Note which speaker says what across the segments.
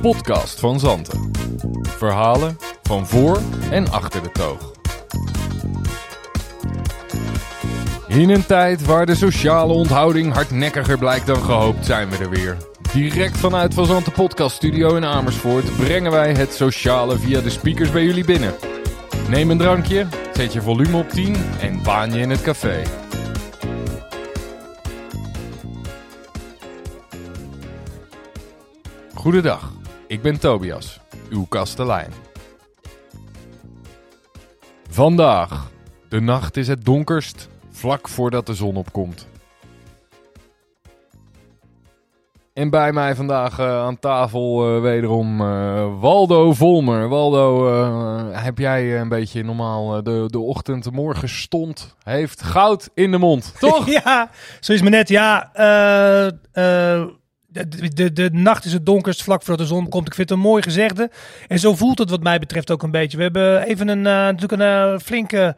Speaker 1: podcast van Zanten. Verhalen van voor en achter de toog. In een tijd waar de sociale onthouding hardnekkiger blijkt dan gehoopt, zijn we er weer. Direct vanuit Van Zanten Podcast Studio in Amersfoort brengen wij het sociale via de speakers bij jullie binnen. Neem een drankje, zet je volume op 10 en baan je in het café. Goedendag, ik ben Tobias, uw kastelein. Vandaag, de nacht is het donkerst, vlak voordat de zon opkomt. En bij mij vandaag eh, aan tafel uh, wederom uh, Waldo Volmer. Waldo, heb jij een beetje normaal de, de ochtend, de morgen stond, heeft goud in de mond, toch?
Speaker 2: ja, zo is me net. Ja, de, de, de, nacht is het donkerst vlak voordat de zon komt. Ik vind het een mooi gezegde. En zo voelt het wat mij betreft ook een beetje. We hebben even een, natuurlijk een flinke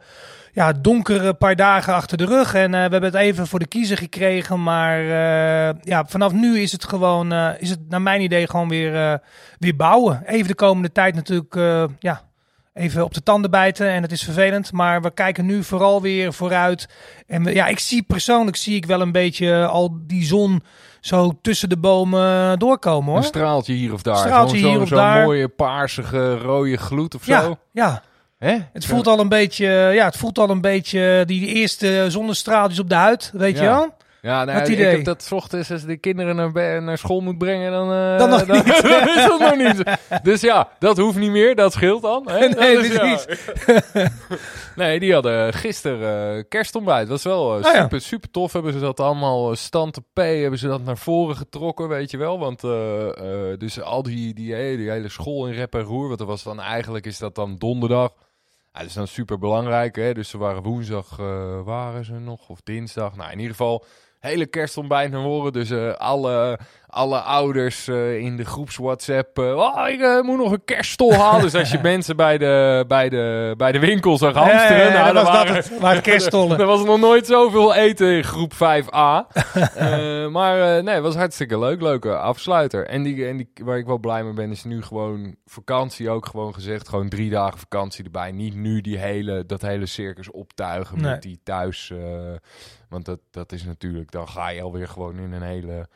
Speaker 2: ja, donkere paar dagen achter de rug. En uh, we hebben het even voor de kiezer gekregen. Maar ja, vanaf nu is het gewoon, is het naar mijn idee gewoon weer, weer bouwen. Even de komende tijd natuurlijk, ja, even op de tanden bijten. En het is vervelend. Maar we kijken nu vooral weer vooruit. En we, ja, ik zie persoonlijk zie ik wel een beetje al die zon zo tussen de bomen doorkomen hoor.
Speaker 1: Een straaltje hier of daar. Straaltje zo, hier zo, of zo daar. mooie paarsige rode gloed of zo.
Speaker 2: Ja, ja. Hè? Het voelt al een beetje, ja, het voelt al een beetje die eerste zonnestraaltjes op de huid, weet je wel?
Speaker 1: Ja, nou, ik heb dat ochtends als de kinderen naar, naar school moet brengen, dan, uh,
Speaker 2: dan nog dan, niet.
Speaker 1: is dat nog niet. Dus ja, dat hoeft niet meer, dat scheelt dan. Hè?
Speaker 2: Nee,
Speaker 1: dat
Speaker 2: is, ja.
Speaker 1: nee, die hadden gisteren uh, kerstontbijt. Dat was wel uh, super, ja. super tof. Hebben ze dat allemaal stand te P, hebben ze dat naar voren getrokken, weet je wel. Want dus al die, die, hele school in rep en roer, want dat was dan eigenlijk, is dat dan donderdag. Ja, dat is dan super belangrijk. Hè? Dus ze waren woensdag, waren ze nog, of dinsdag. Nou, in ieder geval hele kerstontbijt naar horen. Dus uh, alle, alle ouders uh, in de groeps WhatsApp. Uh, oh, ik moet nog een kerststol halen. dus als je mensen bij de, bij de, bij de winkel zag hamsteren. Ja, ja,
Speaker 2: ja, nou, dat was waren, dat het, waren kerststollen.
Speaker 1: er was nog nooit zoveel eten in groep 5a. maar nee, het was hartstikke leuk. Leuke afsluiter. En, die, en die, waar ik wel blij mee ben, is nu gewoon vakantie ook gewoon gezegd. Gewoon drie dagen vakantie erbij. Niet nu die hele, dat hele circus optuigen nee. met die thuis... Want dat, dat is natuurlijk, dan ga je alweer gewoon in een hele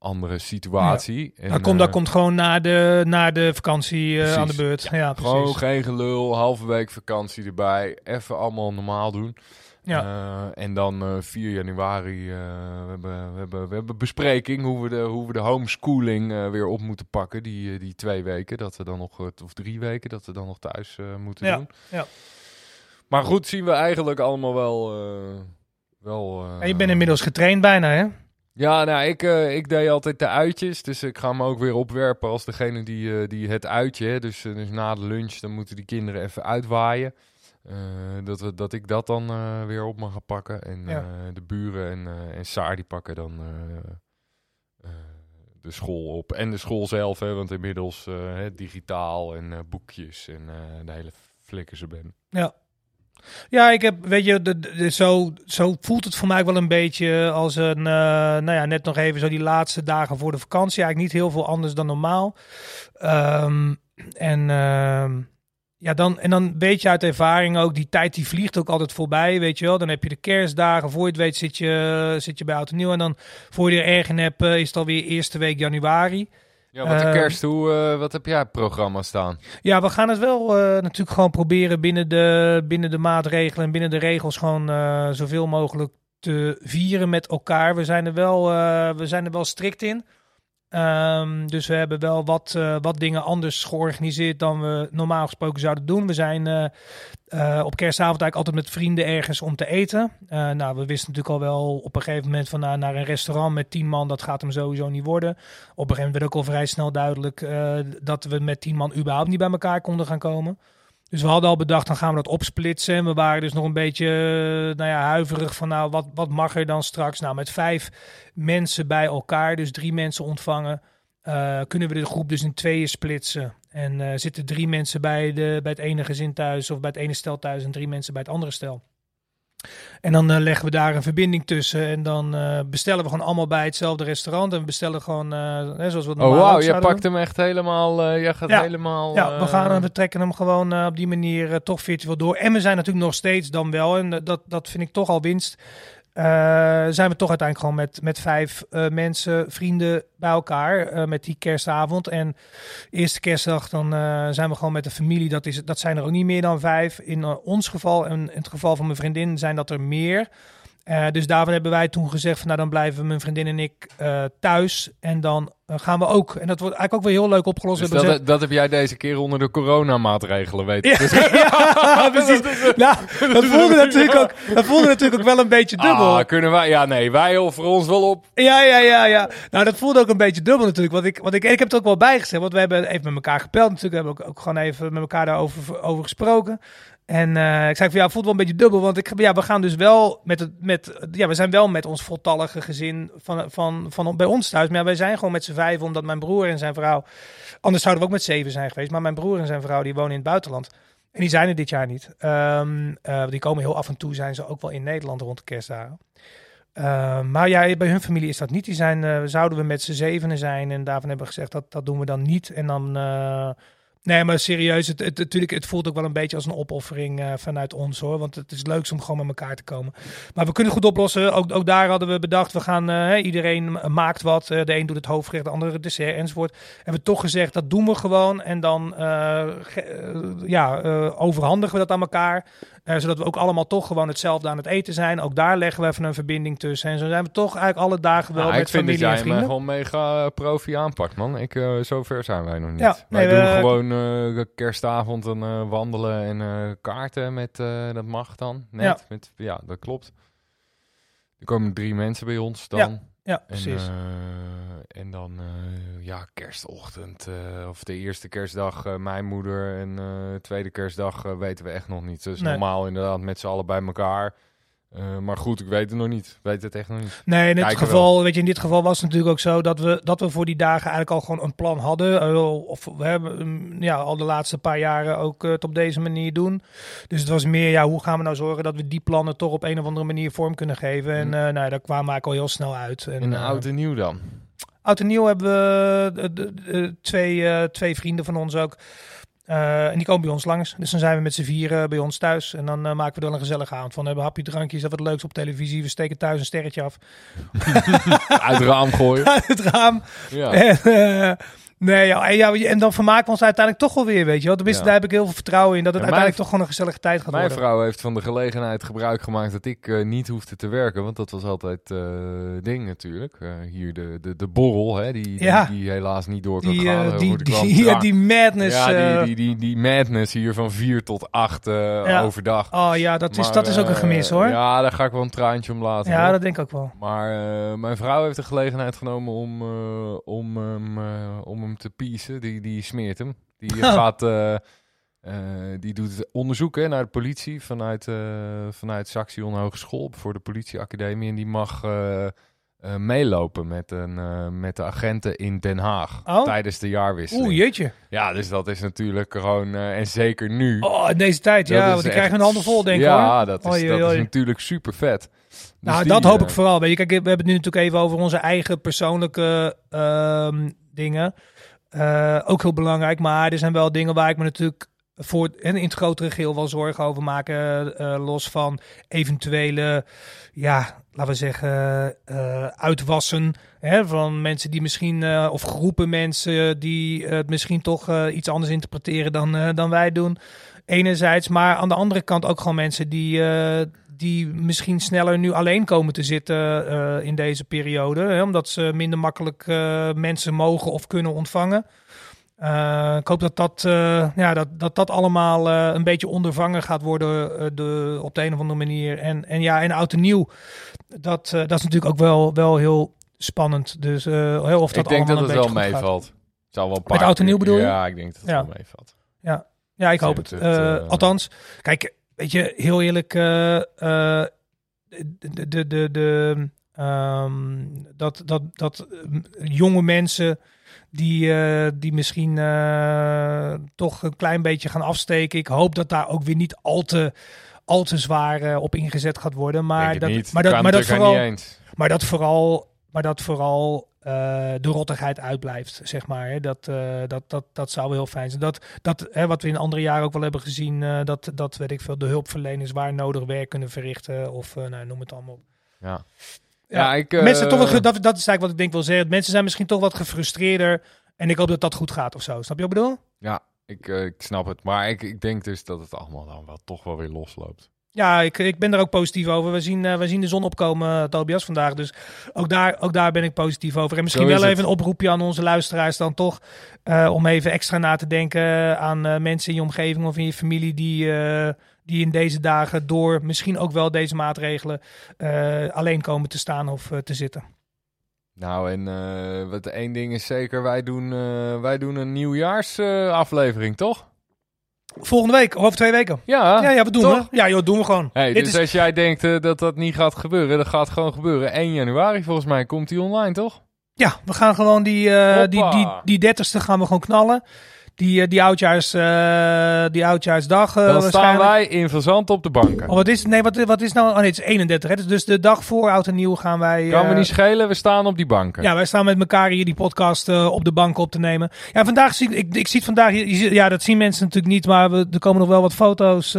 Speaker 1: andere situatie.
Speaker 2: Ja. En, dan, komt, uh, dat komt gewoon na de, na de vakantie uh, aan de beurt. Ja, ja
Speaker 1: precies. Gewoon geen gelul, halve week vakantie erbij. Even allemaal normaal doen. Ja. Uh, en dan 4 januari, we, hebben, we, hebben, we hebben bespreking hoe we de, hoe we de homeschooling weer op moeten pakken. Die, die twee weken, dat we dan nog, of drie weken, dat we dan nog thuis moeten
Speaker 2: ja.
Speaker 1: doen.
Speaker 2: Ja.
Speaker 1: Maar goed, zien we eigenlijk allemaal wel wel...
Speaker 2: Uh... je bent inmiddels getraind bijna, hè?
Speaker 1: Ja, nou, ik, uh, ik deed altijd de uitjes. Dus ik ga me ook weer opwerpen als degene die, uh, die het uitje. Hè, dus, dus na de lunch, dan moeten die kinderen even uitwaaien. dat, we, dat ik dat dan weer op mag gaan pakken. En ja. de buren en, en Saar die pakken dan de school op. En de school zelf, hè, want inmiddels digitaal en boekjes en de hele flikker ze ben.
Speaker 2: Ja, ja, ik heb, weet je, zo, zo voelt het voor mij wel een beetje als een, uh, nou ja, net nog even zo die laatste dagen voor de vakantie. Eigenlijk niet heel veel anders dan normaal. Um, en uh, ja, dan, en dan weet je uit ervaring ook, die tijd die vliegt ook altijd voorbij, weet je wel. Dan heb je de kerstdagen, voor je het weet zit je, zit je bij Oud en Nieuw. En dan voor je er erg hebt, is het alweer eerste week januari.
Speaker 1: Ja, wat de ehm, kerst, hoe, uh, wat heb jij programma staan?
Speaker 2: Ja, we gaan het wel uh, natuurlijk gewoon proberen binnen de, binnen de maatregelen en binnen de regels gewoon uh, zoveel mogelijk te vieren met elkaar. We zijn er wel, we zijn er wel strikt in. Um, dus we hebben wel wat, uh, wat dingen anders georganiseerd dan we normaal gesproken zouden doen. We zijn uh, uh, op kerstavond eigenlijk altijd met vrienden ergens om te eten. nou, we wisten natuurlijk al wel op een gegeven moment van naar een restaurant met tien man, dat gaat hem sowieso niet worden. Op een gegeven moment werd ook al vrij snel duidelijk dat we met tien man überhaupt niet bij elkaar konden gaan komen. Dus we hadden al bedacht, dan gaan we dat opsplitsen. En we waren dus nog een beetje nou ja, huiverig van, nou, wat, wat mag er dan straks? Nou, met vijf mensen bij elkaar, dus drie mensen ontvangen, uh, kunnen we de groep dus in tweeën splitsen. En uh, zitten drie mensen bij, de, bij het ene gezin thuis of bij het ene stel thuis en drie mensen bij het andere stel. En dan eh, leggen we daar een verbinding tussen. En dan uh, bestellen we gewoon allemaal bij hetzelfde restaurant. En we bestellen gewoon, uh, hè, zoals we
Speaker 1: Oh, wauw, je pakt hem echt helemaal, je gaat
Speaker 2: ja.
Speaker 1: helemaal...
Speaker 2: Ja, we, gaan, we trekken hem gewoon op die manier toch virtueel door. En we zijn natuurlijk nog steeds dan wel, en dat, dat vind ik toch al winst uh, zijn we toch uiteindelijk gewoon met, met vijf uh, mensen, vrienden bij elkaar uh, met die kerstavond. En eerste kerstdag dan zijn we gewoon met de familie. Dat, is, dat zijn er ook niet meer dan vijf. In ons geval en in het geval van mijn vriendin zijn dat er meer. Dus daarvan hebben wij toen gezegd van nou dan blijven mijn vriendin en ik thuis en dan gaan we ook. En dat wordt eigenlijk ook weer heel leuk opgelost.
Speaker 1: Dus dat, dat, heb jij deze keer onder de coronamaatregelen weten.
Speaker 2: Ja, dus. ja, precies. nou, dat voelde natuurlijk ook, dat voelde natuurlijk ook wel een beetje dubbel.
Speaker 1: Ah, kunnen wij? Ja, nee, wij offeren ons wel op.
Speaker 2: Ja, ja, ja, ja. Nou, dat voelde ook een beetje dubbel natuurlijk. Want ik, want ik, ik heb het ook wel bijgezegd, want we hebben even met elkaar gepeld natuurlijk. We hebben ook, ook gewoon even met elkaar daarover over gesproken. En uh, ik zei van ja, voelt wel een beetje dubbel. Want ik, ja, we gaan dus wel met het. Met, ja, we zijn wel met ons voltallige gezin van, van, van, bij ons thuis. Maar wij zijn gewoon met z'n vijf, omdat mijn broer en zijn vrouw. Anders zouden we ook met zeven zijn geweest. Maar mijn broer en zijn vrouw die wonen in het buitenland. En die zijn er dit jaar niet. Um, uh, die komen heel af en toe, zijn ze ook wel in Nederland rond de kerstdagen. Uh, maar ja, bij hun familie is dat niet. Die zijn, uh, zouden we met z'n zevenen zijn. En daarvan hebben we gezegd dat dat doen we dan niet. En dan Nee, maar serieus, het, het, natuurlijk, het voelt ook wel een beetje als een opoffering uh, vanuit ons hoor. Want het is leuk om gewoon met elkaar te komen. Maar we kunnen goed oplossen. Ook, ook daar hadden we bedacht, we gaan, uh, iedereen maakt wat. Uh, de een doet het hoofdgerecht, de andere het dessert enzovoort. Hebben we toch gezegd, dat doen we gewoon. En dan ja, overhandigen we dat aan elkaar. Zodat we ook allemaal toch gewoon hetzelfde aan het eten zijn. Ook daar leggen we even een verbinding tussen. En zo zijn we toch eigenlijk alle dagen wel nou, met familie en vrienden. Ik vind
Speaker 1: dat jij me gewoon mega profi aanpakt man. Ik, zover zijn wij nog niet. Ja, wij nee, doen gewoon uh, kerstavond en uh, wandelen en uh, kaarten met, dat mag dan. Net, ja. Met, ja, dat klopt. Er komen drie mensen bij ons dan.
Speaker 2: Ja, ja precies.
Speaker 1: En, en dan, ja, kerstochtend of de eerste kerstdag mijn moeder en tweede kerstdag weten we echt nog niet. Dus nee. normaal inderdaad met z'n allen bij elkaar. Uh, maar goed, ik weet het nog niet. Weet het echt nog niet.
Speaker 2: Nee, in dit geval, weet je, in dit geval was het natuurlijk ook zo dat we, dat we voor die dagen eigenlijk al gewoon een plan hadden. Uh, of we hebben um, ja, al de laatste paar jaren ook uh, het op deze manier doen. Dus het was meer, ja, hoe gaan we nou zorgen dat we die plannen toch op een of andere manier vorm kunnen geven. En mm. nou, daar kwamen we al heel snel uit. En,
Speaker 1: en oud en nieuw dan?
Speaker 2: Oud en nieuw hebben we twee, twee vrienden van ons ook. Uh, en die komen bij ons langs. Dus dan zijn we met z'n vieren bij ons thuis. En dan uh, maken we dan een gezellige avond van. We hebben hapje, drankjes, dat wat leuks op televisie. We steken thuis een sterretje af.
Speaker 1: Uit het raam gooien.
Speaker 2: Uit het raam. Ja. En, uh, Nee, ja, en, ja, en dan vermaken we ons uiteindelijk toch wel weer, weet je wel. Tenminste, ja. daar heb ik heel veel vertrouwen in, dat het uiteindelijk toch gewoon een gezellige tijd gaat
Speaker 1: mijn
Speaker 2: worden.
Speaker 1: Mijn vrouw heeft van de gelegenheid gebruik gemaakt dat ik uh, niet hoefde te werken, want dat was altijd uh, ding natuurlijk. Uh, hier de, de, de borrel, hè, die, ja. die, die, helaas niet door kan
Speaker 2: die,
Speaker 1: gaan.
Speaker 2: Die, die, ja, die madness.
Speaker 1: Ja, die, die, die, die, madness hier van 4 tot 8 overdag.
Speaker 2: Oh ja, dat is, maar, dat is ook een gemis hoor.
Speaker 1: Ja, daar ga ik wel een traantje om laten.
Speaker 2: Ja, hoor. dat denk ik ook wel.
Speaker 1: Maar mijn vrouw heeft de gelegenheid genomen om, om, um, om te piezen die, die smeert hem. Die gaat, uh, uh, die doet onderzoek naar de politie vanuit, uh, vanuit Saxion Hogeschool voor de politieacademie. En die mag meelopen met, een, met de agenten in Den Haag oh? tijdens de jaarwisseling.
Speaker 2: Oeh, jeetje.
Speaker 1: Ja, dus dat is natuurlijk gewoon, en zeker nu.
Speaker 2: Oh, in deze tijd, ja, want die krijgen een handen vol, denk ik.
Speaker 1: Ja, dat, is, dat is natuurlijk super vet.
Speaker 2: Dus nou, die, dat hoop ik vooral. Weet je, kijk, we hebben het nu natuurlijk even over onze eigen persoonlijke uh, dingen. Uh, ook heel belangrijk, maar er zijn wel dingen waar ik me natuurlijk voor en in het grotere geheel wel zorgen over maken. Uh, los van eventuele, ja, laten we zeggen, uitwassen. Hè, van mensen die misschien, of groepen mensen die het misschien toch iets anders interpreteren dan, dan wij doen. Enerzijds, maar aan de andere kant ook gewoon mensen die, die misschien sneller nu alleen komen te zitten uh, in deze periode. Hè, omdat ze minder makkelijk uh, mensen mogen of kunnen ontvangen. Uh, ik hoop dat dat, ja, dat, dat, dat allemaal een beetje ondervangen gaat worden de, op de een of andere manier. En, en ja, en oud en nieuw, dat, dat is natuurlijk ook wel, wel heel spannend. Dus of dat
Speaker 1: ik denk dat
Speaker 2: het
Speaker 1: wel meevalt. Het zal wel
Speaker 2: Met oud en nieuw bedoel je?
Speaker 1: Ja, ik denk dat het
Speaker 2: ja.
Speaker 1: wel meevalt.
Speaker 2: Ja. Ja, ik hoop het. het althans, kijk, weet je, heel eerlijk, uh, uh, de, de, de, de um, dat, dat, dat jonge mensen die, uh, die misschien toch een klein beetje gaan afsteken. Ik hoop dat daar ook weer niet al te al te zwaar op ingezet gaat worden. Maar
Speaker 1: dat,
Speaker 2: maar dat, maar dat vooral, maar dat vooral, maar dat vooral de rottigheid uitblijft, zeg maar. Hè. Dat, dat, dat, dat zou heel fijn zijn. Dat, dat hè, wat we in andere jaren ook wel hebben gezien, dat, dat weet ik veel, de hulpverleners waar nodig werk kunnen verrichten. Of nou, noem het allemaal op.
Speaker 1: Ja.
Speaker 2: Ja, ik, mensen toch dat, dat is eigenlijk wat ik denk wil zeggen. Mensen zijn misschien toch wat gefrustreerder. En ik hoop dat dat goed gaat of zo. Snap je wat ik bedoel?
Speaker 1: Ja, ik, ik snap het. Maar ik, ik denk dus dat het allemaal dan wel toch wel weer losloopt.
Speaker 2: Ja, ik, ik ben er ook positief over. We zien, uh, we zien de zon opkomen, Tobias, vandaag. Dus ook daar, ook daar ben ik positief over. En misschien wel even een oproepje aan onze luisteraars dan toch. Uh, om even extra na te denken aan uh, mensen in je omgeving of in je familie die, die in deze dagen door misschien ook wel deze maatregelen alleen komen te staan of te zitten.
Speaker 1: Nou, en wat één ding is zeker, wij doen, wij doen een nieuwjaarsaflevering, toch?
Speaker 2: Volgende week, over twee weken.
Speaker 1: Ja,
Speaker 2: ja, ja wat doen we? Ja, joh, doen we gewoon.
Speaker 1: Hey, dus als jij denkt uh, dat dat niet gaat gebeuren, dat gaat gewoon gebeuren. 1 januari volgens mij komt die online, toch?
Speaker 2: Ja, we gaan gewoon die, uh, die, die, die 30ste gaan we gewoon knallen die, eh, die, oudjaars, uh, die oudjaarsdag. Uh,
Speaker 1: Dan staan wij in Verzand op de banken.
Speaker 2: Oh, wat is, nee, wat, wat is nou? Oh nee, het is 31. Hè? Dus, dus de dag voor oud en nieuw gaan wij.
Speaker 1: Kan me niet schelen, we staan op die banken.
Speaker 2: Ja, wij staan met elkaar hier die podcast op de banken op te nemen. Ja, vandaag zie ik, ik zie vandaag. Ja, dat zien mensen natuurlijk niet, maar we, er komen nog wel wat foto's.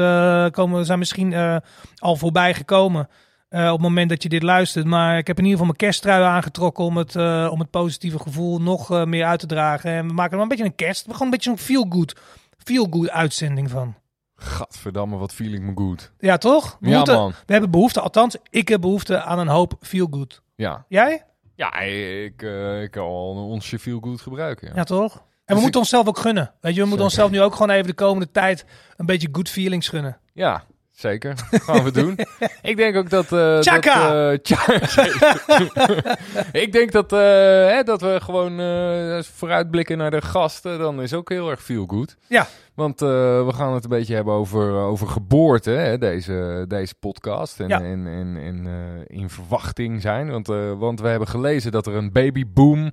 Speaker 2: komen, zijn misschien al voorbij gekomen. Uh, op het moment dat je dit luistert. Maar ik heb in ieder geval mijn kersttrui aangetrokken om het, uh, om het positieve gevoel nog uh, meer uit te dragen. En we maken er wel een beetje een kerst. We gewoon een beetje een feel-good feel -good uitzending van.
Speaker 1: Gadverdamme, wat feeling me good.
Speaker 2: Ja, toch?
Speaker 1: We, ja, moeten, man.
Speaker 2: we hebben behoefte, althans, ik heb behoefte aan een hoop feel-good.
Speaker 1: Ja.
Speaker 2: Jij?
Speaker 1: Ja, ik, ik kan al een onsje feel-good gebruiken. Ja,
Speaker 2: ja toch? En we dus moeten onszelf ook gunnen. Weet je, we moeten onszelf nu ook gewoon even de komende tijd een beetje good feelings gunnen.
Speaker 1: Ja, Zeker, gaan we doen. ik denk ook dat... Uh,
Speaker 2: Chaka!
Speaker 1: Dat, ik denk dat, uh, hè, dat we gewoon uh, vooruitblikken naar de gasten. Dan is ook heel erg veel goed.
Speaker 2: Ja.
Speaker 1: Want we gaan het een beetje hebben over, over geboorte, hè, deze, deze podcast. En, ja. en, en, en in verwachting zijn. Want, want we hebben gelezen dat er een babyboom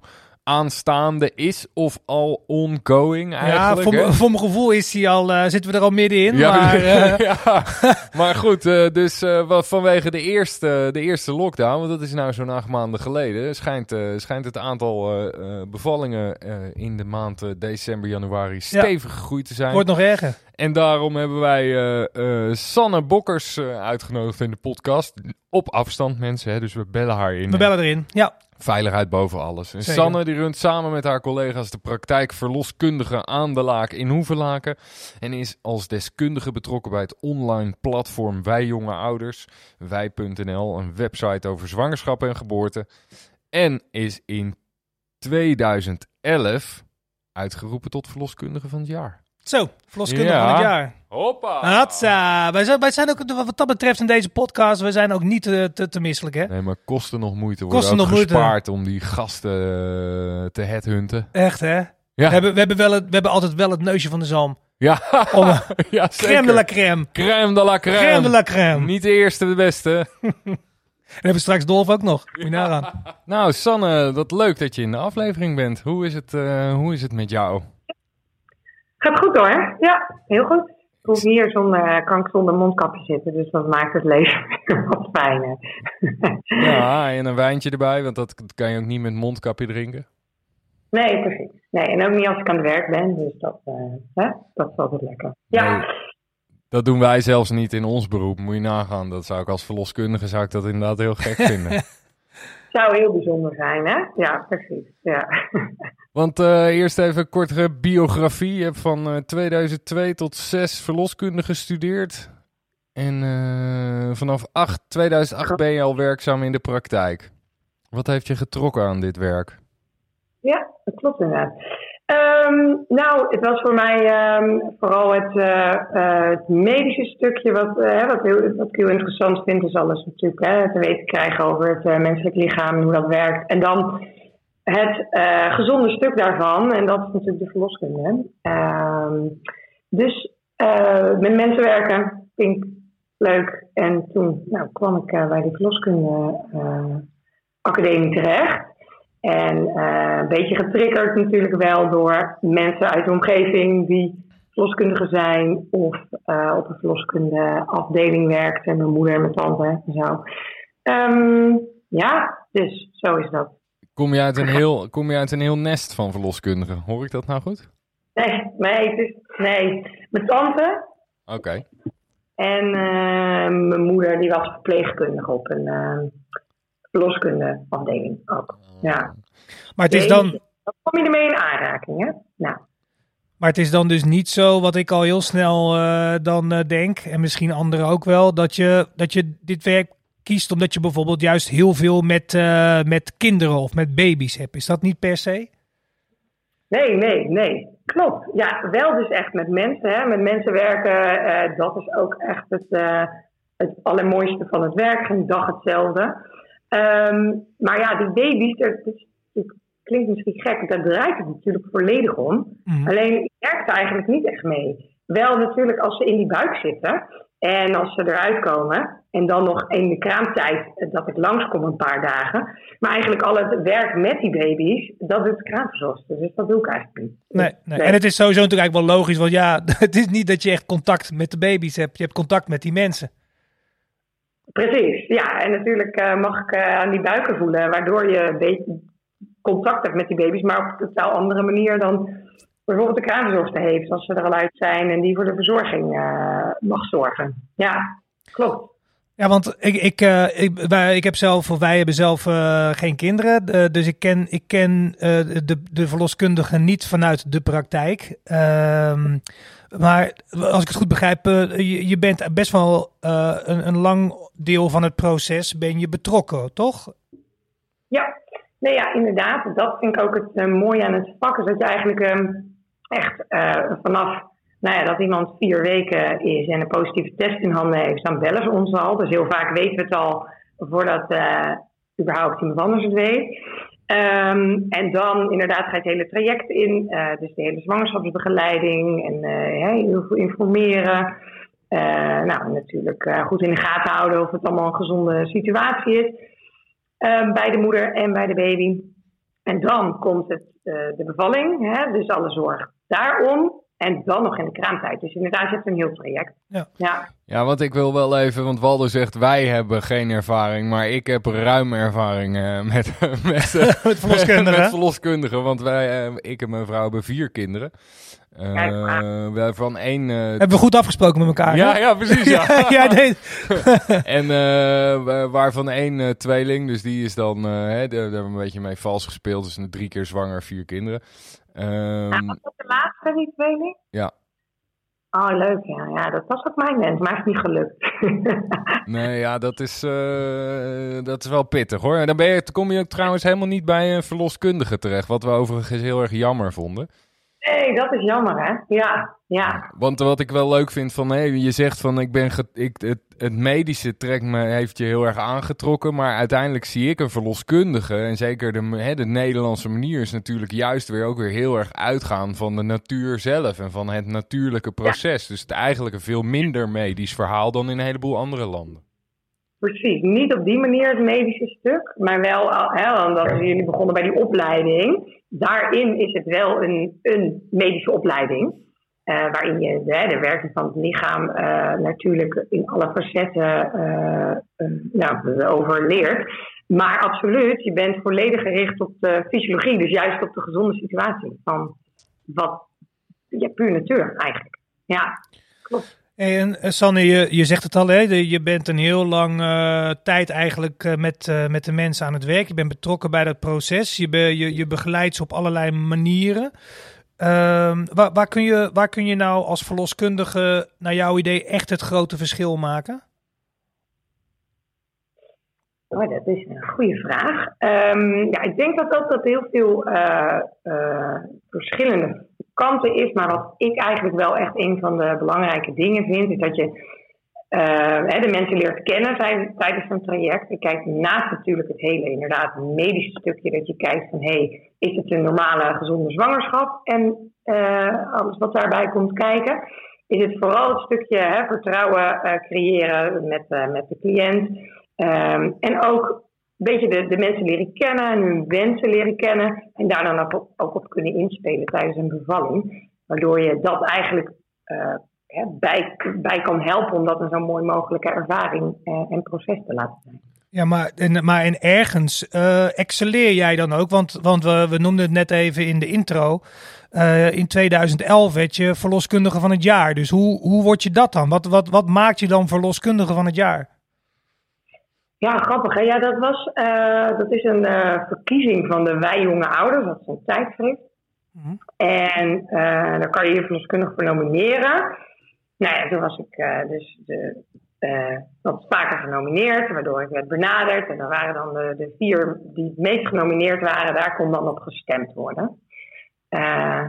Speaker 1: aanstaande is of al ongoing eigenlijk.
Speaker 2: Ja, voor, voor mijn gevoel is hij al, uh, zitten we er al middenin. Ja, maar, uh...
Speaker 1: ja. maar goed, uh, dus vanwege de eerste, de eerste lockdown, want dat is nou zo'n acht maanden geleden, schijnt, schijnt het aantal bevallingen in de maand december, januari stevig gegroeid te zijn.
Speaker 2: Wordt nog erger.
Speaker 1: En daarom hebben wij Sanne Bokkers uitgenodigd in de podcast. Op afstand mensen, hè, dus we bellen haar in.
Speaker 2: We bellen erin, ja.
Speaker 1: Veiligheid boven alles. En Sanne die runt samen met haar collega's de praktijk verloskundige aan de Laak in Hoevelaken. En is als deskundige betrokken bij het online platform Wij Jonge Ouders. Wij.nl, een website over zwangerschap en geboorte. En is in 2011 uitgeroepen tot verloskundige van het jaar.
Speaker 2: Zo, verloskundige van het jaar.
Speaker 1: Hoppa.
Speaker 2: Hatsa. Wij zijn, wij zijn ook, wat dat betreft in deze podcast, wij zijn ook niet te, te, te misselijk, hè?
Speaker 1: Nee, maar kosten nog moeite worden kosten nog gespaard moeite. om die gasten uh, te headhunten.
Speaker 2: Echt, hè? Ja. We, hebben, we, hebben wel het, we hebben altijd wel het neusje van de zalm.
Speaker 1: Ja,
Speaker 2: om, ja zeker. Crème de la crème.
Speaker 1: Crème de la crème.
Speaker 2: Crème de la crème.
Speaker 1: Niet de eerste, de beste.
Speaker 2: En hebben we straks Dolf ook nog. Moet je
Speaker 1: nou, Sanne, wat leuk dat je in de aflevering bent. Hoe is het, uh, hoe is het met jou?
Speaker 3: Gaat goed hoor. Ja, heel goed. Ik hoef hier zonder, kan ik zonder mondkapje zitten, dus dat maakt het leven wat fijner.
Speaker 1: ja, en een wijntje erbij, want dat kan je ook niet met mondkapje drinken.
Speaker 3: Nee, precies. Nee, en ook niet als ik aan het werk ben, dus dat, uh, hè? dat is altijd lekker. Ja.
Speaker 1: dat doen wij zelfs niet in ons beroep, moet je nagaan. Dat zou ik als verloskundige zou ik dat inderdaad heel gek vinden.
Speaker 3: zou heel bijzonder zijn, hè? Ja, precies. Ja.
Speaker 1: Want uh, eerst even een kortere biografie. Je hebt van uh, eh, 2002 tot 6 verloskunde gestudeerd. En uh, vanaf 8, 2008 ben je al werkzaam in de praktijk. Wat heeft je getrokken aan dit werk?
Speaker 3: Ja, dat klopt inderdaad. Um, nou, het was voor mij um, vooral het, het, medische stukje wat, wat, heel, wat ik heel interessant vind. Is alles natuurlijk hè, te weten krijgen over het menselijk lichaam hoe dat werkt. En dan het gezonde stuk daarvan, en dat is natuurlijk de verloskunde. Uh, dus met mensen werken vind ik leuk. En toen nou, kwam ik bij de verloskunde academie terecht. En een beetje getriggerd natuurlijk wel door mensen uit de omgeving die verloskundige zijn of op een verloskundeafdeling werkt en mijn moeder en mijn tante en zo. Ehm, ja, dus zo is dat.
Speaker 1: Kom je, uit een heel, kom je uit een heel nest van verloskundigen? Hoor ik dat nou goed?
Speaker 3: Nee, nee, het is, nee. mijn tante.
Speaker 1: Oké.
Speaker 3: En uh, mijn moeder die was verpleegkundige op een uh, verloskundeafdeling ook. Oh. Ja.
Speaker 2: Maar het is dan.
Speaker 3: Dan kom je ermee in aanraking, hè? Nou.
Speaker 2: Maar het is dan dus niet zo, wat ik al heel snel uh, dan uh, denk, en misschien anderen ook wel, dat je, dat je dit werk kiest omdat je bijvoorbeeld juist heel veel met, uh, met kinderen of met baby's hebt. Is dat niet per se?
Speaker 3: Nee, nee, nee. Klopt. Ja, wel dus echt met mensen. Hè. Met mensen werken, uh, dat is ook echt het, uh, het allermooiste van het werk. Geen dag hetzelfde. Um, maar ja, die baby's, dat, dat klinkt misschien gek, daar draait het natuurlijk volledig om. Mm. Alleen, ik werk er eigenlijk niet echt mee. Wel natuurlijk als ze in die buik zitten. En als ze eruit komen, en dan nog in de kraamtijd dat ik langskom een paar dagen. Maar eigenlijk al het werk met die baby's, dat doet de kraamverzorgster. Dus dat doe ik eigenlijk niet.
Speaker 2: Nee, nee. En het is sowieso natuurlijk eigenlijk wel logisch, want ja, het is niet dat je echt contact met de baby's hebt. Je hebt contact met die mensen.
Speaker 3: Precies, ja. En natuurlijk uh, mag ik uh, aan die buiken voelen, waardoor je een beetje contact hebt met die baby's, maar op een totaal andere manier dan bijvoorbeeld de kraamverzorgster heeft, als ze er al uit zijn en die voor de verzorging uh, mag zorgen. Ja, klopt.
Speaker 2: Ja, want ik, ik, uh, ik, wij, ik heb zelf, of wij hebben zelf uh, geen kinderen. Dus ik ken, ik ken de, de verloskundige niet vanuit de praktijk. Ehm, maar als ik het goed begrijp, je, je, bent best wel een, een lang deel van het proces ben je betrokken, toch?
Speaker 3: Ja, nee, ja inderdaad. Dat vind ik ook het mooie aan het vak. Is dat je eigenlijk um, echt vanaf nou ja, dat iemand vier weken is en een positieve test in handen heeft, dan bellen ze ons al. Dus heel vaak weten we het al voordat uh, überhaupt iemand anders het weet. Um, en dan inderdaad ga je het hele traject in, uh, dus de hele zwangerschapsbegeleiding en uh, heel veel informeren. nou, natuurlijk goed in de gaten houden of het allemaal een gezonde situatie is ehm, bij de moeder en bij de baby. En dan komt het, de bevalling, hè, dus alle zorg daarom. En dan nog in de kraamtijd. Dus inderdaad, het is een heel traject. Ja.
Speaker 1: ja. Ja, want ik wil wel even, want Waldo zegt wij hebben geen ervaring, maar ik heb ruim ervaring uh, met, met,
Speaker 2: met, verloskundigen.
Speaker 1: met verloskundigen. Want wij, uh, ik en mijn vrouw hebben vier kinderen. Uh, wij van één.
Speaker 2: Hebben we goed afgesproken met elkaar?
Speaker 1: Ja, ja precies. Ja.
Speaker 2: ja, nee.
Speaker 1: en waarvan één tweeling, dus die is dan, hè, daar hebben we een beetje mee vals gespeeld. Dus drie keer zwanger, vier kinderen.
Speaker 3: Um, nou, was dat de laatste, die tweeling?
Speaker 1: Ja.
Speaker 3: Oh, leuk. Ja, ja dat was ook mijn wens, maar is niet gelukt.
Speaker 1: nee, ja, dat is, uh, dat is wel pittig hoor. En dan ben je, kom je trouwens helemaal niet bij een verloskundige terecht, wat we overigens heel erg jammer vonden.
Speaker 3: Nee, dat is jammer hè. Ja, ja.
Speaker 1: Want wat ik wel leuk vind van, hé, je zegt van ik ben, ik, het, het medische trekt me, heeft je heel erg aangetrokken, maar uiteindelijk zie ik een verloskundige en zeker de, hè, de Nederlandse manier is natuurlijk juist weer ook weer heel erg uitgaan van de natuur zelf en van het natuurlijke proces. Dus het eigenlijk een veel minder medisch verhaal dan in een heleboel andere landen.
Speaker 3: Precies, niet op die manier het medische stuk, maar wel, hè, omdat jullie begonnen bij die opleiding. Daarin is het wel een, een medische opleiding, uh, waarin je de, de, werking van het lichaam uh, natuurlijk in alle facetten uh, over. Maar absoluut, je bent volledig gericht op de fysiologie, dus juist op de gezonde situatie van wat, ja, puur natuur eigenlijk. Ja, klopt.
Speaker 2: En eh, Sanne, je, je zegt het al, hè? je bent een heel lang tijd eigenlijk met, met de mensen aan het werk. Je bent betrokken bij dat proces. Je, be, je, je begeleidt ze op allerlei manieren. Uh, waar, waar, kun je, waar kun je nou als verloskundige, naar jouw idee, echt het grote verschil maken?
Speaker 3: Oh, dat is een goede vraag. Um, ja, ik denk dat dat, dat heel veel verschillende kanten is. Maar wat ik eigenlijk wel echt een van de belangrijke dingen vind, is dat je uh, de mensen leert kennen tijdens een traject. Je kijkt naast natuurlijk het hele inderdaad medische stukje, dat je kijkt van hé, hey, is het een normale gezonde zwangerschap? En uh, alles wat daarbij komt kijken. Is het vooral het stukje hè, vertrouwen uh, creëren met, met de cliënt. Um, en ook beetje de, de mensen leren kennen en hun wensen leren kennen. En daar dan ook, ook op kunnen inspelen tijdens een bevalling. Waardoor je dat eigenlijk bij, bij kan helpen om dat een zo mooi mogelijke ervaring en proces te laten zijn.
Speaker 2: Ja, maar, en, maar en ergens uh, excelleer jij dan ook? Want, want we, we noemden het net even in de intro. Uh, in 2011 werd je verloskundige van het jaar. Dus hoe, hoe word je dat dan? Wat, wat, wat maakt je dan verloskundige van het jaar?
Speaker 3: Ja, grappig. Hè? Ja, dat, was, uh, dat is een verkiezing van de Wij Jonge Ouders. Dat is een tijdschrift. Mm -hmm. En daar kan je je verloskundige voor nomineren. Nou ja, toen was ik dus de uh, wat vaker genomineerd, waardoor ik werd benaderd. En dan waren dan de, de, vier die het meest genomineerd waren, daar kon dan op gestemd worden. Uh,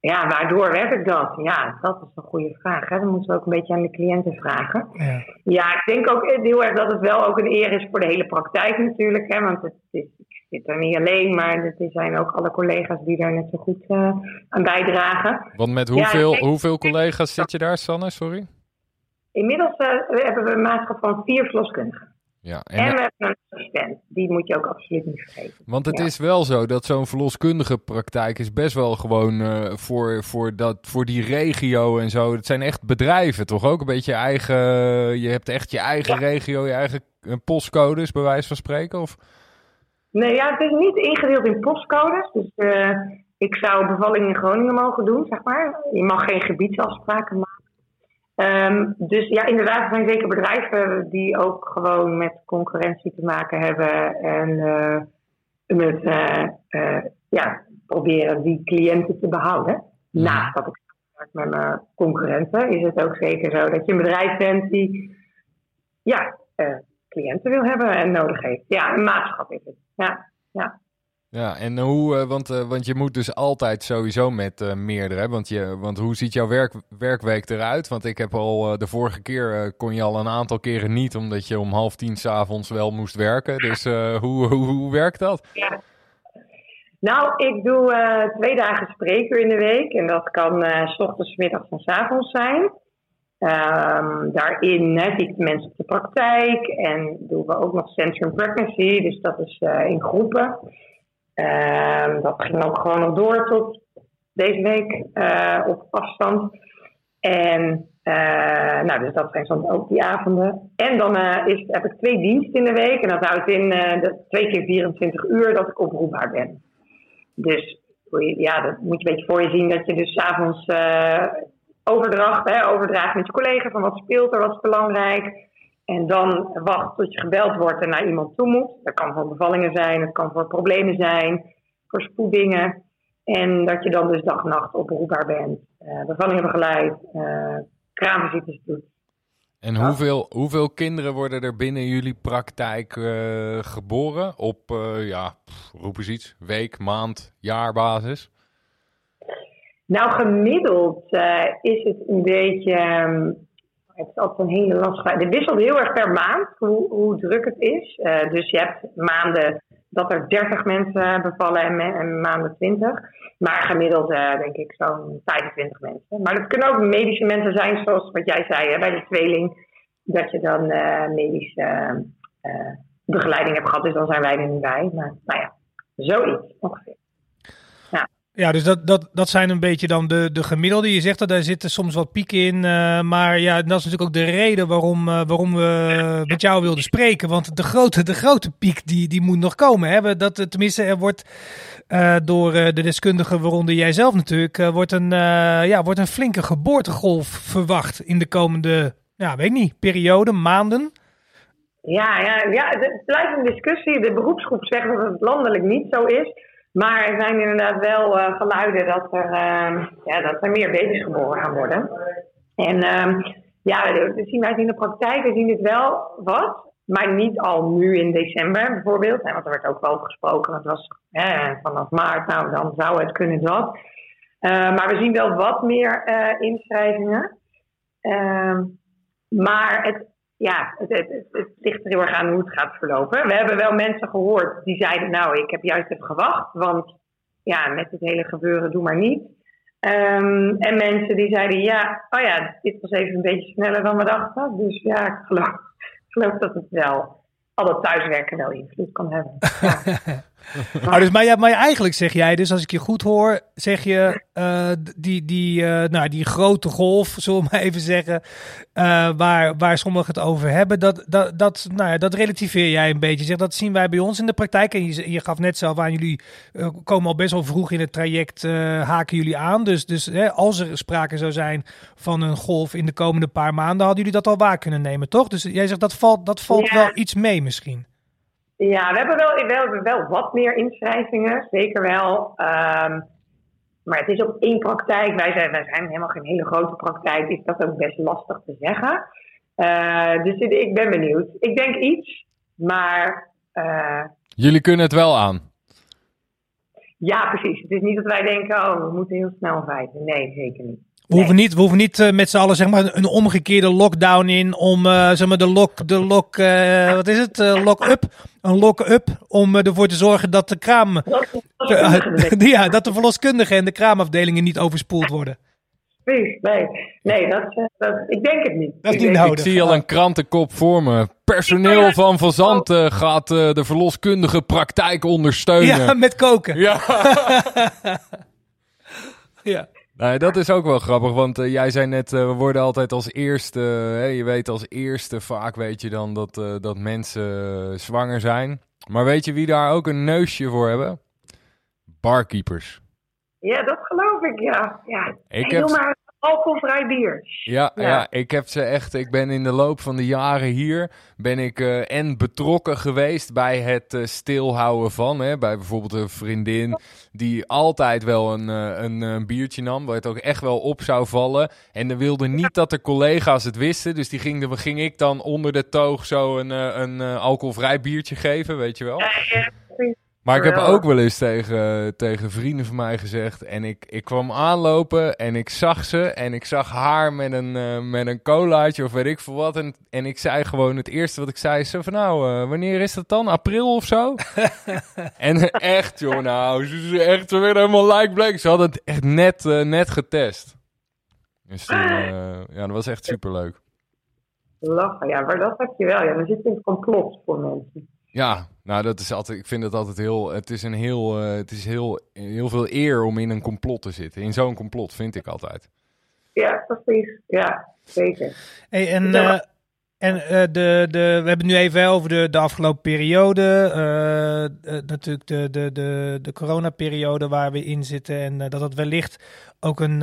Speaker 3: ja, waardoor werd ik dat? Ja, dat is een goede vraag. Hè? Dan moeten we ook een beetje aan de cliënten vragen. Ja, ja ik denk ook heel erg dat het wel ook een eer is voor de hele praktijk natuurlijk. Hè? Want het is, zit er niet alleen, maar er zijn ook alle collega's die daar net zo goed uh, aan bijdragen.
Speaker 1: Want met hoeveel, hoeveel collega's zit je daar, Sanne? Sorry?
Speaker 3: Inmiddels uh, hebben we een maatschap van vier verloskundigen. Ja, en, en, we hebben een assistent. Die moet je ook absoluut niet vergeten.
Speaker 1: Want het is wel zo dat zo'n verloskundige praktijk is best wel gewoon uh, voor, voor, dat, voor die regio en zo. Het zijn echt bedrijven, toch ook? Een beetje je eigen. Je hebt echt je eigen regio, je eigen postcodes, bij wijze van spreken? Of?
Speaker 3: Nee, ja, het is niet ingedeeld in postcodes. Dus ik zou bevallingen in Groningen mogen doen, zeg maar. Je mag geen gebiedsafspraken maken. Um, dus ja, inderdaad, er zijn zeker bedrijven die ook gewoon met concurrentie te maken hebben en uh, met uh, uh, ja, proberen die cliënten te behouden. Naast dat ik met mijn concurrenten is het ook zeker zo dat je een bedrijf bent die ja, cliënten wil hebben en nodig heeft. Ja, een maatschap is het. Ja, ja.
Speaker 1: Ja, en hoe, uh, want, uh, want je moet dus altijd sowieso met uh, meerdere. Want, je, want hoe ziet jouw werk, werkweek eruit? Want ik heb al de vorige keer kon je al een aantal keren niet, omdat je om half tien s'avonds wel moest werken. Dus hoe, hoe, hoe werkt dat? Ja.
Speaker 3: Nou, ik doe twee dagen spreker in de week. En dat kan s ochtends, middags en s avonds zijn. Um, daarin hè, zie ik mensen op de praktijk. En doen we ook nog Centrum Pregnancy. Dus dat is in groepen. Uh, dat ging ook gewoon nog door tot deze week uh, op afstand. En uh, nou, dus dat zijn soms ook die avonden. En dan is, heb ik twee diensten in de week. En dat houdt in de twee keer 24 uur dat ik oproepbaar ben. Dus ja, dat moet je een beetje voor je zien dat je dus avonds overdracht, hè, met je collega van wat speelt er, wat is belangrijk. En dan wacht tot je gebeld wordt en naar iemand toe moet. Dat kan voor bevallingen zijn, het kan voor problemen zijn, voor spoedingen. En dat je dan dus dag en nacht oproepbaar bent. Uh, bevallingen begeleid, uh, kraamvisites doet.
Speaker 1: En hoeveel, hoeveel kinderen worden er binnen jullie praktijk uh, geboren? Op, ja, roep eens iets, week, maand, jaarbasis?
Speaker 3: Nou, gemiddeld is het een beetje... Um, het is altijd een hele lastige. Het wisselt heel erg per maand hoe, hoe druk het is. Uh, dus je hebt maanden dat er 30 mensen bevallen en, en maanden 20. Maar gemiddeld uh, denk ik zo'n 25 mensen. Maar dat kunnen ook medische mensen zijn, zoals wat jij zei hè, bij de tweeling. Dat je dan medische begeleiding hebt gehad. Dus dan zijn wij er niet bij. Maar nou ja, zoiets ongeveer.
Speaker 2: Ja, dus dat, dat, dat zijn een beetje dan de, de gemiddelde. Je zegt dat daar zitten soms wat pieken in. Uh, maar ja, dat is natuurlijk ook de reden waarom, uh, waarom we met jou wilden spreken. Want de grote, de grote piek die, die moet nog komen. Hè? Dat, tenminste, er wordt uh, door de deskundigen, waaronder jij zelf natuurlijk, wordt, een, ja, wordt een flinke geboortegolf verwacht in de komende, ja, weet niet, periode, maanden.
Speaker 3: Ja, ja, ja, het blijft een discussie. De beroepsgroep zegt dat het landelijk niet zo is. Maar er zijn inderdaad wel uh, geluiden dat er, uh, ja, dat er meer baby's geboren gaan worden. En uh, ja, we zien wij in de praktijk, we zien het wel wat. Maar niet al nu in december bijvoorbeeld. want er werd ook wel over gesproken. Het was vanaf maart, nou dan zou het kunnen dat. Eh, maar we zien wel wat meer uh, inschrijvingen. Ehm, maar het, ja, het, het, ligt er heel erg aan hoe het gaat verlopen. We hebben wel mensen gehoord die zeiden, nou, ik heb juist even gewacht, want ja, met het hele gebeuren doe maar niet. Um, en mensen die zeiden, ja, oh ja, dit was even een beetje sneller dan we dachten. Dus ja, ik geloof, geloof dat het wel al dat thuiswerken wel invloed kan hebben. Ja.
Speaker 2: maar, dus, maar, ja, maar eigenlijk zeg jij dus, als ik je goed hoor, zeg je uh, die, die, uh, nou, die grote golf, zullen we maar even zeggen, uh, waar, waar sommigen het over hebben, dat, dat, dat, nou ja, dat relativeer jij een beetje. Zeg, dat zien wij bij ons in de praktijk. En je, je gaf net zelf aan, jullie komen al best wel vroeg in het traject, haken jullie aan. Dus, dus hè, als er sprake zou zijn van een golf in de komende paar maanden, hadden jullie dat al waar kunnen nemen, toch? Dus jij zegt dat valt, dat valt wel iets mee misschien.
Speaker 3: Ja, we hebben wel, we hebben wel wat meer inschrijvingen, zeker wel. Um, maar het is ook één praktijk. Wij zijn, wij zijn helemaal geen hele grote praktijk. Is dat ook best lastig te zeggen. Uh, dus ik ben benieuwd. Ik denk iets, maar. Uh,
Speaker 1: Jullie kunnen het wel aan.
Speaker 3: Ja, precies. Het is niet dat wij denken, oh, we moeten heel snel vijven. Nee, zeker niet.
Speaker 2: We hoeven niet, we hoeven niet uh, met z'n allen zeg maar, een omgekeerde lockdown in om uh, zeg maar, de lock, de lock uh, wat is het? lock-up. Een lock-up om ervoor te zorgen dat de kraam. ja, dat de verloskundigen en de kraamafdelingen niet overspoeld worden.
Speaker 3: Nee, nee, nee dat, dat, ik denk het niet.
Speaker 2: Dat
Speaker 3: ik,
Speaker 2: niet
Speaker 1: ik zie al een krantenkop voor me. Personeel van Fazant gaat de verloskundige praktijk ondersteunen.
Speaker 2: Ja, met koken.
Speaker 1: Ja.
Speaker 2: ja.
Speaker 1: Nee, dat is ook wel grappig, want uh, jij zei net, uh, we worden altijd als eerste, hè, je weet als eerste vaak weet je dan dat, uh, dat mensen zwanger zijn. Maar weet je wie daar ook een neusje voor hebben? Barkeepers.
Speaker 3: Ja, dat geloof ik, ja. ja. Ik heb... maar alcoholvrij bier.
Speaker 1: Ja, ja, ja. ik heb ze echt. Ik ben in de loop van de jaren hier ben ik uh, en betrokken geweest bij het uh, stilhouden van, hè, bij bijvoorbeeld een vriendin die altijd wel een, uh, een, een, biertje nam, waar het ook echt wel op zou vallen. En dan wilde niet dat de collega's het wisten, dus die ging, ging ik dan onder de toog zo een, een alcoholvrij biertje geven, weet je wel. Ja, ja. Maar ik heb ook wel eens tegen, tegen vrienden van mij gezegd. En ik, ik kwam aanlopen en ik zag ze. En ik zag haar met een, uh, met een colaatje of weet ik veel wat. En, en ik zei gewoon het eerste wat ik zei. Zo van nou, uh, wanneer is dat dan? April of zo? en echt joh, nou. Ze, ze echt ze werden helemaal like blank. Ze hadden het echt net, uh, net getest. Dus ja, dat was echt superleuk.
Speaker 3: Lachen, ja, maar dat heb je wel. Ja, dan zit een complot voor mensen.
Speaker 1: Ja, nou dat is altijd. Ik vind het altijd heel. Het is een heel. Uh, het is heel, heel veel eer om in een complot te zitten. In zo'n complot vind ik altijd.
Speaker 3: Ja, precies. Ja, zeker.
Speaker 2: Hey, en uh, en uh, de, de, we hebben het nu even over de, de afgelopen periode. Uh, uh, natuurlijk de, de, de, de coronaperiode waar we in zitten. En dat dat wellicht ook een,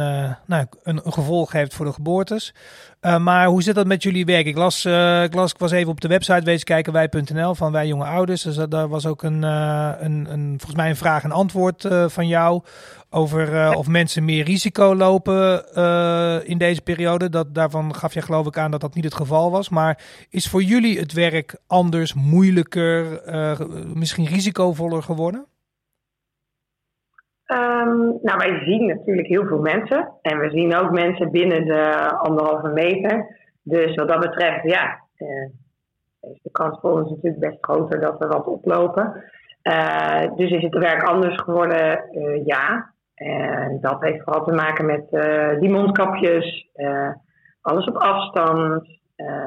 Speaker 2: nou, een, gevolg heeft voor de geboortes. Maar hoe zit dat met jullie werk? Ik las, ik las, ik was even op de website wezen kijken, wij.nl, van Wij Jonge Ouders. Dus daar was ook een, een, een, volgens mij een vraag en antwoord van jou over of mensen meer risico lopen in deze periode. Dat, daarvan gaf je geloof ik aan dat dat niet het geval was. Maar is voor jullie het werk anders, moeilijker, misschien risicovoller geworden?
Speaker 3: Um, nou, wij zien natuurlijk heel veel mensen. En we zien ook mensen binnen de anderhalve meter. Dus wat dat betreft, ja, is de kans voor ons natuurlijk best groter dat we wat oplopen. dus is het werk anders geworden? ja. En dat heeft vooral te maken met die mondkapjes, alles op afstand.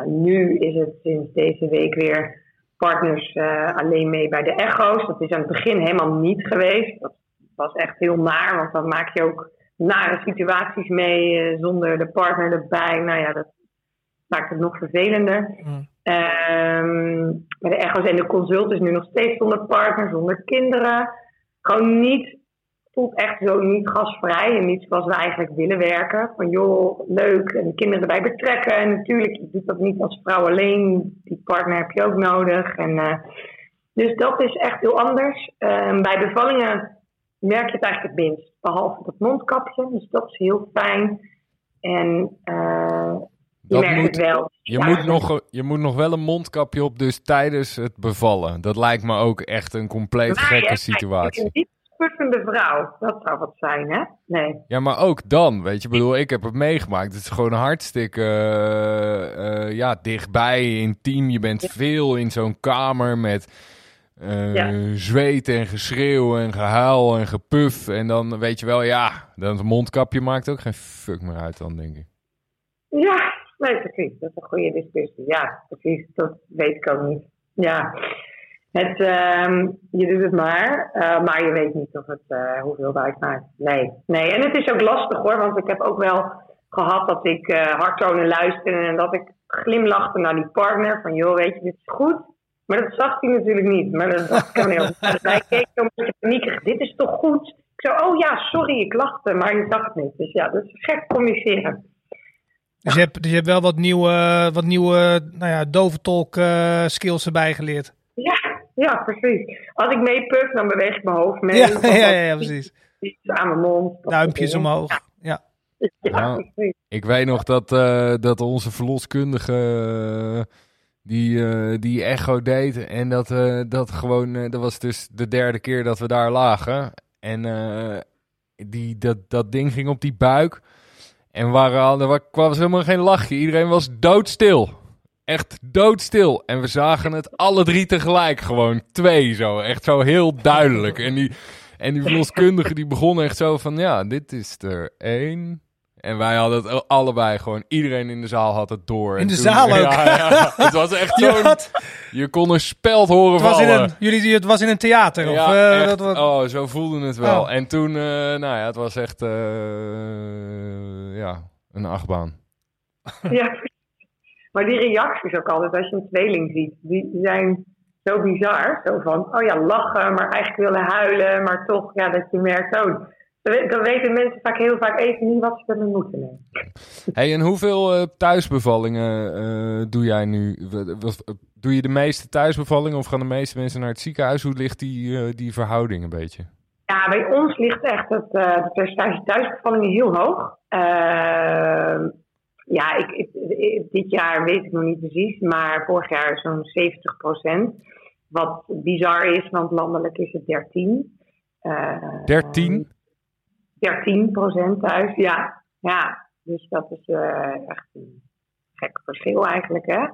Speaker 3: Nu is het sinds deze week weer partners alleen mee bij de echo's. Dat is aan het begin helemaal niet geweest. Dat was echt heel naar, want dan maak je ook nare situaties mee zonder de partner erbij. Nou ja, dat maakt het nog vervelender. Mm. Um, bij de echo's en de consult is nu nog steeds zonder partner, zonder kinderen. Gewoon niet voelt echt zo niet gasvrij en niet zoals we eigenlijk willen werken. Van joh, leuk en de kinderen erbij betrekken. En natuurlijk, je doet dat niet als vrouw alleen. Die partner heb je ook nodig. En, uh, dus dat is echt heel anders. Uh, bij bevallingen merk je het eigenlijk het minst. Behalve dat mondkapje, dus dat is heel fijn. En uh, je merkt moet, het wel.
Speaker 1: Je, moet nog, je moet nog wel een mondkapje op, dus tijdens het bevallen. Dat lijkt me ook echt een compleet gekke situatie
Speaker 3: puffende vrouw. Dat zou wat zijn, hè? Nee.
Speaker 1: Ja, maar ook dan, weet je, bedoel, ik heb het meegemaakt. Het is gewoon hartstikke uh, uh, ja, dichtbij, intiem. Je bent veel in zo'n kamer met uh, ja. zweet en geschreeuw en gehuil en gepuf. En dan weet je wel, ja, dan het mondkapje maakt ook geen fuck meer uit dan, denk ik.
Speaker 3: Ja, nee, precies. Dat is een goede discussie. Ja, precies. Dat weet ik ook niet. ja. Het, ehm, je doet het maar, uh, maar je weet niet of het, uh, hoeveel het uitmaakt. Nee. nee, en het is ook lastig hoor, want ik heb ook wel gehad dat ik hardtonen luisterde en dat ik glimlachte naar die partner van joh, weet je, dit is goed. Maar dat zag hij natuurlijk niet. Maar dat dacht ik heel Hij keek zo een beetje paniekerig, dit is toch goed? Ik zei, oh ja, sorry, ik lachte, maar je zag het niet. Dus ja, dat is gek communiceren.
Speaker 2: Dus je hebt, dus je hebt wel wat nieuwe, wat nieuwe nou ja, doventolk uh, skills erbij geleerd.
Speaker 3: Ja, ja, precies. Als ik meepuf, dan beweeg ik mijn hoofd mee.
Speaker 2: Ja, ja, ja, ja, precies.
Speaker 3: Aan mijn mond.
Speaker 2: Duimpjes omhoog. Ja.
Speaker 1: ja. Nou, ik weet nog dat, uh, dat onze verloskundige uh, die, uh, die echo deed. En dat, dat gewoon, dat was dus de derde keer dat we daar lagen. En die, dat, dat ding ging op die buik. En waren al, er was helemaal geen lachje. Iedereen was doodstil. Echt doodstil. En we zagen het alle drie tegelijk. Gewoon twee zo. Echt zo heel duidelijk. En die, en die verloskundige die begon echt zo van... Ja, dit is er één, en wij hadden het allebei gewoon. Iedereen in de zaal had het door.
Speaker 2: In de zaal ook? Ja,
Speaker 1: ja, het was echt zo. Je kon een speld horen het was
Speaker 2: vallen. In een, jullie, het was in een theater? Of,
Speaker 1: uh, echt, dat wat... Oh, zo voelden het wel. Oh. En toen, uh, nou ja, het was echt uh, ja, een achtbaan.
Speaker 3: Ja, maar die reacties ook altijd als je een tweeling ziet, die zijn zo bizar. Zo van, oh ja, lachen, maar eigenlijk willen huilen, maar toch, ja, dat je merkt, oh dan weten mensen vaak heel vaak even niet wat ze ermee moeten nemen.
Speaker 1: Hey, en hoeveel uh, thuisbevallingen uh, doe jij nu? Doe je de meeste thuisbevallingen of gaan de meeste mensen naar het ziekenhuis? Hoe ligt die, uh, die verhouding een beetje?
Speaker 3: Ja, bij ons ligt echt het, het percentage thuisbevallingen heel hoog. Ehm, ja, ik, ik, dit jaar weet ik nog niet precies, maar vorig jaar zo'n 70 procent. Wat bizar is, want landelijk is het 13.
Speaker 1: 13?
Speaker 3: 13 procent thuis. Ja, ja. Dus dat is uh, echt een gek verschil eigenlijk. Hè?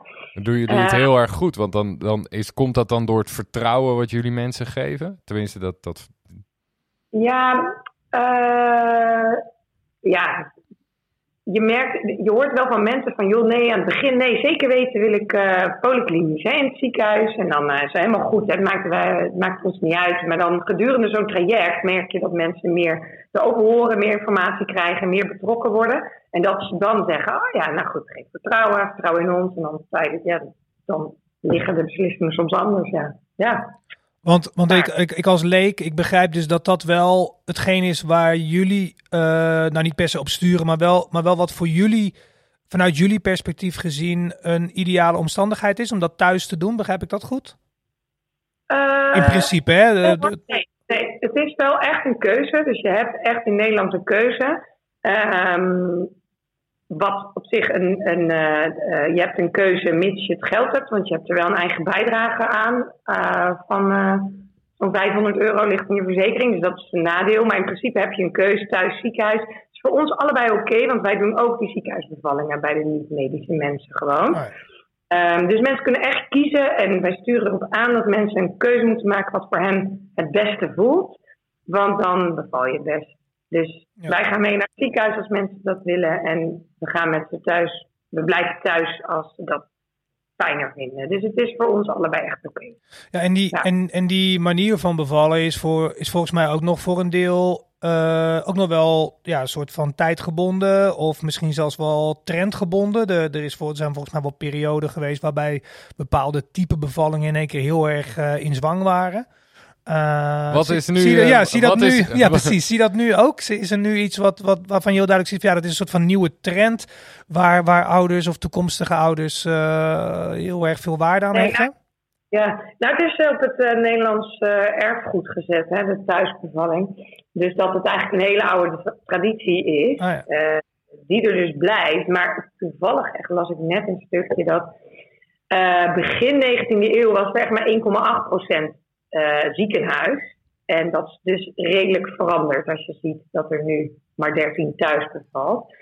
Speaker 1: Doe je het uh, heel erg goed, want dan, dan is, komt dat dan door het vertrouwen wat jullie mensen geven? Tenminste, dat. dat...
Speaker 3: Ja, uh, ja, je merkt, je hoort wel van mensen van, joh, nee, aan het begin, nee, zeker weten wil ik uh, polyklinisch hè, in het ziekenhuis. En dan uh, is het helemaal goed, hè, het, maakt, het maakt ons niet uit. Maar dan gedurende zo'n traject merk je dat mensen meer erover horen, meer informatie krijgen, meer betrokken worden. En dat ze dan zeggen, oh ja, nou goed, geef vertrouwen, vertrouwen in ons. En dan, ja, dan liggen de beslissingen soms anders, ja. ja.
Speaker 2: Want, want ik, ik, ik, als leek, ik begrijp dus dat dat wel hetgeen is waar jullie, uh, nou niet per se op sturen, maar wel, maar wel wat voor jullie, vanuit jullie perspectief gezien, een ideale omstandigheid is om dat thuis te doen. Begrijp ik dat goed? Uh, in principe, hè?
Speaker 3: Het is wel echt een keuze. Dus je hebt echt in Nederland een keuze. Um, wat op zich een, een uh, je hebt een keuze mits je het geld hebt, want je hebt er wel een eigen bijdrage aan uh, van zo'n 500 euro ligt in je verzekering, dus dat is een nadeel. Maar in principe heb je een keuze thuis, ziekenhuis. Het is voor ons allebei oké, want wij doen ook die ziekenhuisbevallingen bij de niet-medische mensen gewoon. Um, dus mensen kunnen echt kiezen en wij sturen erop aan dat mensen een keuze moeten maken wat voor hen het beste voelt. Want dan beval je het best. Dus wij gaan mee naar het ziekenhuis als mensen dat willen. En we gaan met ze thuis. We blijven thuis als ze dat fijner vinden. Dus het is voor ons allebei echt oké.
Speaker 2: Ja, en die, En, en die manier van bevallen is, voor, is volgens mij ook nog voor een deel uh, ook nog wel ja, een soort van tijdgebonden of misschien zelfs wel trendgebonden. De, er, is voor, zijn volgens mij wel perioden geweest waarbij bepaalde type bevallingen in één keer heel erg uh, in zwang waren.
Speaker 1: Uh, wat is nu?
Speaker 2: Zie, ja, zie dat nu? Is, ja, precies. Zie dat nu ook? Is er nu iets wat, wat, waarvan je heel duidelijk ziet, ja, dat is een soort van nieuwe trend waar, waar ouders of toekomstige ouders uh, heel erg veel waarde aan nee,
Speaker 3: Nou, ja, nou het is op het uh, Nederlands erfgoed gezet, hè, de thuisbevalling. Dus dat het eigenlijk een hele oude traditie is, oh, ja. die er dus blijft. Maar toevallig echt las ik net een stukje dat begin 19e eeuw was er echt maar 1,8 procent uh, ziekenhuis. En dat is dus redelijk veranderd als je ziet dat er nu maar 13 thuis bevalt.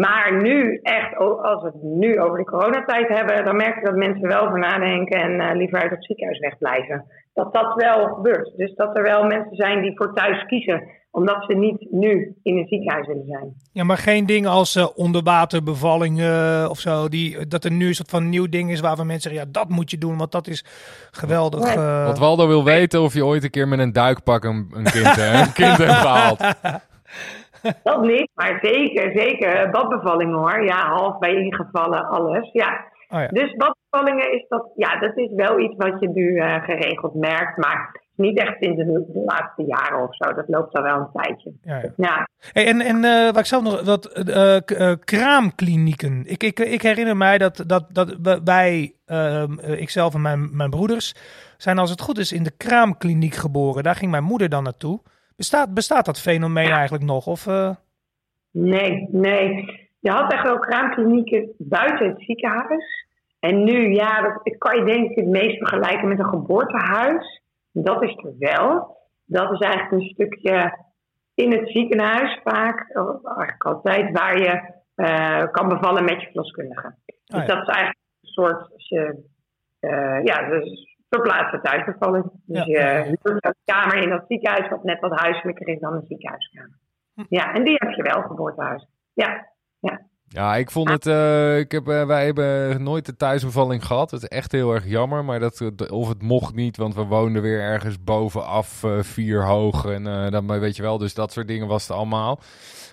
Speaker 3: Maar nu, echt, als we het nu over de coronatijd hebben, dan merk je dat mensen wel over nadenken en liever uit het ziekenhuis wegblijven. Dat dat wel gebeurt. Dus dat er wel mensen zijn die voor thuis kiezen omdat ze niet nu in een ziekenhuis willen zijn.
Speaker 2: Ja, maar geen dingen als uh, onderwaterbevallingen of zo. Die, dat er nu een soort van nieuw ding is waarvan mensen zeggen: ja, dat moet je doen, want dat is geweldig. Uh...
Speaker 1: Wat Waldo wil weten of je ooit een keer met een duikpak een, een kind, een kind hebt gehaald.
Speaker 3: Dat niet, maar zeker, zeker. Badbevallingen hoor. Ja, half bij ingevallen, alles. Ja. Oh ja. Dus badbevallingen is dat, ja, dat is wel iets wat je nu uh, geregeld merkt. Maar niet echt sinds de, de, laatste jaren of zo. Dat loopt al wel een tijdje. Ja, ja.
Speaker 2: Hey, en en uh, wat ik zelf nog, uh, uh, kraamklinieken. Ik, ik, ik herinner mij dat, dat, dat wij, ehm, ikzelf en mijn, mijn broeders, zijn als het goed is in de kraamkliniek geboren. Daar ging mijn moeder dan naartoe. Bestaat, bestaat dat fenomeen eigenlijk nog? Of,
Speaker 3: Nee, nee. Je had echt wel kraamklinieken buiten het ziekenhuis. En nu, ja, dat kan je denk ik het meest vergelijken met een geboortehuis. Dat is er wel. Dat is eigenlijk een stukje in het ziekenhuis vaak, eigenlijk altijd, waar je uh, kan bevallen met je verloskundige. Dus oh, ja. dat is eigenlijk een soort, uh, ja, dus verplaatste thuisbevalling. Dus ja. je huurt een kamer in dat ziekenhuis, wat net wat huiselijker is dan een ziekenhuiskamer. Hm. Ja, en die heb je wel, geboortehuis. Ja, ja.
Speaker 1: Ja, ik vond het. Uh, ik heb, uh, wij hebben nooit de thuisbevalling gehad. Het is echt heel erg jammer. Maar dat, of het mocht niet, want we woonden weer ergens bovenaf, uh, vier hoog. En dan weet je wel, dus dat soort dingen was het allemaal.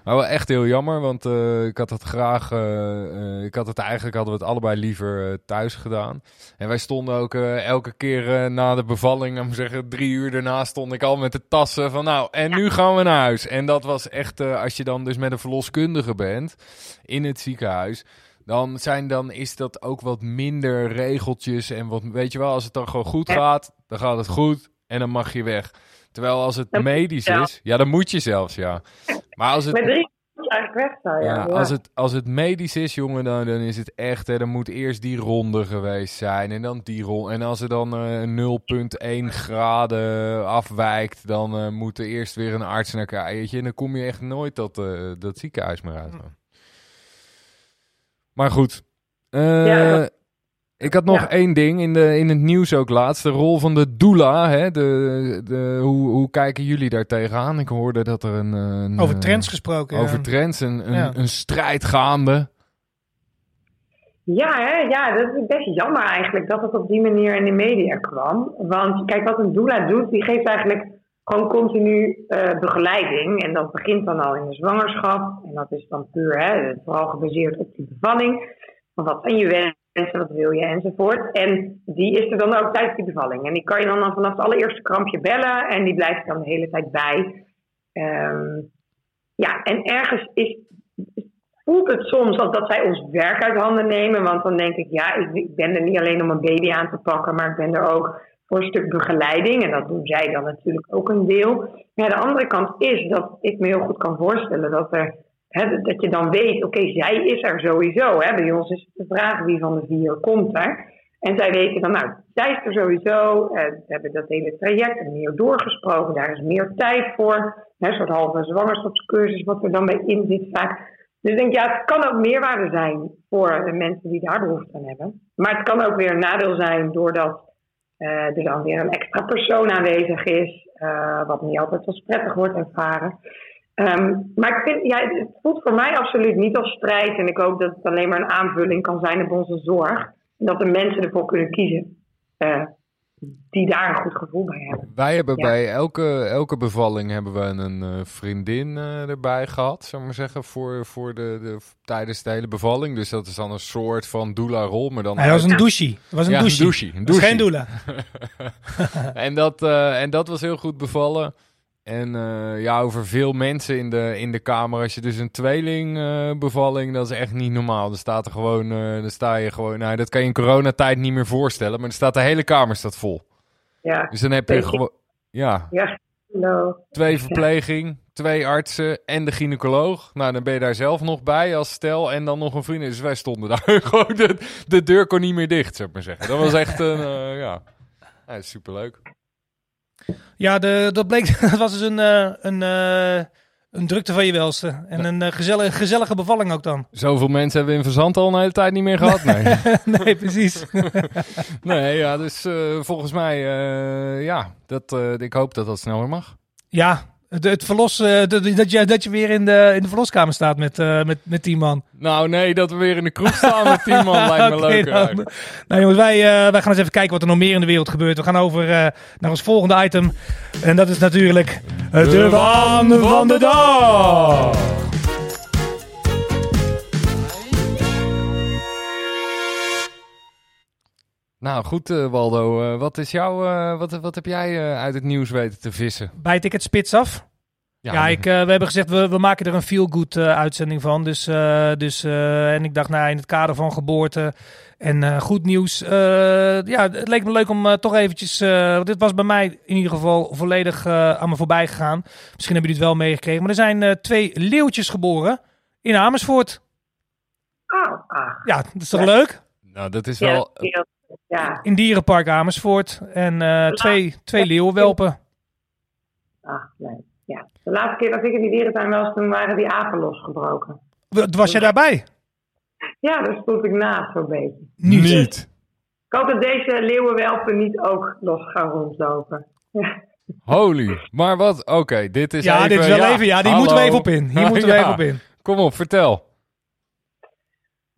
Speaker 1: Maar wel echt heel jammer, want uh, ik had het graag. Uh, ik had het eigenlijk hadden we het allebei liever thuis gedaan. En wij stonden ook elke keer na de bevalling, om zeggen, drie uur daarna stond ik al met de tassen van nou, en nu gaan we naar huis. En dat was echt, als je dan dus met een verloskundige bent in het ziekenhuis dan, zijn, dan is dat ook wat minder regeltjes. En wat, weet je wel, als het dan gewoon goed gaat, dan gaat het goed en dan mag je weg. Terwijl als het medisch is, ja, dan moet je zelfs, ja. Maar als het...
Speaker 3: Met drie eigenlijk weg
Speaker 1: ja. ja. Als, het, als het medisch is, jongen, dan, dan is het echt, hè, dan moet eerst die ronde geweest zijn en dan die ronde. En als er dan uh, 0,1 graden afwijkt, dan uh, moet er eerst weer een arts naar kijken. En dan kom je echt nooit dat, uh, dat ziekenhuis meer uit. Maar goed. Uh, ik had nog één ding in, de, in het nieuws ook laatst. De rol van de doula. Hè? De, de, hoe, hoe kijken jullie daar tegenaan? Ik hoorde dat er een... een
Speaker 2: over trends gesproken.
Speaker 1: Over ja. trends, een, een, een, strijd gaande.
Speaker 3: Ja, hè? ja, dat is best jammer eigenlijk dat het op die manier in de media kwam. Want kijk, wat een doula doet, die geeft eigenlijk gewoon continu uh, begeleiding. En dat begint dan al in de zwangerschap. En dat is dan puur, hè, vooral gebaseerd op die bevalling. Van wat zijn je wensen, wat wil je enzovoort. En die is er dan ook tijdens die bevalling. En die kan je dan, vanaf het allereerste krampje bellen. En die blijft dan de hele tijd bij. Um, ja, en ergens is, voelt het soms als dat zij ons werk uit handen nemen. Want dan denk ik, ja, ik, ik ben er niet alleen om een baby aan te pakken. Maar ik ben er ook voor een stuk begeleiding. En dat doen zij dan natuurlijk ook een deel. Maar de andere kant is dat ik me heel goed kan voorstellen dat, er, dat je dan weet, oké, zij is er sowieso. Hè. Bij ons is het de vraag wie van de vier komt er. En zij weten dan, nou, zij is er sowieso. Eh, we hebben dat hele traject meer doorgesproken. Daar is meer tijd voor. Een soort halve zwangerschapscursus wat er dan bij in zit vaak. Dus ik denk, ja, het kan ook meerwaarde zijn voor de mensen die daar behoefte aan hebben. Maar het kan ook weer een nadeel zijn doordat uh, er dan weer een extra persoon aanwezig is, uh, wat niet altijd als prettig wordt ervaren. Um, maar ik vind, ja, het voelt voor mij absoluut niet als strijd. En ik hoop dat het alleen maar een aanvulling kan zijn op onze zorg. En dat de mensen ervoor kunnen kiezen. Uh, die daar een goed gevoel bij hebben.
Speaker 1: Wij hebben bij elke, elke bevalling hebben we een uh, vriendin uh, erbij gehad, zou maar zeggen, voor, voor de, de, tijdens de hele bevalling. Dus dat is dan een soort van doula-rol, maar dan...
Speaker 2: Hij was een douche. was een
Speaker 1: ja,
Speaker 2: douche.
Speaker 1: Een douche. Een douche.
Speaker 2: geen doula.
Speaker 1: en, dat, uh, en dat was heel goed bevallen. En uh, ja, over veel mensen in de, in de kamer. Als je dus een tweeling uh, bevalling, dat is echt niet normaal. Dan staat er gewoon, uh, dan sta je gewoon, nou dat kan je in coronatijd niet meer voorstellen. Maar dan staat de hele kamer staat vol.
Speaker 3: Ja.
Speaker 1: Dus dan heb je gewoon, ja.
Speaker 3: Ja, no.
Speaker 1: Twee verpleging, twee artsen en de gynaecoloog. Nou, dan ben je daar zelf nog bij als stel. En dan nog een vriendin. Dus wij stonden daar gewoon, de, de deur kon niet meer dicht, zou ik maar zeggen. Dat was echt een, ja, ja superleuk.
Speaker 2: Ja, de, dat bleek, dat was dus een, uh, een, uh, Een drukte van je welste. En een uh, gezellige, gezellige bevalling ook dan.
Speaker 1: Zoveel mensen hebben we in Verzand al een hele tijd niet meer gehad. Nee,
Speaker 2: nee precies.
Speaker 1: nee, ja, dus uh, volgens mij, uh, ja, dat, ik hoop dat dat sneller mag.
Speaker 2: Ja, het, het verlos, uh, dat, je, dat je weer in de, in de verloskamer staat met, uh, met, met tien man.
Speaker 1: Nou nee, dat we weer in de kroeg staan met tien man lijkt me okay, leuk.
Speaker 2: Nou, nou, jongens, wij, uh, wij gaan eens even kijken wat er nog meer in de wereld gebeurt. We gaan over naar ons volgende item. En dat is natuurlijk de, de waan van de dag.
Speaker 1: Nou goed, uh, Waldo. Uh, wat, is jouw, uh, wat, wat heb jij uit het nieuws weten te vissen?
Speaker 2: Bijt ik het spits af? Ja, ja ik, we hebben gezegd, we, we maken er een feel-good uitzending van. Dus, dus, en ik dacht, nou, in het kader van geboorte en goed nieuws. ja, het leek me leuk om toch eventjes... dit was bij mij in ieder geval volledig aan me voorbij gegaan. Misschien hebben jullie het wel meegekregen. Maar er zijn twee leeuwtjes geboren in Amersfoort.
Speaker 3: Oh, ah.
Speaker 2: Ja, dat is toch leuk?
Speaker 1: Nou, dat is wel...
Speaker 3: Ja, ja.
Speaker 2: In Dierenpark Amersfoort. En uh, twee, twee leeuwenwelpen.
Speaker 3: Ah, nee. Ja. De laatste keer dat ik in die dierentuin was, toen waren die apen losgebroken.
Speaker 2: Was jij daarbij?
Speaker 3: Ja, daar stond ik naast zo'n beetje.
Speaker 1: Niet.
Speaker 3: Ik hoop dat deze leeuwenwelpen niet ook los gaan rondlopen.
Speaker 1: Holy, maar wat? Oké, dit is
Speaker 2: ja,
Speaker 1: even...
Speaker 2: dit is wel even... Ja, die moeten we even op in. Hier moeten we even op in.
Speaker 1: Kom op, vertel.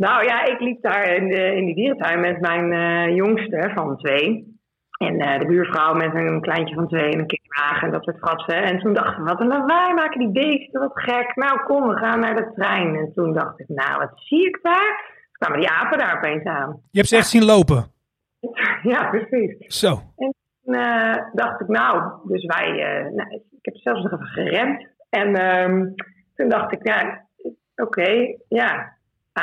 Speaker 3: Nou ja, ik liep daar in, de, in die dierentuin met mijn uh, jongste van twee. En uh, de buurvrouw met een kleintje van twee en een kinderwagen en dat soort fratsen. En toen dacht ik, wat een lawaai maken die beesten, wat gek. Nou kom, we gaan naar de trein. En toen dacht ik, nou wat zie ik daar? Toen kwamen die apen daar opeens aan.
Speaker 2: Je hebt ze echt zien lopen?
Speaker 3: ja, precies.
Speaker 2: Zo.
Speaker 3: En toen uh, dacht ik, nou, dus wij, nou, ik heb zelfs nog even geremd. En um, toen dacht ik, ja, oké, okay, ja,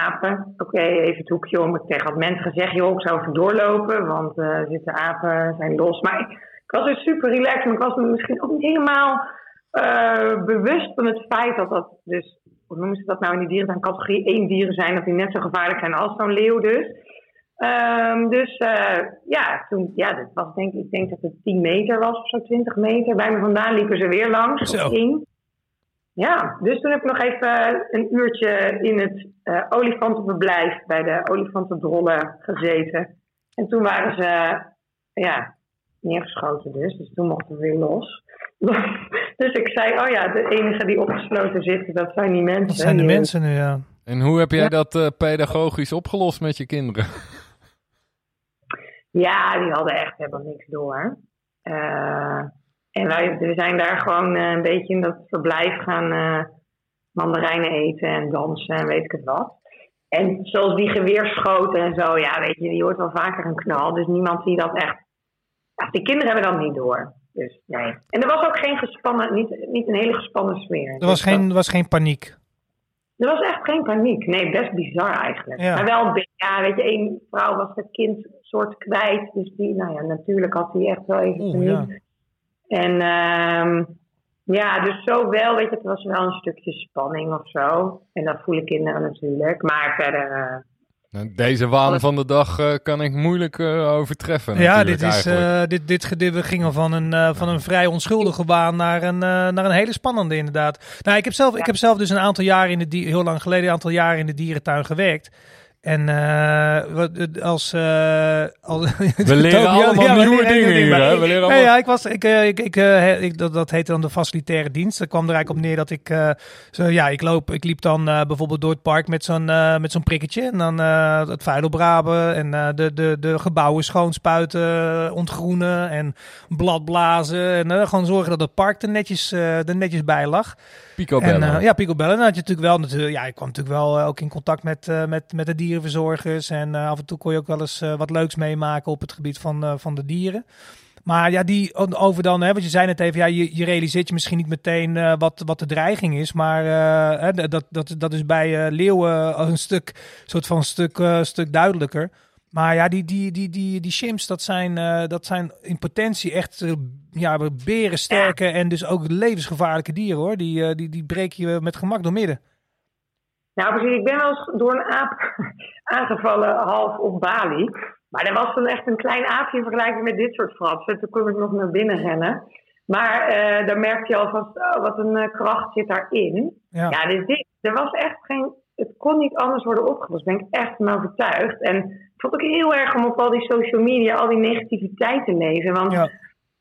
Speaker 3: apen. Oké, even het hoekje om. Ik tegen had mensen gezegd, joh, ik zou even doorlopen, want uh, zitten apen, zijn los. Maar ik, ik, was dus super relaxed, maar ik was me misschien ook niet helemaal uh, bewust van het feit dat dat dus, hoe noemen ze dat nou in die dieren, categorie 1 dieren zijn, dat die net zo gevaarlijk zijn als zo'n leeuw dus. Um, dus uh, ja, toen, ja, dat was denk ik, ik denk dat het 10 meter was of zo, 20 meter. Bij me vandaan liepen ze weer langs. Zo. Ja, dus toen heb ik nog even een uurtje in het uh, olifantenverblijf bij de olifantendrollen gezeten. En toen waren ze ja, neergeschoten dus. Dus toen mochten we weer los. dus ik zei, oh ja, de enige die opgesloten zitten, dat zijn die mensen. Dat
Speaker 2: zijn de mensen nu, ja.
Speaker 1: En hoe heb jij dat uh, pedagogisch opgelost met je kinderen?
Speaker 3: Ja, die hadden echt helemaal niks door. Uh, en wij we zijn daar gewoon uh, een beetje in dat verblijf gaan uh, mandarijnen eten en dansen en weet ik het wat. En zoals die geweerschoten en zo, ja, weet je, die hoort wel vaker een knal. Dus niemand die dat echt. Ja, die kinderen hebben dat niet door. Dus nee. En er was ook geen gespannen, niet, niet een hele gespannen sfeer.
Speaker 2: Er was, dus geen, was geen paniek.
Speaker 3: Er was echt geen paniek. Nee, best bizar eigenlijk. Ja. Maar wel, ja, weet je, één vrouw was het kind soort kwijt. Dus die, nou ja, natuurlijk had hij echt wel even. Ja. En um, ja, dus zo wel, weet je, het was wel een stukje spanning of zo. En dat voelen kinderen natuurlijk. Maar verder. Uh,
Speaker 1: Deze waan van de dag uh, kan ik moeilijk uh, overtreffen.
Speaker 2: Ja, dit, is, dit, dit, dit, we gingen van een, van een vrij onschuldige waan naar een, naar een hele spannende, inderdaad. Nou, ik heb zelf, ik heb zelf dus een aantal jaren in de heel lang geleden, een aantal jaren in de dierentuin gewerkt. En uh, als, uh, als...
Speaker 1: We leren allemaal ja, nieuwe dingen hier, hè? We leren allemaal...
Speaker 2: ja, ik was, ik, ik, ik, ik, dat, dat heette dan de facilitaire dienst. Dat kwam er eigenlijk op neer dat ik, zo, ja, ik loop, ik liep dan bijvoorbeeld door het park met zo'n met zo'n prikketje. En dan het vuil opbraben en de, de, de gebouwen schoonspuiten, ontgroenen en bladblazen. En gewoon zorgen dat het park er netjes, er netjes bij lag.
Speaker 1: Picobellen.
Speaker 2: En, ja, Picobellen. Dan had je natuurlijk wel, natuurlijk, ja, ik kwam natuurlijk wel ook in contact met, met, met de dierenverzorgers. En uh, af en toe kon je ook wel eens uh, wat leuks meemaken op het gebied van, uh, van de dieren. Maar ja, die over dan, hè, want je zei net even, ja, je, je realiseert je misschien niet meteen wat, wat de dreiging is. Maar hè, dat, dat, dat is bij leeuwen een stuk, soort van stuk, stuk duidelijker. Maar ja, die, die, die, die, die chimps, dat zijn, dat zijn in potentie echt ja, berensterke en dus ook levensgevaarlijke dieren hoor. Die, die, die breek je met gemak door midden.
Speaker 3: Nou, precies. Ik ben wel eens door een aap aangevallen, half op Bali. Maar dat was dan echt een klein aapje in vergelijking met dit soort fratsen. Toen kon ik nog naar binnen rennen. Maar uh, dan merk je alvast, oh, wat een kracht zit daarin. Ja, ja dus dit, er was echt geen, het kon niet anders worden opgelost. Daar ben ik echt van overtuigd. En ik vond het ook heel erg om op al die social media, al die negativiteit te lezen. Want ja.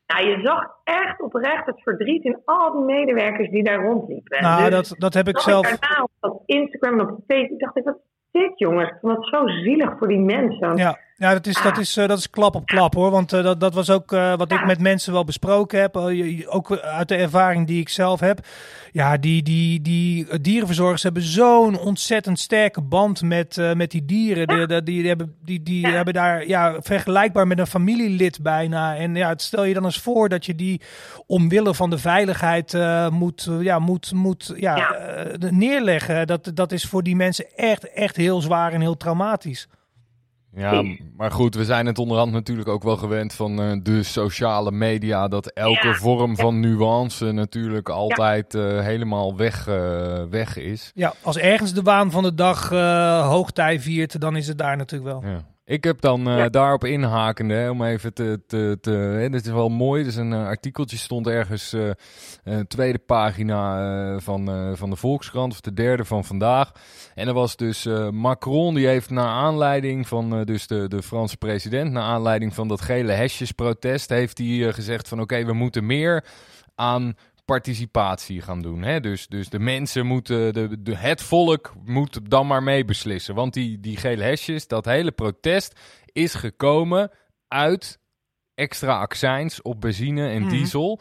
Speaker 3: Nou, je zag echt oprecht het verdriet in al die medewerkers die daar rondliepen.
Speaker 2: Nou, dus dat, dat heb ik zelf.
Speaker 3: Ik daarna op Instagram en op Facebook dacht ik, wat dit jongens? Ik vond het zo zielig voor die mensen.
Speaker 2: Ja. Ja, dat is, dat, is, uh, dat is klap op klap hoor. Want uh, dat, dat was ook uh, wat ik met mensen wel besproken heb. ook uit de ervaring die ik zelf heb. Ja, die, die, die dierenverzorgers hebben zo'n ontzettend sterke band met, met die dieren. Die, die, die, hebben, die, die hebben daar ja, vergelijkbaar met een familielid bijna. En ja, stel je dan eens voor dat je die omwille van de veiligheid moet, ja, moet, moet ja, ja. neerleggen. Dat, dat is voor die mensen echt, echt heel zwaar en heel traumatisch.
Speaker 1: Ja, maar goed, we zijn het onderhand natuurlijk ook wel gewend van uh, de sociale media. Dat elke vorm van nuance natuurlijk altijd uh, helemaal weg, uh, weg is.
Speaker 2: Ja, als ergens de waan van de dag hoogtij viert, dan is het daar natuurlijk wel.
Speaker 1: Ja. Ik heb dan uh, daarop inhakende, hè, om even te... te, te hè, dit is wel mooi, dus een uh, artikeltje stond ergens, uh, tweede pagina van, van de Volkskrant, of de derde van vandaag. En er was dus Macron, die heeft naar aanleiding van dus de, de Franse president, naar aanleiding van dat gele hesjesprotest, heeft hij gezegd van oké, we moeten meer aan participatie gaan doen. Hè? Dus, dus de mensen moeten, de, het volk moet dan maar mee beslissen. Want die, die gele hesjes, dat hele protest is gekomen uit extra accijns op benzine en mhm. diesel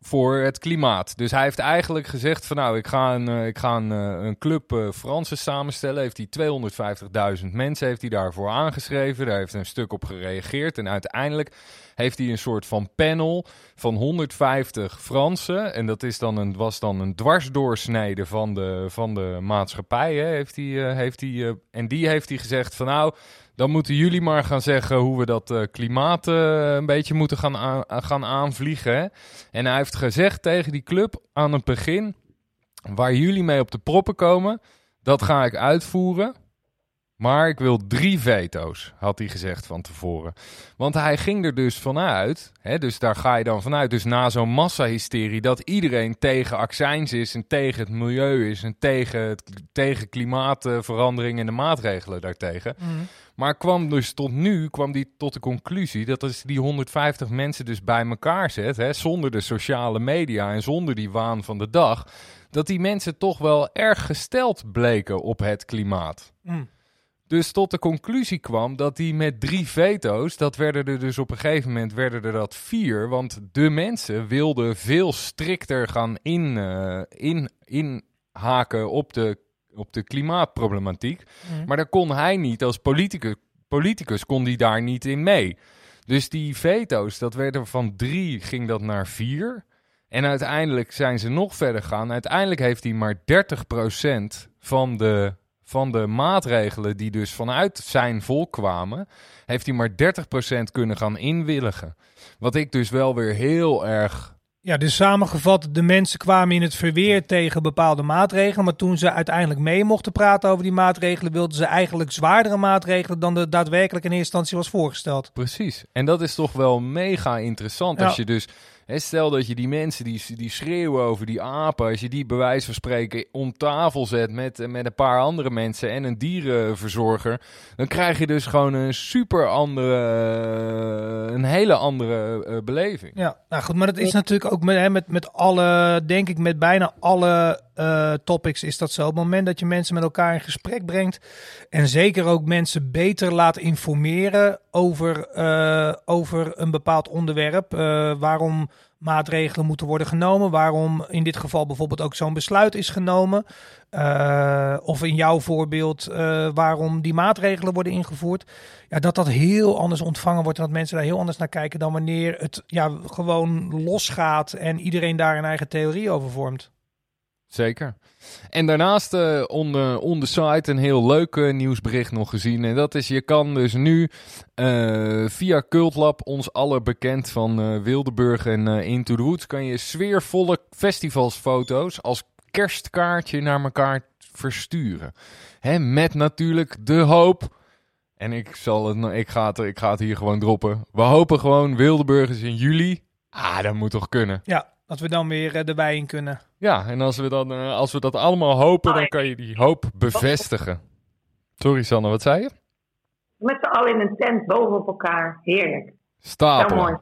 Speaker 1: voor het klimaat. Dus hij heeft eigenlijk gezegd van nou, ik ga een, uh, ik ga een, uh, een club uh, Fransen samenstellen. Heeft hij 250.000 mensen heeft hij daarvoor aangeschreven. Daar heeft een stuk op gereageerd en uiteindelijk heeft hij een soort van panel van 150 Fransen. En dat is dan een, was dan een dwarsdoorsnede van de, van de maatschappij. Hè, heeft hij, heeft hij, en die heeft hij gezegd van nou, dan moeten jullie maar gaan zeggen hoe we dat uh, klimaat uh, een beetje moeten gaan, gaan aanvliegen. En hij heeft gezegd tegen die club aan het begin: waar jullie mee op de proppen komen, dat ga ik uitvoeren. Maar ik wil drie veto's, had hij gezegd van tevoren. Want hij ging er dus vanuit, hè, dus daar ga je dan vanuit, dus na zo'n massahysterie, dat iedereen tegen accijns is en tegen het milieu is en tegen, het, tegen klimaatverandering en de maatregelen daartegen. Mm. Maar kwam dus tot nu kwam die tot de conclusie dat als die 150 mensen dus bij elkaar zet, hè, zonder de sociale media en zonder die waan van de dag, dat die mensen toch wel erg gesteld bleken op het klimaat. Mm. Dus tot de conclusie kwam dat die met drie veto's, dat werden er dus op een gegeven moment werden er dat vier, want de mensen wilden veel strikter gaan in, uh, in, inhaken op de op de klimaatproblematiek. Mhm. Maar daar kon hij niet als politicus, politicus kon die daar niet in mee. Dus die veto's, dat werden van drie, ging dat naar vier. En uiteindelijk zijn ze nog verder gegaan. Uiteindelijk heeft hij maar 30% van de, van de maatregelen die dus vanuit zijn volk kwamen, heeft hij maar 30% kunnen gaan inwilligen. Wat ik dus wel weer heel erg
Speaker 2: ja, dus samengevat, de mensen kwamen in het verweer tegen bepaalde maatregelen. Maar toen ze uiteindelijk mee mochten praten over die maatregelen, wilden ze eigenlijk zwaardere maatregelen dan de daadwerkelijk in eerste instantie was voorgesteld.
Speaker 1: Precies. En dat is toch wel mega interessant. Als je dus stel dat je die mensen die, die schreeuwen over die apen, als je die bij wijze van spreken om tafel zet met, met een paar andere mensen en een dierenverzorger, dan krijg je dus gewoon een super andere, een hele andere uh, beleving.
Speaker 2: Ja, nou goed, maar dat is natuurlijk ook met, met, met alle, denk ik, met bijna alle uh, topics is dat zo. Op het moment dat je mensen met elkaar in gesprek brengt en zeker ook mensen beter laat informeren over, uh, over een bepaald onderwerp, uh, waarom maatregelen moeten worden genomen, waarom in dit geval bijvoorbeeld ook zo'n besluit is genomen, of in jouw voorbeeld waarom die maatregelen worden ingevoerd, ja, dat dat heel anders ontvangen wordt en dat mensen daar heel anders naar kijken dan wanneer het ja, gewoon losgaat en iedereen daar een eigen theorie over vormt.
Speaker 1: Zeker. En daarnaast uh, on, the, on the site een heel leuk uh, nieuwsbericht nog gezien. En dat is, je kan dus nu via Cultlab, ons aller bekend van Wildeburg en Into the Woods, kan je sfeervolle festivalsfoto's als kerstkaartje naar elkaar versturen. Hè, met natuurlijk de hoop. En ik, zal het, ik, ga het, ik ga het hier gewoon droppen. We hopen gewoon Wildeburg is in juli Ah, dat moet toch kunnen?
Speaker 2: Ja, dat we dan weer uh, erbij in kunnen.
Speaker 1: Ja, en als we, dan, uh, als we dat allemaal hopen, dan kan je die hoop bevestigen. Sorry Sanne, wat zei je?
Speaker 3: Met z'n allen in een tent boven op elkaar. Heerlijk.
Speaker 1: Stapelen. mooi.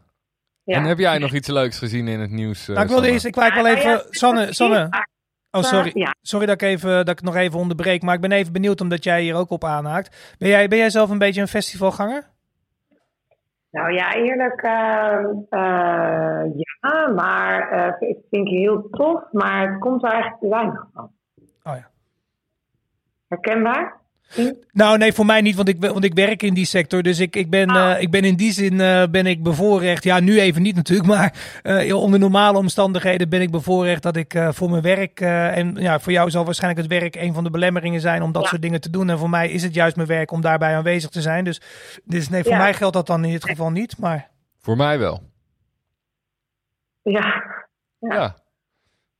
Speaker 1: Ja. En heb jij nog iets leuks gezien in het nieuws? Uh,
Speaker 2: nou, ik wilde eerst, ik wou wel even, Sanne, Sanne. Oh, sorry. Sorry dat ik, even, dat ik nog even onderbreek, maar ik ben even benieuwd omdat jij hier ook op aanhaakt. Ben jij, ben jij zelf een beetje een festivalganger?
Speaker 3: Nou ja, eerlijk, uh, uh, ja, maar uh, ik vind het heel tof, maar het komt er eigenlijk te weinig van.
Speaker 2: Oh ja.
Speaker 3: Herkenbaar?
Speaker 2: Nou, nee, voor mij niet, want ik, want ik werk in die sector. Dus ik, ik, ben, uh, ik ben in die zin uh, ben ik bevoorrecht. Ja, nu even niet natuurlijk, maar uh, onder normale omstandigheden ben ik bevoorrecht dat ik voor mijn werk. en ja, voor jou zal waarschijnlijk het werk een van de belemmeringen zijn om dat soort dingen te doen. En voor mij is het juist mijn werk om daarbij aanwezig te zijn. Dus, dus nee, voor mij geldt dat dan in dit geval niet. Maar...
Speaker 1: Voor mij wel.
Speaker 3: Ja.
Speaker 1: ja.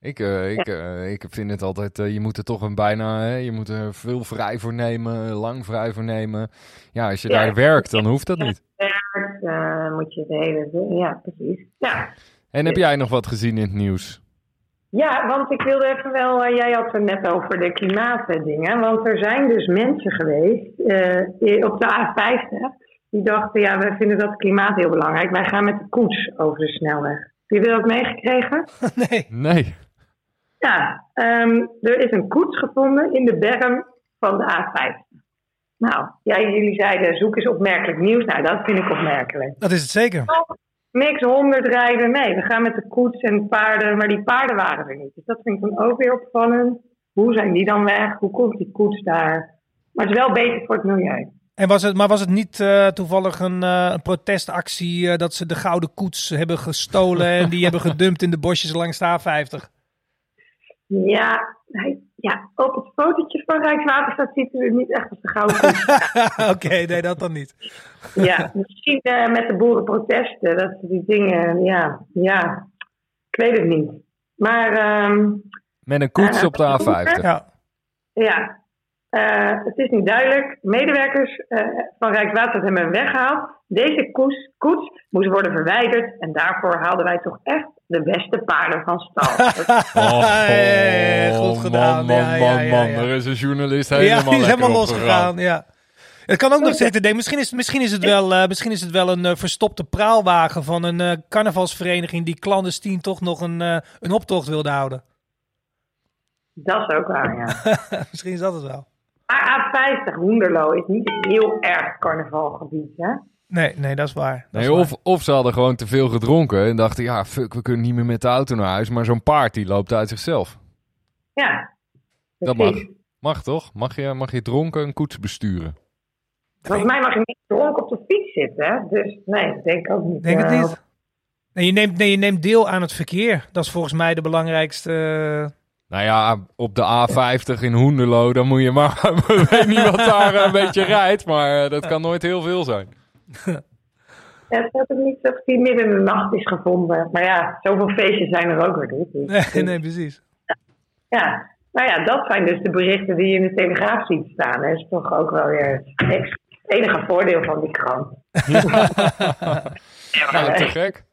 Speaker 1: Ik, uh, ik, uh, ik vind het altijd, uh, je moet er toch een bijna, hè, je moet er veel vrij voor nemen, lang vrij voor nemen. Ja, als je ja, daar werkt, dan hoeft dat niet.
Speaker 3: Werkt, moet je de hele, ja, precies. Ja.
Speaker 1: En heb jij nog wat gezien in het nieuws?
Speaker 3: Ja, want ik wilde even wel, jij had het net over de klimaatdingen, want er zijn dus mensen geweest op de A50 die dachten, ja, we vinden dat klimaat heel belangrijk, wij gaan met de koets over de snelweg. Heb je dat meegekregen?
Speaker 2: Nee.
Speaker 1: Nee.
Speaker 3: Ja, um, er is een koets gevonden in de berm van de A50. Nou, ja, jullie zeiden zoek eens opmerkelijk nieuws. Nou, dat vind ik opmerkelijk.
Speaker 2: Dat is het zeker.
Speaker 3: niks honderd rijden. Nee, we gaan met de koets en paarden. Maar die paarden waren er niet. Dus dat vind ik dan ook weer opvallend. Hoe zijn die dan weg? Hoe komt die koets daar? Maar het is wel beter voor het milieu.
Speaker 2: En was het, maar was het niet uh, toevallig een, uh, een protestactie uh, dat ze de gouden koets hebben gestolen en die hebben gedumpt in de bosjes langs de A50?
Speaker 3: Ja, ja, op het fotootje van Rijkswaterstaat ziet u er niet echt als de gouden
Speaker 2: Oké, nee, dat dan niet.
Speaker 3: ja, misschien uh, met de boerenprotesten, dat ze die dingen, ja, ja, ik weet het niet. Maar... Um,
Speaker 1: met een koets op de A50.
Speaker 3: Ja. Ja, uh, het is niet duidelijk. Medewerkers uh, van Rijkswaterstaat hebben hem weggehaald. Deze koets, koets moest worden verwijderd. En daarvoor haalden wij toch echt de beste paarden van stal.
Speaker 2: oh, hey, goed gedaan.
Speaker 1: Man, man, man, man. Er is een journalist helemaal,
Speaker 2: ja, die is helemaal losgegaan. Ja. Het kan ook nog zitten. Nee, misschien, is, misschien, is het wel, uh, misschien is het wel een uh, verstopte praalwagen van een uh, carnavalsvereniging die clandestien toch nog een, een optocht wilde houden.
Speaker 3: Dat is ook waar, ja.
Speaker 2: misschien is dat het wel.
Speaker 3: Maar A50 Hoenderlo is niet heel erg carnavalgebied, hè?
Speaker 2: Nee, nee, dat is waar.
Speaker 1: nee, of, of ze hadden gewoon te veel gedronken en dachten, ja, fuck, we kunnen niet meer met de auto naar huis. Maar zo'n paard die loopt uit zichzelf.
Speaker 3: Ja.
Speaker 1: Dat mag. Mag toch? Mag je, mag je dronken een koets besturen?
Speaker 3: Volgens mij mag je niet dronken op de fiets zitten, hè? Dus nee, denk ook niet.
Speaker 2: Denk het eh, niet. Nee je, neemt, nee, je neemt deel aan het verkeer. Dat is volgens mij de belangrijkste...
Speaker 1: Nou ja, op de A50 in Hoenderlo, dan moet je maar... ik weet niet wat daar een beetje rijdt, maar eh, dat kan nooit heel veel zijn.
Speaker 3: Ja, het is niet dat die midden in de nacht is gevonden. Maar ja, zoveel feestjes zijn er ook weer niet.
Speaker 2: Nee, nee, precies.
Speaker 3: Ja, nou ja, dat zijn dus de berichten die je in de Telegraaf ziet staan. Dat is toch ook wel weer het enige voordeel van die krant.
Speaker 1: ja, te gek.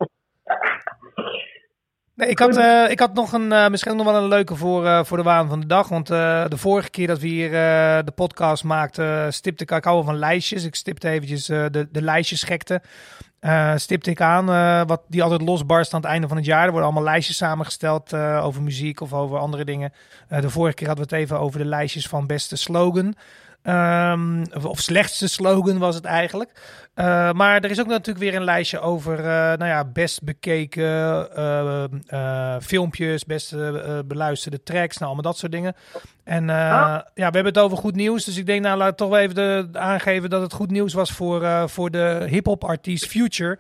Speaker 2: Nee, ik, had, uh, ik had nog een, uh, misschien nog wel een leuke voor, uh, voor de waan van de dag. Want de vorige keer dat we hier de podcast maakten, stipte ik, ik hou wel van lijstjes. Ik stipte eventjes de, de lijstjes gekte. stipte ik aan, wat die altijd losbarst aan het einde van het jaar. Er worden allemaal lijstjes samengesteld over muziek of over andere dingen. de vorige keer hadden we het even over de lijstjes van beste slogan. Um, of slechtste slogan was het eigenlijk. Uh, maar er is ook natuurlijk weer een lijstje over uh, nou ja, best bekeken uh, filmpjes, best beluisterde tracks, nou allemaal dat soort dingen. En oh. ja, we hebben het over goed nieuws. Dus ik denk, nou laat ik toch wel even de, aangeven dat het goed nieuws was voor, voor de hip-hop artiest Future.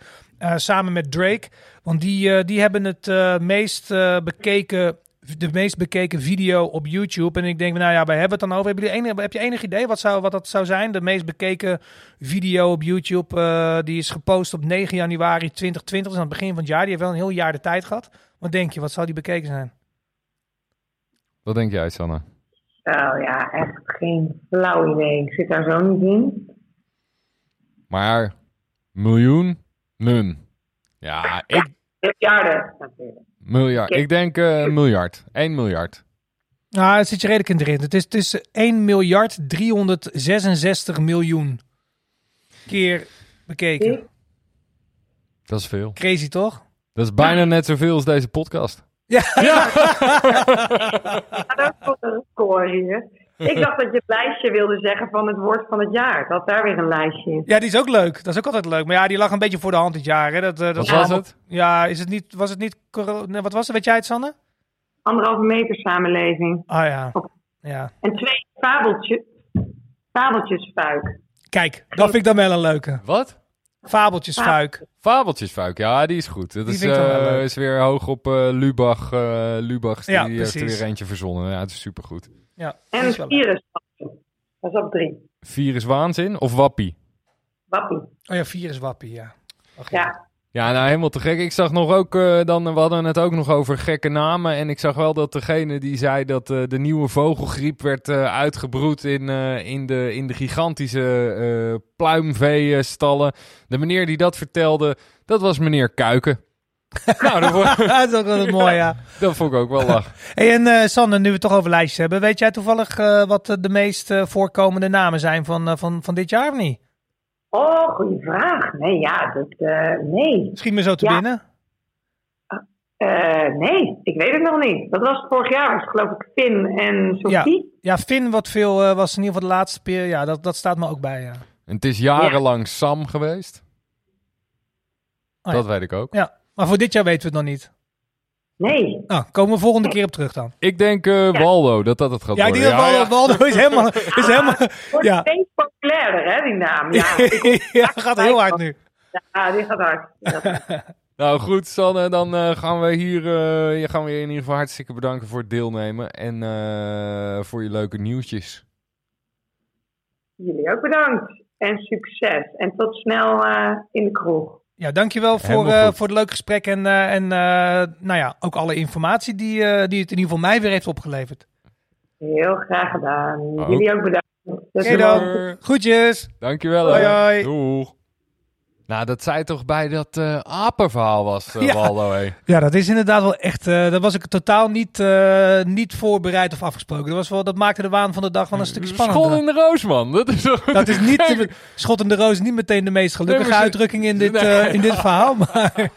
Speaker 2: samen met Drake. Want die, die hebben het meest bekeken de meest bekeken video op YouTube. En ik denk, nou ja, wij hebben het dan over. Heb je, enig, heb je enig idee wat, zou, wat dat zou zijn? De meest bekeken video op YouTube, uh, die is gepost op 9 januari 2020. Dus aan het begin van het jaar. Die heeft wel een heel jaar de tijd gehad. Wat denk je, wat zou die bekeken zijn?
Speaker 1: Wat denk jij, Sanne?
Speaker 3: Oh ja, echt geen flauw idee. Ik zit daar zo niet in.
Speaker 1: Maar miljoen? Nun. Ja, ik,
Speaker 3: miljarden natuurlijk.
Speaker 1: Miljard. Ik denk uh, miljard. 1 miljard.
Speaker 2: Nou, het zit je redelijk in erin. Het is, het is 1 miljard 366 miljoen keer bekeken.
Speaker 1: Dat is veel.
Speaker 2: Crazy toch?
Speaker 1: Dat is bijna net zoveel als deze podcast.
Speaker 2: Ja. ja.
Speaker 3: dat is een record hier. Ik dacht dat je het lijstje wilde zeggen van het woord van het jaar. Dat daar weer een lijstje is.
Speaker 2: Ja, die is ook leuk. Dat is ook altijd leuk. Maar ja, die lag een beetje voor de hand dit jaar. Hè. Dat,
Speaker 1: uh, dat wat was het?
Speaker 2: Ja, is het niet, was het niet... Wat was het? Weet jij het, Sanne?
Speaker 3: Anderhalve meter samenleving.
Speaker 2: Ah ja. ja.
Speaker 3: En twee fabeltjes. Fabeltjesfuik.
Speaker 2: Kijk, dat vind ik dan wel een leuke.
Speaker 1: Wat?
Speaker 2: Fabeltjesfuik.
Speaker 1: Fabeltjesfuik, ja, die is goed. Dat is, uh, is weer hoog op uh, Lubach. Uh, Lubach die, ja, die heeft er weer eentje verzonnen. Ja, het is supergoed.
Speaker 2: Ja,
Speaker 3: en een virus. Dat is op drie.
Speaker 1: Virus waanzin of wappie?
Speaker 3: Wappie.
Speaker 2: Oh ja, virus wappie, ja.
Speaker 3: ja.
Speaker 1: Ja, nou helemaal te gek. Ik zag nog ook, uh, dan, we hadden het ook nog over gekke namen. En ik zag wel dat degene die zei dat uh, de nieuwe vogelgriep werd uh, uitgebroed in, in, de, in de gigantische pluimveestallen. De meneer die dat vertelde, dat was meneer Kuiken.
Speaker 2: Nou, dat, vond... dat is ook wel mooi, ja.
Speaker 1: Dat vond ik ook wel lach.
Speaker 2: hey, en Sander, nu we het toch over lijstjes hebben. Weet jij toevallig wat de meest voorkomende namen zijn van, van, van dit jaar of niet?
Speaker 3: Oh, goede vraag. Nee, ja, dat, uh, nee.
Speaker 2: Misschien me zo te binnen?
Speaker 3: Uh, nee, ik weet het nog niet. Dat was vorig jaar, was geloof ik Finn en Sophie.
Speaker 2: Ja, ja Finn wat veel uh, was in ieder geval de laatste periode. Ja, dat, dat staat me ook bij, ja.
Speaker 1: En het is jarenlang Sam geweest. Oh, dat weet ik ook.
Speaker 2: Ja, maar voor dit jaar weten we het nog niet.
Speaker 3: Nee.
Speaker 2: Nou, komen we volgende keer op terug dan.
Speaker 1: Ik denk uh, Waldo, dat dat het gaat
Speaker 2: ja,
Speaker 1: worden.
Speaker 2: Die ja, Waldo, Waldo is helemaal... Is helemaal
Speaker 3: wordt ja. steeds populairder, hè, die naam. Ja,
Speaker 2: ja gaat heel hard nu.
Speaker 3: Ja, die gaat hard.
Speaker 1: nou goed, Sanne, dan uh, gaan we hier uh, je gaan we je in ieder geval hartstikke bedanken voor het deelnemen en uh, voor je leuke nieuwtjes.
Speaker 3: Jullie ook bedankt en succes. En tot snel in de kroeg.
Speaker 2: Ja, dankjewel voor, uh, voor het leuke gesprek en, uh, en uh, nou ja, ook alle informatie die, die het in ieder geval mij weer heeft opgeleverd.
Speaker 3: Heel graag gedaan. Jullie ook bedankt.
Speaker 2: Oké dan. Groetjes.
Speaker 1: Dankjewel.
Speaker 2: Hoi, hoi.
Speaker 1: Doeg. Nou, dat zei toch bij dat uh, apenverhaal was, uh, ja. Waldo. Hey.
Speaker 2: Ja, dat is inderdaad wel echt... Uh, dat was ik totaal niet, uh, niet voorbereid of afgesproken. Dat, was wel, dat maakte de waan van de dag wel een stukje spannender.
Speaker 1: Schot in de roos, man. Dat is,
Speaker 2: dat is niet... De, schot in de roos niet meteen de meest gelukkige nee, uitdrukking in dit, nee. in dit verhaal, maar...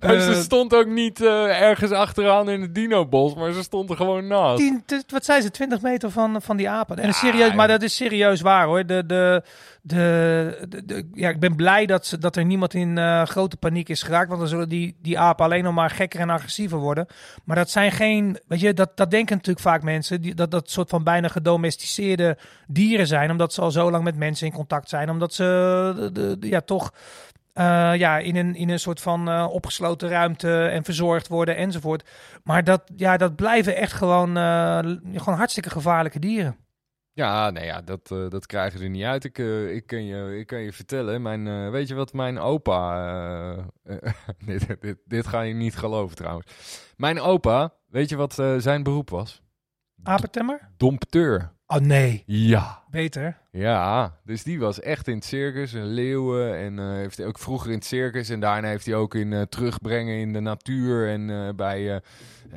Speaker 1: Uh, ze stond ook niet uh, ergens achteraan in het dino-bos, maar ze stond er gewoon naast.
Speaker 2: Tien, wat zei ze, 20 meter van, van die apen. En ja, serieus, maar dat is serieus waar hoor. De, de, de, de, de ja, ik ben blij dat, ze, dat er niemand in uh, grote paniek is geraakt, want dan zullen die, die apen alleen nog maar gekker en agressiever worden. Maar dat zijn geen, weet je, dat, dat denken natuurlijk vaak mensen, die, dat dat soort van bijna gedomesticeerde dieren zijn, omdat ze al zo lang met mensen in contact zijn, omdat ze de, de, ja, toch uh, ja, in, een, in een soort van uh, opgesloten ruimte en verzorgd worden enzovoort. Maar dat, ja, dat blijven echt gewoon, uh, gewoon hartstikke gevaarlijke dieren.
Speaker 1: Ja, nee, ja, dat, dat krijgen ze niet uit. Ik, ik, kan, je, ik kan je vertellen, mijn, weet je wat mijn opa... dit, dit, dit ga je niet geloven trouwens. Mijn opa, weet je wat zijn beroep was?
Speaker 2: Apentemmer?
Speaker 1: Dompteur.
Speaker 2: Oh nee.
Speaker 1: Ja.
Speaker 2: Beter.
Speaker 1: Ja, dus die was echt in het circus, een leeuwen. En uh, heeft hij ook vroeger in het circus. En daarna heeft hij ook in uh, terugbrengen in de natuur. En uh, bij,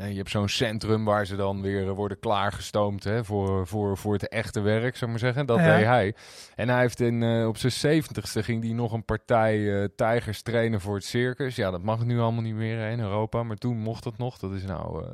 Speaker 1: je hebt zo'n centrum waar ze dan weer worden klaargestoomd hè, voor, voor, voor het echte werk, zou maar zeggen. Dat ja. deed hij. En hij heeft in, op zijn zeventigste ging hij nog een partij tijgers trainen voor het circus. Ja, dat mag nu allemaal niet meer in Europa. Maar toen mocht het nog. Dat is nou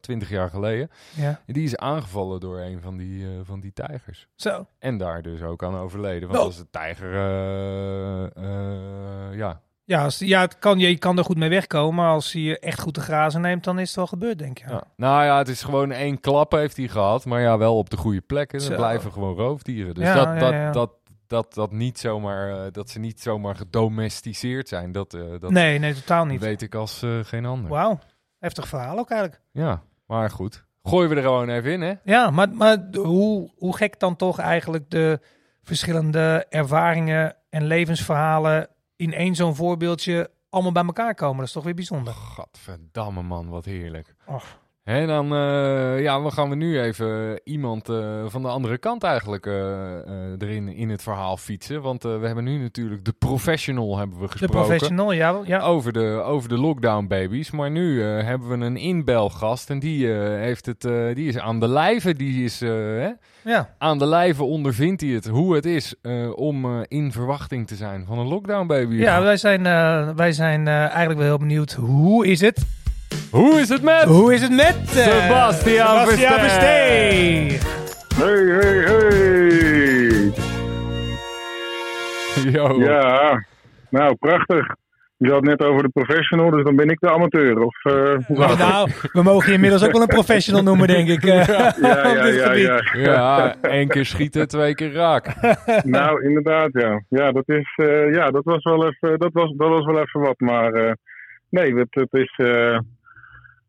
Speaker 1: twintig jaar geleden.
Speaker 2: Ja.
Speaker 1: En die is aangevallen door een van die, van die tijgers.
Speaker 2: Zo.
Speaker 1: En daar dus ook aan overleden. Want oh. als de tijger, uh, uh, ja.
Speaker 2: Ja, als, ja het kan, je kan er goed mee wegkomen. Maar als hij je echt goed te grazen neemt, dan is het wel gebeurd, denk ik.
Speaker 1: Ja. Nou ja, het is gewoon één klap heeft hij gehad. Maar ja, wel op de goede plekken. Ze blijven gewoon roofdieren. Dus
Speaker 2: ja,
Speaker 1: dat, dat, dat, dat, dat, niet zomaar, uh, dat ze niet zomaar gedomesticeerd zijn. Dat, dat
Speaker 2: nee, nee, totaal niet.
Speaker 1: weet ik als geen ander.
Speaker 2: Wauw, heftig verhaal ook eigenlijk.
Speaker 1: Ja, maar goed. Gooien we er gewoon even in, hè?
Speaker 2: Ja, maar, maar hoe, hoe gek dan toch eigenlijk de verschillende ervaringen en levensverhalen in één zo'n voorbeeldje allemaal bij elkaar komen. Dat is toch weer bijzonder.
Speaker 1: Gadverdamme man, wat heerlijk.
Speaker 2: Och.
Speaker 1: En dan uh, ja, we gaan we nu even iemand uh, van de andere kant eigenlijk uh, erin in het verhaal fietsen. Want we hebben nu natuurlijk de professional hebben we gesproken.
Speaker 2: De professional, ja. ja.
Speaker 1: Over, de, over de lockdown babies. Maar nu hebben we een inbelgast en die, heeft het, die is aan de lijve. Die is hè? Ja. aan de lijve ondervindt hij het, hoe het is om in verwachting te zijn van een lockdown baby.
Speaker 2: Ja, wij zijn, wij zijn eigenlijk wel heel benieuwd. Hoe is het?
Speaker 1: Hoe is het met?
Speaker 2: Hoe is het met? Uh,
Speaker 1: Sebastian, Sebastian
Speaker 4: Versteeg. Hey, hey, hey.
Speaker 1: Yo.
Speaker 4: Ja, nou prachtig. Je had net over de professional, dus dan ben ik de amateur. Of, uh,
Speaker 2: nou, we mogen je inmiddels ook wel een professional noemen, denk ik. Uh,
Speaker 4: ja, ja, ja, ja,
Speaker 1: ja. één keer schieten, twee keer raak.
Speaker 4: nou, inderdaad, ja. Ja, dat, is, uh, ja, dat, was, wel even, dat, was, dat was wel even wat. Maar nee, het, het is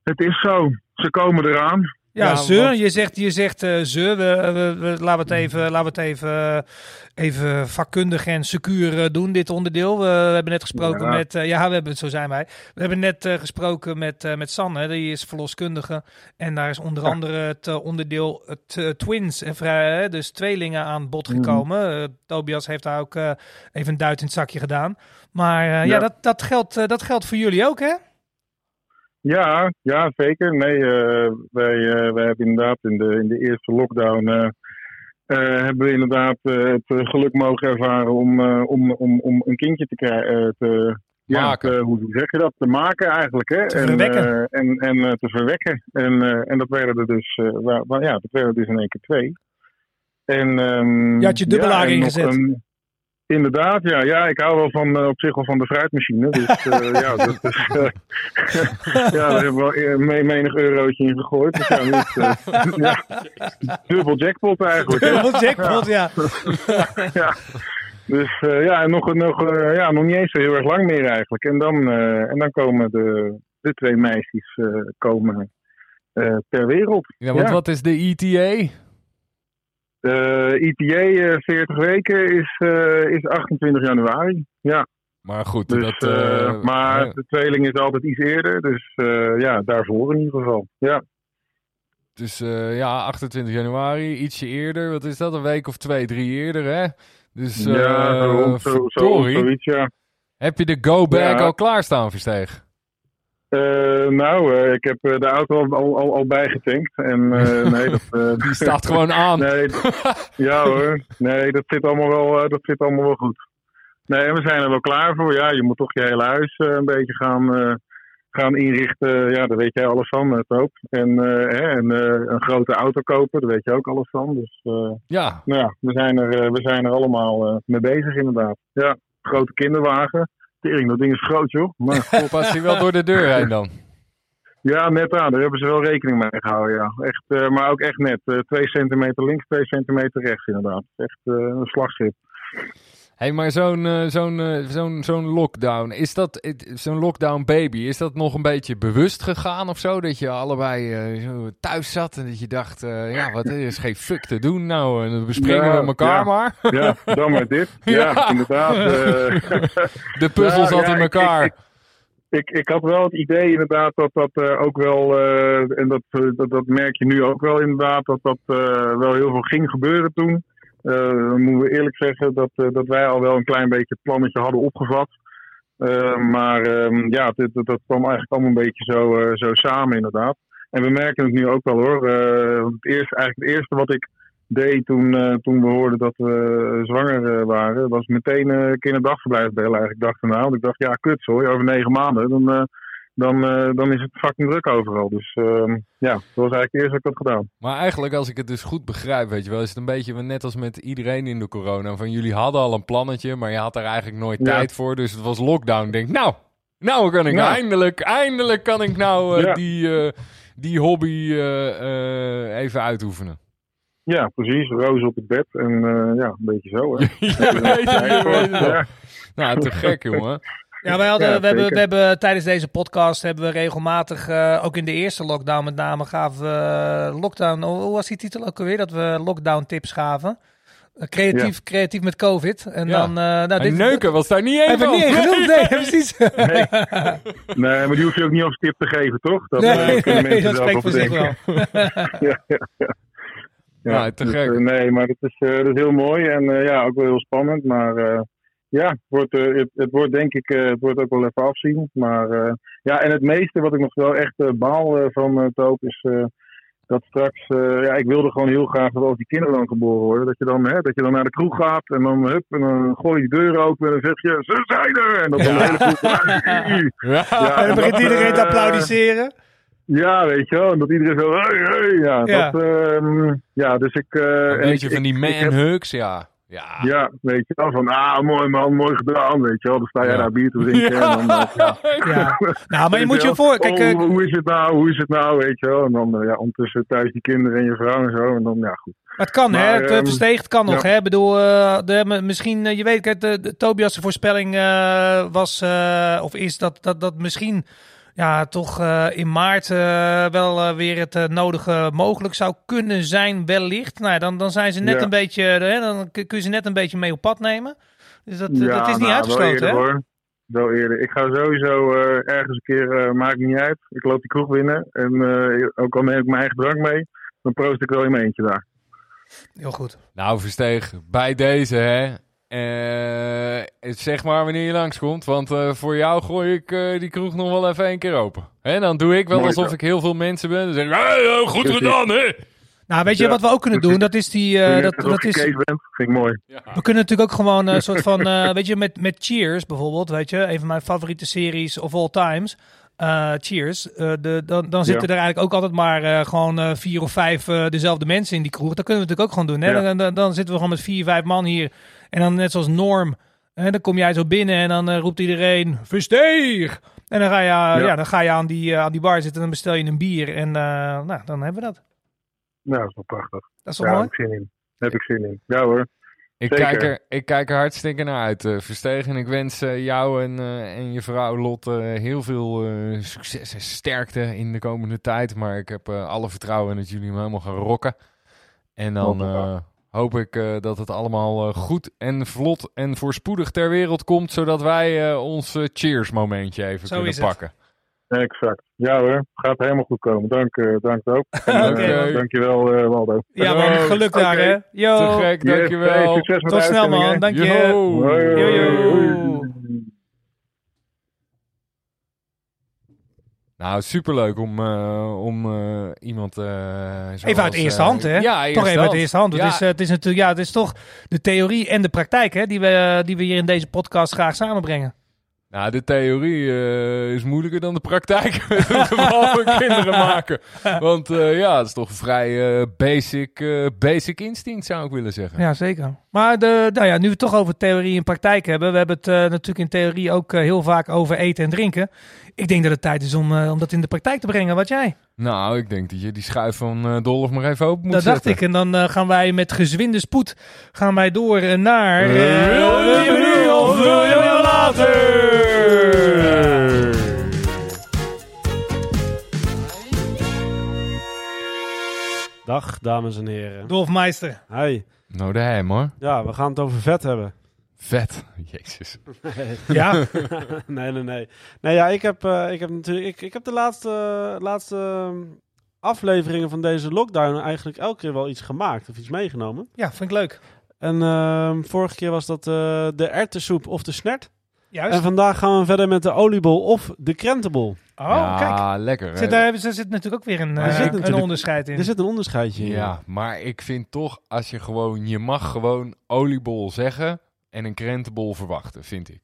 Speaker 4: het is zo. Ze komen eraan.
Speaker 2: Ja, ze. Je zegt, je zegt uh, ze. We, we, laten we het even, laten we het even, even vakkundig en secuur eh, doen, dit onderdeel. We, hebben net gesproken met... Uh, ja, we hebben, zo zijn wij. We hebben net gesproken met, met Sanne, die is verloskundige. En daar is onder andere het onderdeel het, twins, en dus tweelingen aan bod mhm. gekomen. Tobias heeft daar ook even een duit in het zakje gedaan. Maar ja. ja, dat, dat, geldt, dat geldt voor jullie ook, hè?
Speaker 4: Ja, ja, zeker. Nee, uh, wij, uh, wij hebben inderdaad in de, in de eerste lockdown uh, hebben we inderdaad het geluk mogen ervaren om, om, om, om een kindje te krijgen. te, ja, hoe zeg je dat? Te maken eigenlijk. Hè?
Speaker 2: Te en, verwekken.
Speaker 4: en en te verwekken. En, en dat werden er dus, ja, dat werden dus in één keer twee. En, um,
Speaker 2: je had je dubbelaar ja, ingezet.
Speaker 4: Inderdaad, ja. Ja, ik hou wel van, uh, op zich wel van de fruitmachine. Dus uh, ja, dat is, uh, ja, daar hebben we wel menig eurotje in gegooid. Dus ja, niet, ja, dubbel jackpot eigenlijk.
Speaker 2: Dubbel jackpot, ja.
Speaker 4: ja. Dus ja, nog, nog, ja, nog niet eens zo heel erg lang meer eigenlijk. En dan, en dan komen de, de twee meisjes komen, ter wereld.
Speaker 1: Ja, want wat is de ETA?
Speaker 4: De EPA 40 weken is, uh, is 28 januari. Ja.
Speaker 1: Maar goed,
Speaker 4: dus, dat, uh, maar de tweeling is altijd iets eerder. Dus uh, ja, daarvoor in ieder geval. Ja.
Speaker 1: Dus ja, 28 januari, ietsje eerder. Wat is dat? Een week of twee, drie eerder, hè? Dus
Speaker 4: ja, zo, zo, zo, zoiets, ja.
Speaker 1: Heb je de go-bag ja. al klaarstaan, Versteeg?
Speaker 4: Uh, nou, uh, ik heb uh, de auto al, al, al bijgetankt. En nee, dat,
Speaker 1: Die staat gewoon aan.
Speaker 4: nee, ja hoor. Nee, dat zit, allemaal wel, dat zit allemaal wel goed. Nee, en we zijn er wel klaar voor. Ja, je moet toch je hele huis een beetje gaan, gaan inrichten. Ja, daar weet jij alles van, het ook. En, hè, en een grote auto kopen, daar weet je ook alles van. Dus
Speaker 1: ja.
Speaker 4: Nou ja, we zijn er, we zijn er allemaal mee bezig inderdaad. Ja, grote kinderwagen. Tering, dat ding is groot, joh. Maar...
Speaker 1: Past hij wel door de deur heen dan?
Speaker 4: Ja, net aan. Daar hebben ze wel rekening mee gehouden, ja. Echt, uh, maar ook echt net. Uh, twee centimeter links, twee centimeter rechts, inderdaad. Echt uh, een slagschip
Speaker 1: hey, maar zo'n uh, zo'n uh, zo'n zo'n lockdown, is dat zo'n lockdown baby, is dat nog een beetje bewust gegaan of zo? Dat je allebei uh, zo thuis zat en dat je dacht, ja, wat is geen fuck te doen nou? En dan bespringen we elkaar
Speaker 4: ja,
Speaker 1: maar.
Speaker 4: Ja, dan maar dit. Ja, inderdaad.
Speaker 1: De puzzel zat in elkaar.
Speaker 4: Ik, ik, ik, ik, had wel het idee inderdaad dat dat ook wel, en dat, dat, dat merk je nu ook wel inderdaad, dat dat wel heel veel ging gebeuren toen. Uh, moeten we eerlijk zeggen dat, uh, dat wij al wel een klein beetje het plannetje hadden opgevat. Uh, maar ehm, ja, dat, dat kwam eigenlijk allemaal een beetje zo, zo samen inderdaad. En we merken het nu ook wel hoor. het, eerste, eigenlijk het eerste wat ik deed toen, toen we hoorden dat we zwanger waren, was meteen uh, kinderdagverblijf bellen eigenlijk. dacht nou, want ik dacht ja kut hoor, over negen maanden. Dan, dan, uh, dan is het fucking druk overal. Dus uh, ja, dat was eigenlijk eerst wat ik had gedaan.
Speaker 1: Maar eigenlijk, als ik het dus goed begrijp, weet je wel, is het een beetje net als met iedereen in de corona. Van jullie hadden al een plannetje, maar je had er eigenlijk nooit tijd voor. Dus het was lockdown. Denk, nou, nou kan ik eindelijk, eindelijk kan ik nou uh, die, uh, die hobby even uitoefenen.
Speaker 4: Ja, precies. Roos op het bed en ja, een beetje zo. Hè.
Speaker 1: je weet het, je weet het. Ja. Nou, te gek, jongen.
Speaker 2: Ja, wij hadden, we, hebben, we hebben tijdens deze podcast hebben we regelmatig, uh, ook in de eerste lockdown met name, gaven we lockdown, hoe was die titel ook alweer? Dat we lockdown tips gaven. Creatief, creatief met COVID. En dan, uh, nou,
Speaker 1: dit, neuken was daar niet één
Speaker 2: van. niet nee, precies.
Speaker 4: Nee. nee. maar die hoef je ook niet op stip te geven, toch?
Speaker 2: Dat, nee, uh, kunnen mensen dat spreekt voor zich wel.
Speaker 4: ja, ja, ja. Ja, te dus, gek. nee, maar het is, dat is heel mooi en ja, ook wel heel spannend. Maar ja, het wordt, het, het, wordt denk ik het wordt ook wel even afzien. Maar ja, en het meeste wat ik nog wel echt baal van Toop is dat straks, uh, ja, ik wilde gewoon heel graag dat als die kinderen dan geboren worden, dat je dan, hè, dat je dan naar de kroeg gaat en dan, hup, en dan gooi je die deur open en dan zeg je, ze zijn er! En dan ja. een hele
Speaker 2: kroeg, ja. ja. En dan begint iedereen te applaudisseren.
Speaker 4: Ja, weet je wel. En dat iedereen zo, hey, hey. Ja, ja. Dat, uh, ja dus ik... Uh,
Speaker 1: een beetje van die man-hugs, ja.
Speaker 4: Ja. ja, weet je wel, van ah, mooi man, mooi gedaan, weet je wel. Dan sta jij daar bier te drinken. Ja. En dan, ja.
Speaker 2: ja. Nou, maar je moet je voor... Kijk,
Speaker 4: oh, hoe is het nou, hoe is het nou, weet je wel. En dan ja, ondertussen thuis die kinderen en je vrouw en zo. En dan, ja, goed.
Speaker 2: Maar het kan, hè? Het um, versteegd kan nog, hè? Ik bedoel, uh, de, misschien, uh, je weet, de, de Tobias' voorspelling was, of is dat, dat, dat misschien ja, toch uh, in maart uh, wel uh, weer het nodige mogelijk zou kunnen zijn, wellicht. Nou, dan, dan zijn ze net ja. een beetje, hè, dan kun je ze net een beetje mee op pad nemen. Dus dat, ja, dat is niet nou, uitgesloten,
Speaker 4: wel
Speaker 2: eerder, hè?
Speaker 4: Hoor. Wel eerder. Ik ga sowieso ergens een keer, maakt niet uit. Ik loop die kroeg binnen en ook al neem ik mijn eigen drank mee, dan proost ik wel in mijn eentje daar.
Speaker 2: Heel goed.
Speaker 1: Nou, Versteeg, bij deze, hè. Uh, zeg maar wanneer je langskomt, want uh, voor jou gooi ik uh, die kroeg nog wel even één keer open. En dan doe ik wel Mooi alsof ik heel veel mensen ben. Dan zeg ik, hey, goed Precies. gedaan, hè?
Speaker 2: Nou, weet je ja. wat we ook kunnen doen? Dat is die. Uh, dat, dat is.
Speaker 4: Bent, vind ik mooi.
Speaker 2: Ja. We kunnen natuurlijk ook gewoon een soort van. Uh, weet je, met, met Cheers bijvoorbeeld. Weet je, een van mijn favoriete series of all times. Uh, cheers. de, dan dan zitten ja. er eigenlijk ook altijd maar gewoon vier of vijf dezelfde mensen in die kroeg. Dat kunnen we natuurlijk ook gewoon doen. Hè? Ja. Dan, dan, dan, zitten we gewoon met vier, vijf man hier en dan net zoals Norm, hè, dan kom jij zo binnen en dan uh, roept iedereen, versteeg! En dan ga je, ja. ja dan ga je aan, die, uh, aan die bar zitten en dan bestel je een bier. En uh, nou, dan hebben we dat.
Speaker 4: Nou, dat is wel prachtig.
Speaker 2: Dat is wel ja, mooi.
Speaker 4: Heb ik zin in. Heb ik zin in. Ja hoor.
Speaker 1: Ik kijk, er, ik kijk er hartstikke naar uit, uh, Verstegen. En ik wens uh, jou en, uh, en je vrouw Lotte heel veel succes en sterkte in de komende tijd. Maar ik heb alle vertrouwen in dat jullie hem helemaal gaan rocken. En dan hoop ik uh, dat het allemaal uh, goed en vlot en voorspoedig ter wereld komt, zodat wij uh, ons cheers momentje even Zo kunnen pakken.
Speaker 4: Exact. Ja hoor, gaat helemaal goed komen. Dank, dank ook. Okay. dankjewel Waldo.
Speaker 2: Ja man, geluk daar hè. Yo.
Speaker 1: Te gek, dankjewel.
Speaker 4: Yes, succes met
Speaker 2: Tot snel man, dank je. Yo. Yo. Yo.
Speaker 1: Nou, superleuk om, uh, om uh, iemand. Uh,
Speaker 2: even uit eerste hand, hè?
Speaker 1: Ja,
Speaker 2: toch even uit eerste hand. Ja. Het, is, het is natuurlijk, ja, het is toch de theorie en de praktijk, hè, die we, die we hier in deze podcast graag samenbrengen.
Speaker 1: Nou, de theorie uh, is moeilijker dan de praktijk. Vooral voor kinderen maken. Want uh, ja, het is toch vrij uh, basic, basic instinct, zou ik willen zeggen.
Speaker 2: Ja, zeker. Maar de, nou ja, nu we het toch over theorie en praktijk hebben. We hebben het natuurlijk in theorie ook heel vaak over eten en drinken. Ik denk dat het tijd is om, om dat in de praktijk te brengen. Wat jij?
Speaker 1: Nou, ik denk dat je die schuif van Dolf maar even open moet
Speaker 2: dat
Speaker 1: zetten.
Speaker 2: Dat dacht ik. En dan gaan wij met gezwinde spoed gaan wij door naar...
Speaker 1: wil je nu of wil je later?
Speaker 5: Dag, dames en heren.
Speaker 2: Dolfmeister.
Speaker 5: Hi.
Speaker 1: Nou, de hem hoor.
Speaker 5: Ja, we gaan het over vet hebben.
Speaker 1: Vet, jezus.
Speaker 2: ja?
Speaker 5: nee, nee, nee. Nee, ja, ik heb, uh, ik heb natuurlijk, ik, ik heb de laatste, laatste ehm, afleveringen van deze lockdown eigenlijk elke keer wel iets gemaakt of iets meegenomen.
Speaker 2: Ja, vind ik leuk.
Speaker 5: En uh, vorige keer was dat uh, de erwtensoep of de snert.
Speaker 2: Juist.
Speaker 5: En vandaag gaan we verder met de oliebol of de krentenbol.
Speaker 2: Oh, ja, kijk.
Speaker 1: lekker.
Speaker 2: Zit daar, er zit natuurlijk ook weer een, uh, een onderscheid in.
Speaker 5: Er zit een onderscheidje in.
Speaker 1: Ja, maar ik vind toch, als je gewoon, je mag gewoon oliebol zeggen en een krentenbol verwachten, vind ik.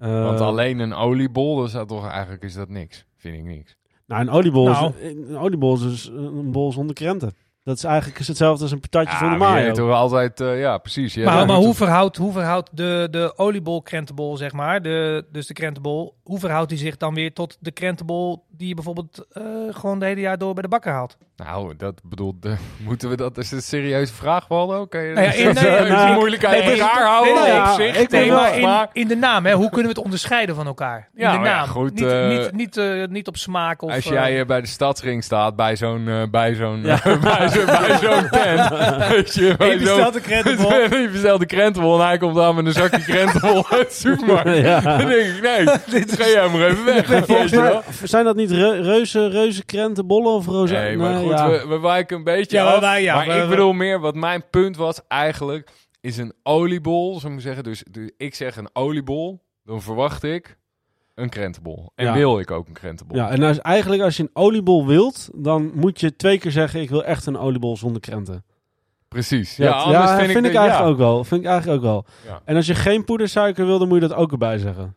Speaker 1: Uh, Want alleen een oliebol, dat is toch eigenlijk is dat niks. Vind ik niks.
Speaker 5: Nou, een oliebol, nou. Is, een oliebol is dus een bol zonder krenten. Dat is eigenlijk is hetzelfde als een patatje ja, zonder mayo.
Speaker 1: toch altijd, uh, ja, precies.
Speaker 2: Ja, maar, maar hoe, verhoudt, hoe verhoudt de, de oliebol krentenbol, zeg maar, de, dus de krentenbol, hoe verhoudt die zich dan weer tot de krentenbol die je bijvoorbeeld uh, gewoon de hele jaar door bij de bakker haalt?
Speaker 1: Nou, dat bedoel, moeten we dat, is een serieuze vraag, Waldo? Kan je
Speaker 2: nou ja, in,
Speaker 1: nee, nou, elkaar houden nee, op zich?
Speaker 2: Ik nee, maar in, in, de naam, hè, hoe kunnen we het onderscheiden van elkaar? In ja, de naam, ja, goed, niet, uh, niet, niet, uh, niet, op smaak of...
Speaker 1: Als jij bij de stadsring staat, bij zo'n bij zo'n ja. bij zo'n bij zo'n tent, weet je,
Speaker 2: je bestelt een krentenbol.
Speaker 1: je bestelt een krentenbol en hij komt aan met een zakje krentenbol uit de supermarkt. Dan denk ik, nee, ga jij maar even weg.
Speaker 5: Zijn dat niet reuze, reuze krentenbollen of roze?
Speaker 1: Nee, maar goed, we, wijken een beetje ja, af. Wij, ja, maar ik bedoel meer, wat mijn punt was eigenlijk, is een oliebol, zou ik zeggen. Dus, dus, ik zeg een oliebol, dan verwacht ik een krentenbol. En wil ik ook een krentenbol.
Speaker 5: Ja, en als, eigenlijk als je een oliebol wilt, dan moet je twee keer zeggen, ik wil echt een oliebol zonder krenten.
Speaker 1: Precies.
Speaker 5: Ja, ja, ja vind, ik, vind ik eigenlijk ook wel. Vind ik eigenlijk ook wel. En als je geen poedersuiker wil, dan moet je dat ook erbij zeggen.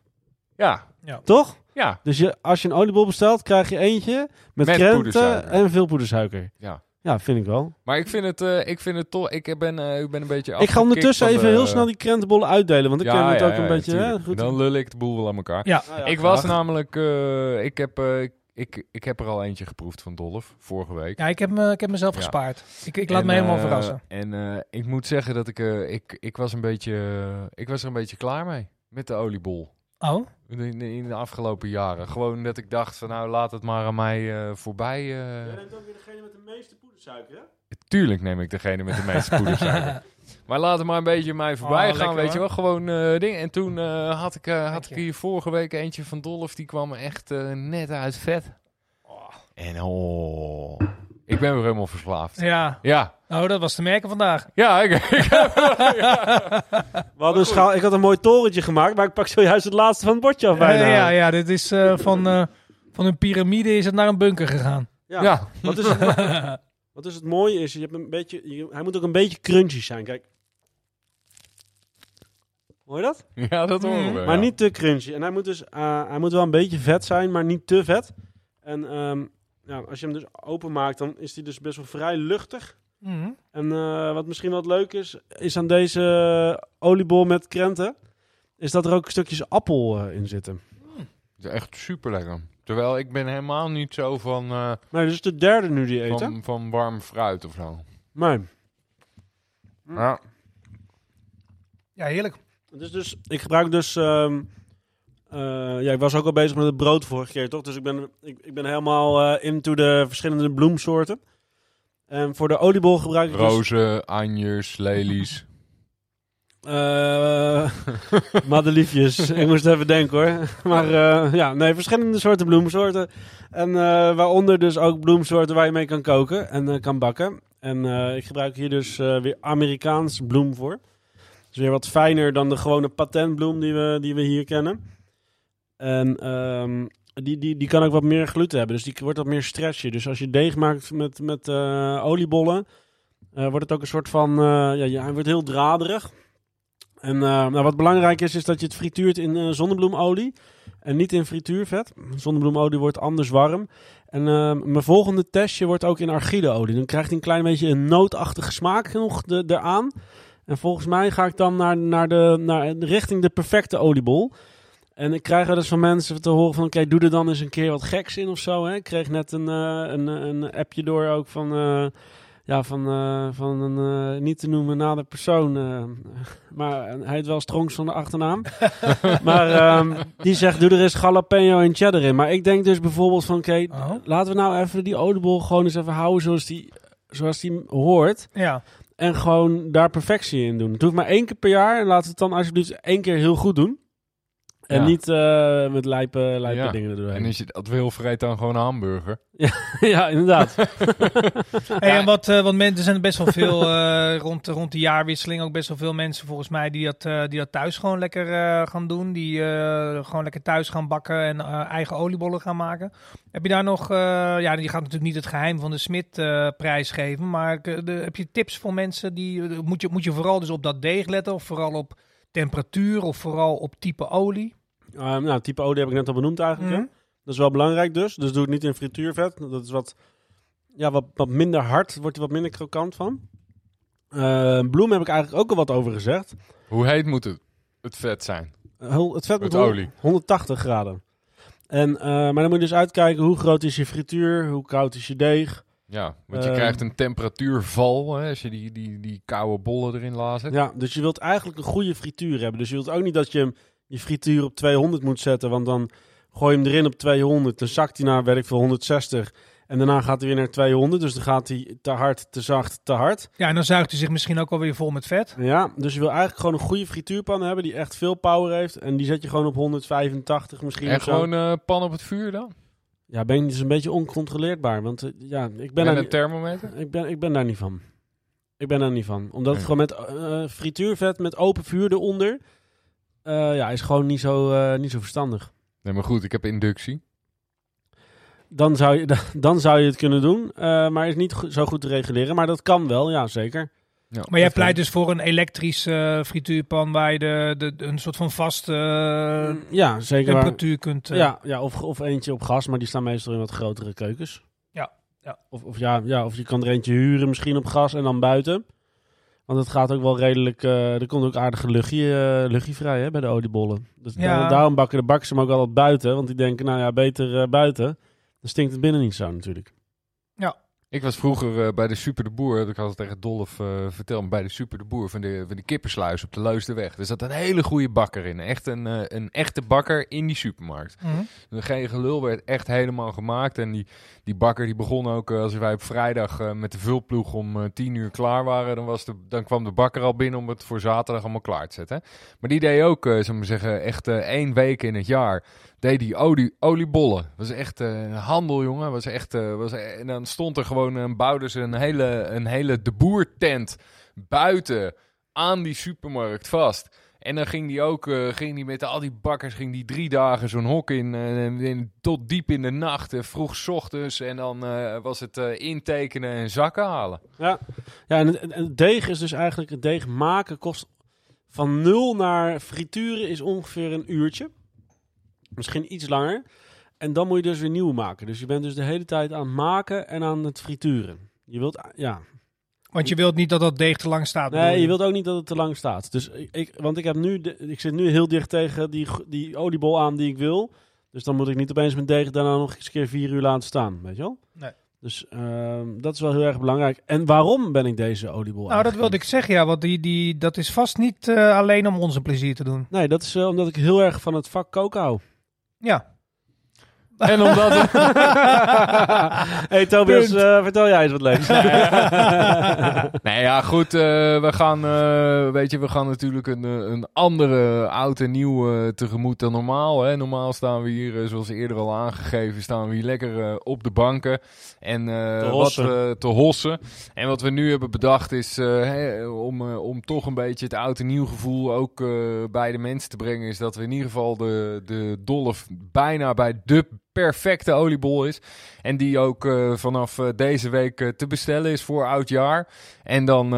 Speaker 1: Ja.
Speaker 5: Toch?
Speaker 1: Ja.
Speaker 5: Dus je, als je een oliebol bestelt, krijg je eentje met, met krenten en veel poedersuiker.
Speaker 1: Ja.
Speaker 5: Ja, vind ik wel.
Speaker 1: Maar ik vind het, uh, ik vind het toch. Ik ben, uh, ik ben een beetje.
Speaker 5: Ik ga ondertussen even heel snel die krentenbollen uitdelen, want ik ken het ook een beetje. Hè,
Speaker 1: goed. Dan lul ik de boel wel aan elkaar.
Speaker 2: Ja.
Speaker 1: Ah, ik was namelijk. Uh, ik heb. ik, ik heb er al eentje geproefd van Dolf vorige week.
Speaker 2: Ja, ik heb, me, ik heb mezelf gespaard. Ik, ik laat me helemaal verrassen.
Speaker 1: En ik moet zeggen dat ik, ik, ik was een beetje, ik was er een beetje klaar mee met de oliebol.
Speaker 2: Oh?
Speaker 1: In, in, de afgelopen jaren. Gewoon dat ik dacht van nou laat het maar aan mij uh, voorbij. Uh...
Speaker 5: Jij neemt ook weer degene met de meeste poedersuiker hè?
Speaker 1: Tuurlijk neem ik degene met de meeste poedersuiker. maar laat het maar een beetje mij voorbij oh, gaan, weet je wel. Gewoon uh, dingen. En toen had, ik, had ik hier vorige week eentje van Dolf. Die kwam echt net uit vet. Oh. En oh... Ik ben weer helemaal verslaafd.
Speaker 2: Ja.
Speaker 1: Ja.
Speaker 2: Oh, dat was te merken vandaag.
Speaker 1: Ja, ik, ik,
Speaker 5: ja. We hadden een schaal, ik had een mooi torentje gemaakt, maar ik pak zojuist het laatste van het bordje af bijna.
Speaker 2: Uh, ja, ja, dit is uh, van, uh, van een piramide is het naar een bunker gegaan.
Speaker 5: Ja. ja. Wat, is het, wat is het mooie is, je hebt een beetje, je, hij moet ook een beetje crunchy zijn. Kijk. Hoor je dat?
Speaker 1: Ja, dat horen we.
Speaker 5: Maar ja. niet te crunchy. En hij moet dus, hij moet wel een beetje vet zijn, maar niet te vet. En um, ja, als je hem dus openmaakt, dan is hij dus best wel vrij luchtig.
Speaker 2: Mhm.
Speaker 5: En uh, wat misschien wat leuk is, is aan deze oliebol met krenten, is dat er ook stukjes appel uh, in zitten.
Speaker 1: Is echt super lekker. Terwijl ik ben helemaal niet zo van... Uh,
Speaker 5: nee, dit is de derde nu die eten.
Speaker 1: Van, van warm fruit of zo.
Speaker 5: Nee.
Speaker 1: Ja.
Speaker 2: Ja, heerlijk.
Speaker 5: Dus, dus ik gebruik dus... Um, uh, ja, ik was ook al bezig met het brood vorige keer, toch? Dus ik ben, ik, ik ben helemaal uh, into de verschillende bloemsoorten. En voor de oliebol gebruik ik
Speaker 1: dus- Rozen, dus... anjers, lelies.
Speaker 5: Uh, madeliefjes. ik moest even denken hoor. Maar uh, ja, nee, verschillende soorten bloemsoorten. En uh, waaronder dus ook bloemsoorten waar je mee kan koken en kan bakken. En ik gebruik hier dus weer Amerikaans bloem voor. Dus weer wat fijner dan de gewone patentbloem die we, die we hier kennen. En um, die, die, die kan ook wat meer gluten hebben. Dus die wordt wat meer stretchy. Dus als je deeg maakt met, met uh, oliebollen, uh, wordt het ook een soort van... Uh, ja, hij wordt heel draderig. En nou, wat belangrijk is, is dat je het frituurt in zonnebloemolie. En niet in frituurvet. Zonnebloemolie wordt anders warm. En mijn volgende testje wordt ook in argideolie. Dan krijgt hij een klein beetje een nootachtige smaak nog de, eraan. En volgens mij ga ik dan naar, naar de, naar, richting de perfecte oliebol. En ik krijg wel eens van mensen te horen van... Oké, doe er dan eens een keer wat geks in of zo. Hè? Ik kreeg net een, uh, een, een appje door ook van... Uh, ja, van, uh, van een niet te noemen nader persoon. maar hij heet wel Strongs van de achternaam. maar um, die zegt, doe er eens jalapeno en cheddar in. Maar ik denk dus bijvoorbeeld van... Oké, oh. laten we nou even die oliebol gewoon eens even houden zoals die, zoals die hoort.
Speaker 2: Ja.
Speaker 5: En gewoon daar perfectie in doen. Het hoeft maar één keer per jaar. En laten we het dan alsjeblieft één keer heel goed doen. En niet uh, met lijpe, lijpe ja. dingen erdoorheen.
Speaker 1: En als je dat wil, vreet dan gewoon een hamburger.
Speaker 5: ja, ja, inderdaad.
Speaker 2: hey, en wat, uh, want mensen zijn er best wel veel uh, rond, rond de jaarwisseling. Ook best wel veel mensen volgens mij die dat, die dat thuis gewoon lekker gaan doen. Die gewoon lekker thuis gaan bakken en eigen oliebollen gaan maken. Heb je daar nog, ja, je gaat natuurlijk niet het geheim van de Smit prijs geven. Maar de, heb je tips voor mensen die, moet je, moet je vooral dus op dat deeg letten of vooral op temperatuur of vooral op type olie?
Speaker 5: Uh, nou, type olie heb ik net al benoemd eigenlijk. Mm. Dat is wel belangrijk dus. Dus doe het niet in frituurvet. Dat is wat, ja, wat, wat minder hard. Wordt er wat minder krokant van. Uh, bloem heb ik eigenlijk ook al wat over gezegd.
Speaker 1: Hoe heet moet het, het vet zijn?
Speaker 5: Uh, het vet moet olie. 180 graden. En, maar dan moet je dus uitkijken hoe groot is je frituur, hoe koud is je deeg.
Speaker 1: Ja, want je krijgt een temperatuurval hè, als je die, die, die koude bollen erin laat.
Speaker 5: Ja, dus je wilt eigenlijk een goede frituur hebben. Dus je wilt ook niet dat je je frituur op 200 moet zetten, want dan gooi je hem erin op 200, dan zakt hij naar, werk voor 160. En daarna gaat hij weer naar 200, dus dan gaat hij te hard, te zacht, te hard.
Speaker 2: Ja, en dan zuigt hij zich misschien ook alweer vol met vet.
Speaker 5: Ja, dus je wil eigenlijk gewoon een goede frituurpan hebben die echt veel power heeft. En die zet je gewoon op 185 misschien.
Speaker 1: En gewoon uh, pan op het vuur dan?
Speaker 5: Ja, ben dus een beetje oncontroleerbaar. Want uh, ja, ik ben
Speaker 1: en een thermometer?
Speaker 5: Ik ben, ik ben daar niet van. Ik ben daar niet van. Omdat het gewoon met uh, frituurvet met open vuur eronder... ja, is gewoon niet zo, niet zo verstandig.
Speaker 1: Nee, maar goed, ik heb inductie.
Speaker 5: Dan zou je, dan zou je het kunnen doen, uh, maar is niet zo goed te reguleren. Maar dat kan wel, ja, zeker.
Speaker 2: Ja, maar jij pleit dus voor een elektrische uh, frituurpan waar je de, de, een soort van vaste uh,
Speaker 5: ja, zeker
Speaker 2: temperatuur kunt...
Speaker 5: Ja, ja of, of eentje op gas, maar die staan meestal in wat grotere keukens.
Speaker 2: Ja, ja.
Speaker 5: Of, of, ja, ja, of je kan er eentje huren misschien op gas en dan buiten. Want het gaat ook wel redelijk. Uh, er komt ook aardige luchtje, uh, luchtje vrij hè, bij de oliebollen. Dus ja. daarom bakken de bakkers hem ook altijd buiten. Want die denken, nou ja, beter uh, buiten. Dan stinkt het binnen niet zo natuurlijk.
Speaker 1: Ik was vroeger uh, bij de Super de Boer, ik had het tegen Dolf uh, verteld, bij de Super de Boer van de, van de kippersluis op de Leusdenweg. Er zat een hele goede bakker in. Echt een, uh, een echte bakker in die supermarkt. Mm -hmm. Geen gelul werd echt helemaal gemaakt. En die, die bakker die begon ook, als wij op vrijdag met de vulploeg om tien uur klaar waren, dan, was de, dan kwam de bakker al binnen om het voor zaterdag allemaal klaar te zetten. Maar die deed ook, zullen we zeggen, echt één week in het jaar deed die olie, oliebollen. was echt een handel, jongen. Was echt, was, en dan stond er gewoon, een bouwden ze een hele, een hele de boertent buiten aan die supermarkt vast. En dan ging die ook, ging die met al die bakkers, ging die drie dagen zo'n hok in, uh, tot diep in de nacht, vroeg ochtends. En dan was het intekenen en zakken halen.
Speaker 5: Ja, ja en, en deeg is dus eigenlijk, het deeg maken kost van nul naar frituren is ongeveer een uurtje. Misschien iets langer. En dan moet je dus weer nieuw maken. Dus je bent dus de hele tijd aan het maken en aan het frituren. Je wilt, ja.
Speaker 2: Want je wilt niet dat dat deeg te lang staat.
Speaker 5: Nee, je wilt ook niet dat het te lang staat. Dus ik, want ik heb nu, de, ik zit nu heel dicht tegen die, die oliebol aan die ik wil. Dus dan moet ik niet opeens mijn deeg daarna nog eens een keer vier uur laten staan, weet je wel?
Speaker 2: Nee.
Speaker 5: Dus uh, dat is wel heel erg belangrijk. En waarom ben ik deze oliebol
Speaker 2: Nou, dat wilde ik zeggen, ja. Want die, die, dat is vast niet uh, alleen om onze plezier te doen.
Speaker 5: Nee, dat is uh, omdat ik heel erg van het vak koken hou.
Speaker 2: Ja.
Speaker 1: En omdat...
Speaker 5: hey Tobias, uh, vertel jij eens wat leuks.
Speaker 1: nee, ja, goed. Uh, we gaan, uh, weet je, we gaan natuurlijk een, een andere oud en nieuw tegemoet dan normaal. Hè. Normaal staan we hier, zoals eerder al aangegeven, staan we hier lekker op de banken. En
Speaker 5: te
Speaker 1: wat we te hossen. En wat we nu hebben bedacht is hey, om, om toch een beetje het oud en nieuw gevoel ook bij de mensen te brengen. Is dat we in ieder geval de, de dolf bijna bij de perfecte oliebol is. En die ook uh, vanaf uh, deze week uh, te bestellen is voor oud jaar. En dan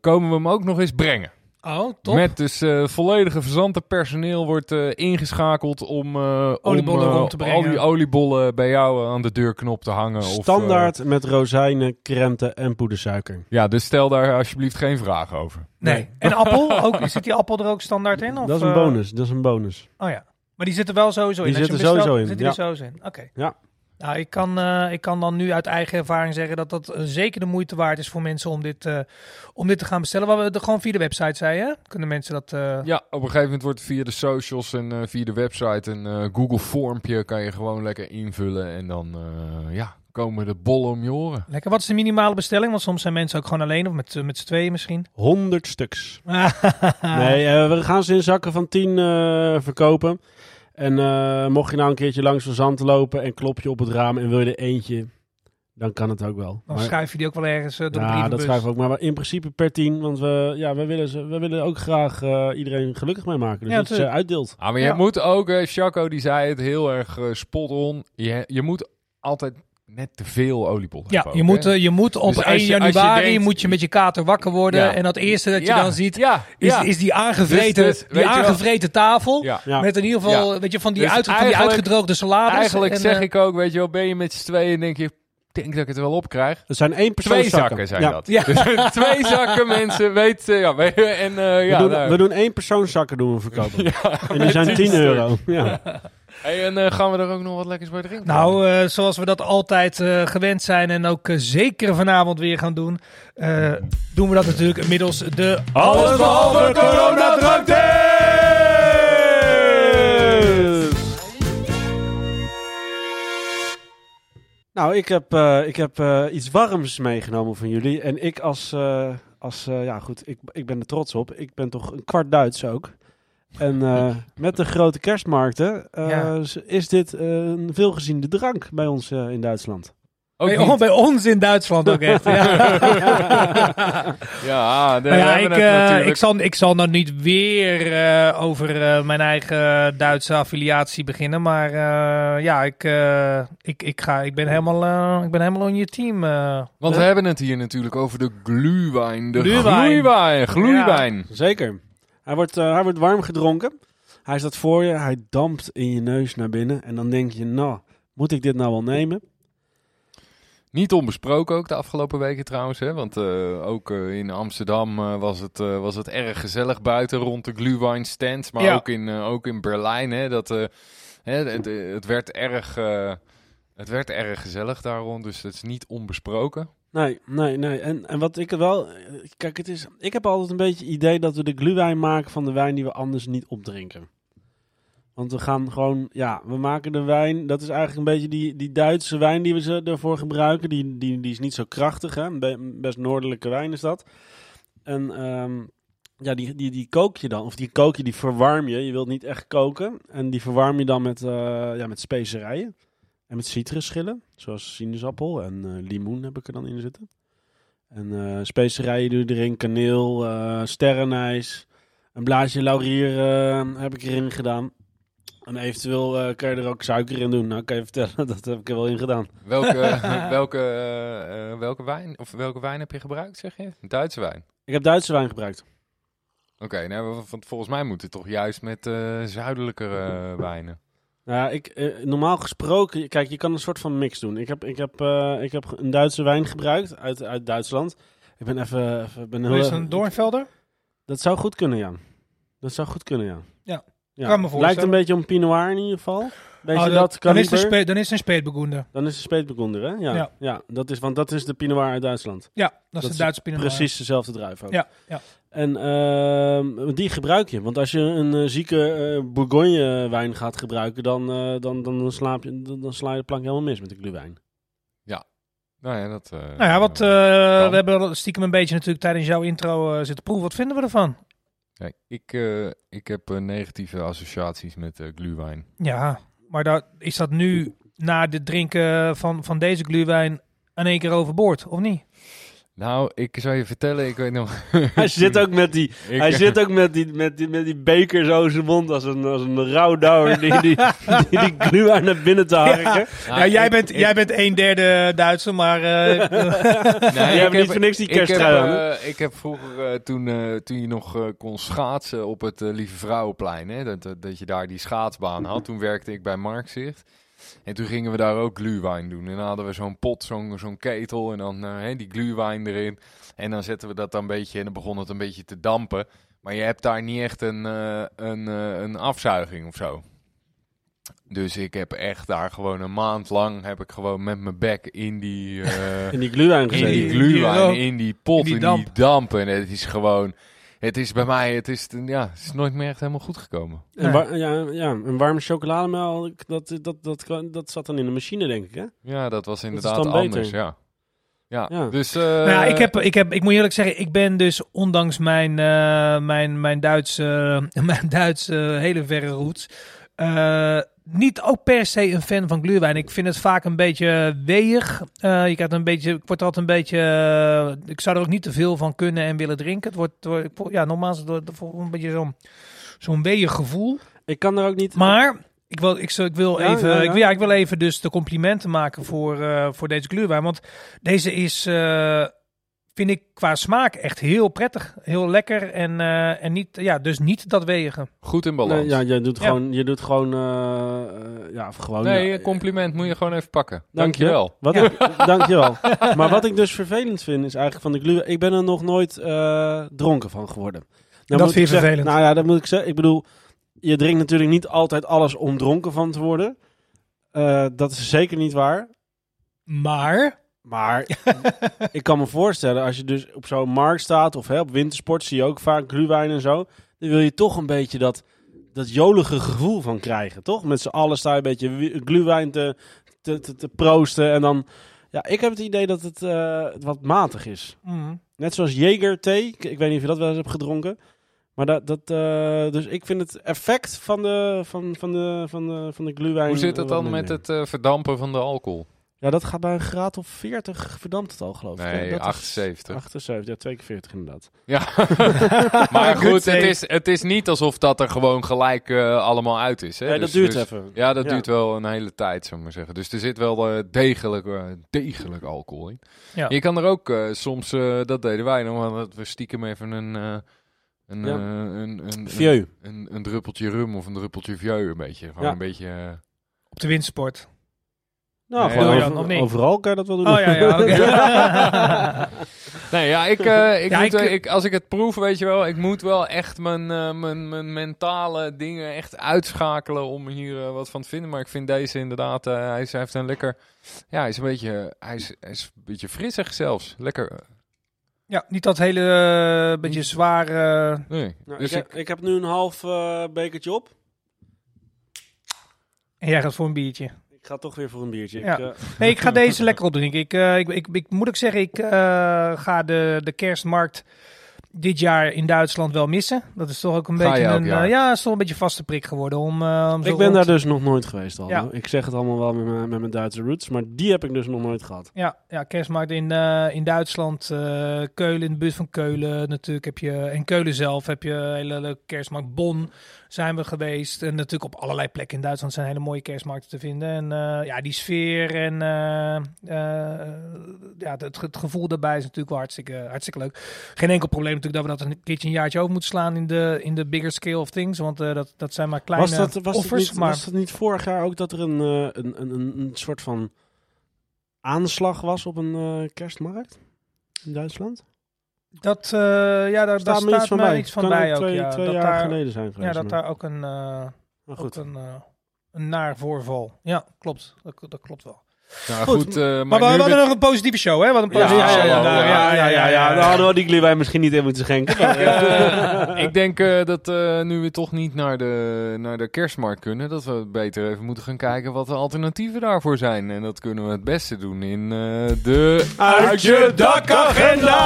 Speaker 1: komen we hem ook nog eens brengen.
Speaker 2: Oh, top.
Speaker 1: Met dus volledige verzante personeel wordt ingeschakeld om,
Speaker 2: oliebollen om te
Speaker 1: al die oliebollen bij jou aan de deurknop te hangen.
Speaker 5: Standaard of, met rozijnen, krenten en poedersuiker.
Speaker 1: Ja, dus stel daar alsjeblieft geen vragen over.
Speaker 2: Nee. nee. En appel? Ook, zit die appel er ook standaard in? Of,
Speaker 5: dat is een bonus. Dat is een bonus.
Speaker 2: Oh ja. Maar die zitten wel sowieso
Speaker 5: in.
Speaker 2: Die
Speaker 5: zitten sowieso in.
Speaker 2: Zit
Speaker 5: ja.
Speaker 2: er sowieso in. Oké.
Speaker 5: Ja.
Speaker 2: Nou, ik kan, uh, ik kan dan nu uit eigen ervaring zeggen dat dat uh, zeker de moeite waard is voor mensen om dit, uh, om dit te gaan bestellen. Waar we er gewoon via de website zei, hè? Kunnen mensen dat...
Speaker 1: Ja, op een gegeven moment wordt het via de socials en via de website een Google vormpje kan je gewoon lekker invullen. En dan, ja, komen de bollen om je oren.
Speaker 2: Lekker. Wat is de minimale bestelling? Want soms zijn mensen ook gewoon alleen of met, met z'n tweeën misschien.
Speaker 5: 100 stuks. nee, we gaan ze in zakken van 10 verkopen. En uh, mocht je nou een keertje langs van zand lopen en klop je op het raam en wil je er eentje, dan kan het ook wel.
Speaker 2: Dan maar, schuif je die ook wel ergens uh, door
Speaker 5: ja,
Speaker 2: de Ja,
Speaker 5: dat schuif ook. Maar in principe per tien, want we, ja, we, willen, ze, we willen ook graag uh, iedereen gelukkig mee maken. Dus ja, dat ze uitdeelt.
Speaker 1: Ah, maar je moet ook, uh, Chaco die zei het heel erg spot on. Je, je moet altijd net te veel oliebollen.
Speaker 2: Ja, je moet, uh, je moet op dus 1 januari je denkt, moet je met je kater wakker worden. Ja. En dat eerste dat je
Speaker 1: ja,
Speaker 2: dan ziet,
Speaker 1: ja,
Speaker 2: is, is die aangevreten, dus, dus, die aangevreten tafel. Met in ieder geval, weet je, van die, dus uit, van die uitgedroogde salades.
Speaker 1: Eigenlijk
Speaker 2: en,
Speaker 1: zeg uh, ik ook, weet je wel, ben je met z'n tweeën en denk je, denk dat ik het wel op krijg.
Speaker 5: Er zijn één persoon
Speaker 1: Twee zakken, zijn dat. Dus twee zakken mensen, weet ja, en uh,
Speaker 5: ja. We doen, we doen één persoon zakken doen we verkopen. en die zijn 10 euro. Ja.
Speaker 1: Hey, en uh, gaan we er ook nog wat lekkers bij drinken?
Speaker 2: Nou, uh, zoals we dat altijd uh, gewend zijn en ook zeker vanavond weer gaan doen, doen we dat natuurlijk inmiddels de
Speaker 5: Allesbehalve Corona Nou, ik heb, ik heb iets warms meegenomen van jullie. En ik als, als ja goed, ik, ik ben er trots op. Ik ben toch een kwart Duits ook. En uh, met de grote kerstmarkten uh, is dit uh, een veelgeziende drank bij ons in Duitsland.
Speaker 2: Ook bij, bij, ons in Duitsland ook echt. ja,
Speaker 1: ja,
Speaker 2: ja ik, ik, zal, ik zal nou niet weer over mijn eigen Duitse affiliatie beginnen. Maar ja, ik, ik, ik, ga, ik, ben helemaal, ik ben helemaal in je team.
Speaker 1: Want we hebben het hier natuurlijk over de glühwein. De glühwein. Glühwein.
Speaker 5: zeker. Hij wordt, uh, hij wordt warm gedronken. Hij staat voor je, hij dampt in je neus naar binnen. En dan denk je, nou, moet ik dit nou wel nemen?
Speaker 1: Niet onbesproken ook de afgelopen weken trouwens. Hè? Want uh, ook uh, in Amsterdam uh, was, het, was het erg gezellig buiten rond de Glühwein stands. Maar ja. ook, in, ook in Berlijn. Hè? Dat, hè, het, het, werd erg, het werd erg gezellig daar rond. Dus het is niet onbesproken.
Speaker 5: Nee, nee, nee. En, en wat ik wel. Kijk, het is. Ik heb altijd een beetje het idee dat we de gluwijn maken van de wijn die we anders niet opdrinken. Want we gaan gewoon. Ja, we maken de wijn. Dat is eigenlijk een beetje die, die Duitse wijn die we ze ervoor gebruiken. Die, die, die is niet zo krachtig, hè? Best noordelijke wijn is dat. En. Um, ja, die, die, die kook je dan. Of die kook je, die verwarm je. Je wilt niet echt koken. En die verwarm je dan met, uh, ja, met specerijen. En met citrusschillen, zoals sinaasappel en uh, limoen heb ik er dan in zitten. En uh, specerijen doe je erin, kaneel, uh, sterrenijs, een blaadje laurier heb ik erin gedaan. En eventueel kan je er ook suiker in doen. Nou, kan je vertellen, dat heb ik er wel in gedaan.
Speaker 1: Welke, welke, welke wijn, of welke wijn heb je gebruikt, zeg je? Duitse wijn?
Speaker 5: Ik heb Duitse wijn gebruikt.
Speaker 1: Oké, nou, volgens mij moet het toch juist met zuidelijkere wijnen.
Speaker 5: Nou, ik, eh, normaal gesproken, kijk, je kan een soort van mix doen. Ik heb, ik heb, uh, ik heb een Duitse wijn gebruikt uit, uit Duitsland. Ik ben even... even ben
Speaker 2: heel, is een Doornvelder?
Speaker 5: Dat zou goed kunnen, ja. Dat zou goed kunnen, ja.
Speaker 2: Ja,
Speaker 5: ja. Kan me Lijkt een beetje om Pinot Noir in ieder geval.
Speaker 2: Oh, dat, dat dan, is het dan is het een speetbegoender.
Speaker 5: Dan is het speetbegoender, hè? Ja. ja. ja. dat is, want dat is de Pinot Noir uit Duitsland.
Speaker 2: Ja, dat is de Duitse Pinot Noir.
Speaker 5: Precies dezelfde druif ook.
Speaker 2: Ja, ja.
Speaker 5: En uh, die gebruik je. Want als je een uh, zieke uh, Bourgogne wijn gaat gebruiken, dan, uh, dan, dan, slaap je, dan, dan, sla je de plank helemaal mis met de gluwijn.
Speaker 1: Ja. Nou ja, dat...
Speaker 2: nou ja, wat, we hebben stiekem een beetje natuurlijk tijdens jouw intro zitten proeven. Wat vinden we ervan?
Speaker 1: Kijk, ik, ik heb negatieve associaties met gluwijn.
Speaker 2: Ja, maar dat, is dat nu na het drinken van, van deze gluwijn in één keer overboord, of niet?
Speaker 1: Nou, ik zou je vertellen, ik weet nog...
Speaker 5: hij zit ook met die, hij zit ook met die, met die, met die beker zo in zijn mond als een, als een rouwdouwer die die, die, die gluwijn naar binnen te harken.
Speaker 2: Ja, ja, jij, bent, jij bent een derde Duitser, maar... Uh,
Speaker 5: nee, jij hebt niet voor niks die kersttrui
Speaker 1: heb, uh, ik heb vroeger, uh, toen, toen je nog kon schaatsen op het Lieve Vrouwenplein, hè, dat, dat je daar die schaatsbaan had, toen werkte ik bij Markzicht. En toen gingen we daar ook gluwijn doen. En dan hadden we zo'n pot, zo'n zo'n ketel en dan uh, die gluwijn erin. En dan zetten we dat dan een beetje en dan begon het een beetje te dampen. Maar je hebt daar niet echt een, uh, een, uh, een afzuiging of zo. Dus ik heb echt daar gewoon een maand lang heb ik gewoon met mijn bek in die...
Speaker 5: in die gluwijn gezeten.
Speaker 1: In die gluwijn, in die pot, in die, damp. in die damp. En het is gewoon het is bij mij, het is, ja, het is nooit meer echt helemaal goed gekomen.
Speaker 5: En ja, ja, een warme chocolademelk, dat, dat, dat, dat, zat dan in de machine, denk ik, hè?
Speaker 1: Ja, dat was inderdaad anders, ja. Ja, dus... Uh...
Speaker 2: Nou ja, ik, heb, ik, heb, ik moet eerlijk zeggen, ik ben dus ondanks mijn, uh, mijn, mijn Duitse, mijn Duitse hele verre roots... Uh, niet ook per se een fan van gluwijn. Ik vind het vaak een beetje weeg. Uh, je krijgt een beetje, ik word altijd een beetje. Uh, ik zou er ook niet te veel van kunnen en willen drinken. Het wordt, wordt ja, normaal is het een beetje zo'n zo'n weeg gevoel.
Speaker 5: Ik kan er ook niet.
Speaker 2: Maar ik wil, ik, ik wil even, Ik, ja, ik wil even dus de complimenten maken voor, voor deze gluwijn. Want deze is vind ik qua smaak echt heel prettig. Heel lekker en, uh, en niet, ja, dus niet dat wegen.
Speaker 1: Goed in balans.
Speaker 5: Nee, ja, je doet gewoon, je doet gewoon, uh, ja, gewoon.
Speaker 1: Nee, ja, compliment moet je gewoon even pakken. Dankjewel.
Speaker 5: Wat ja. ik, dankjewel. maar wat ik dus vervelend vind is eigenlijk van de glu. Ik ben er nog nooit uh, dronken van geworden.
Speaker 2: Nou, dat vind je vervelend.
Speaker 5: Nou ja, dat moet ik zeggen. Ik bedoel, je drinkt natuurlijk niet altijd alles om dronken van te worden. Uh, dat is zeker niet waar.
Speaker 2: Maar...
Speaker 5: Maar ik kan me voorstellen, als je dus op zo'n markt staat of hè, op wintersport, zie je ook vaak glühwein en zo. Dan wil je toch een beetje dat, dat jolige gevoel van krijgen, toch? Met z'n allen sta je een beetje glühwein te, te, te, te, proosten. En dan, ja, ik heb het idee dat het uh, wat matig is.
Speaker 2: Mm.
Speaker 5: Net zoals Jaeger thee. Ik, ik, weet niet of je dat wel eens hebt gedronken. Maar dat, dat uh, dus ik vind het effect van de, van, van de, van de, van de glühwein...
Speaker 1: Hoe zit het dan met het uh, verdampen van de alcohol?
Speaker 5: Ja, dat gaat bij een graad of 40 verdampt het al, geloof ik.
Speaker 1: Nee,
Speaker 5: dat
Speaker 1: 78.
Speaker 5: 78, ja, twee keer 40 inderdaad.
Speaker 1: Ja, maar goed, het is, het is niet alsof dat er gewoon gelijk uh, allemaal uit is. Hè?
Speaker 5: Nee,
Speaker 1: dus,
Speaker 5: dat duurt
Speaker 1: dus,
Speaker 5: even.
Speaker 1: Ja, dat ja. duurt wel een hele tijd, zou ik maar zeggen. Dus er zit wel uh, degelijk, uh, degelijk alcohol in.
Speaker 2: Ja.
Speaker 1: Je kan er ook soms, dat deden wij nog, dat we stiekem even een... Een,
Speaker 5: ja.
Speaker 1: een, een,
Speaker 5: vieux.
Speaker 1: Een, een, druppeltje rum of een druppeltje vieux, een beetje. Gewoon
Speaker 5: ja.
Speaker 1: een beetje...
Speaker 2: Op de windsport.
Speaker 5: Nou,
Speaker 1: Nee,
Speaker 5: gewoon
Speaker 2: ja,
Speaker 5: over-
Speaker 2: niet.
Speaker 5: overal kan je dat wel doen.
Speaker 2: Oh ja, ja.
Speaker 1: Nee, ja, ik, eh, ik
Speaker 2: Ja,
Speaker 1: moet,
Speaker 2: ik-
Speaker 1: eh, ik, als ik het proef, weet je wel, ik moet wel echt mijn, eh, mijn, mijn mentale dingen echt uitschakelen om hier wat van te vinden. Maar ik vind deze inderdaad, eh, hij, is, hij heeft een lekker, ja, hij is een beetje, hij is, hij is een beetje frissig zelfs. Lekker,
Speaker 2: ja, niet dat hele beetje zware...
Speaker 1: nee.
Speaker 5: Nou,
Speaker 1: dus
Speaker 5: ik, heb, ik heb nu een half bekertje op.
Speaker 2: En jij gaat voor een biertje.
Speaker 5: Ik ga toch weer voor een biertje.
Speaker 2: Ja.
Speaker 5: Ik, eh,
Speaker 2: Nee, ik ga deze lekker opdrinken. Ik, eh, ik, ik, ik moet ook zeggen, ik eh, ga de, de kerstmarkt dit jaar in Duitsland wel missen. Dat is toch ook een
Speaker 1: Ga
Speaker 2: beetje een, ja, is toch een beetje vaste prik geworden. Om, eh, om zo
Speaker 5: ik ben
Speaker 2: rond-
Speaker 5: daar dus nog nooit geweest al.
Speaker 2: Ja.
Speaker 5: Ik zeg het allemaal wel met mijn, met mijn Duitse roots, maar die heb ik dus nog nooit gehad.
Speaker 2: Ja, ja kerstmarkt in, eh, in Duitsland, eh, Keulen, in de buurt van Keulen natuurlijk heb je, en Keulen zelf heb je een hele leuke kerstmarkt. Bonn zijn we geweest en natuurlijk op allerlei plekken in Duitsland zijn hele mooie kerstmarkten te vinden. En eh, ja, die sfeer en eh, eh, ja, het, het gevoel daarbij is natuurlijk wel hartstikke, hartstikke leuk. Geen enkel probleem natuurlijk dat we dat een keertje een jaartje over moeten slaan in de, in de bigger scale of things, want dat, dat zijn maar kleine
Speaker 5: Was dat, was, dat
Speaker 2: offers.
Speaker 5: niet,
Speaker 2: maar
Speaker 5: was dat niet vorig jaar ook dat er een, een, een, een, soort van aanslag was op een kerstmarkt in Duitsland?
Speaker 2: Dat, eh, ja, daar, daar
Speaker 5: Staat iets
Speaker 2: staat mij iets van bij ook.
Speaker 5: twee,
Speaker 2: Ja,
Speaker 5: twee
Speaker 2: dat
Speaker 5: jaar
Speaker 2: daar,
Speaker 5: geleden zijn geweest.
Speaker 2: Ja, dat daar ook een, eh,
Speaker 5: maar
Speaker 2: ook
Speaker 5: goed.
Speaker 2: een, eh, een naar voorval. Ja, klopt. Dat, dat klopt wel.
Speaker 1: Nou
Speaker 2: Goed,
Speaker 1: goed, eh, maar,
Speaker 2: Maar, we, hadden
Speaker 1: met-
Speaker 2: nog een positieve show, hè? Wat een
Speaker 5: Ja,
Speaker 2: positieve
Speaker 5: ja,
Speaker 2: show.
Speaker 5: ja, ja, ja, ja, ja. Dan hadden we die glühwein misschien niet in moeten schenken. maar.
Speaker 1: Eh, ik denk eh, dat eh, nu we toch niet naar de, naar de kerstmarkt kunnen, dat we beter even moeten gaan kijken wat de alternatieven daarvoor zijn. En dat kunnen we het beste doen in eh, de
Speaker 5: Uit je dakagenda!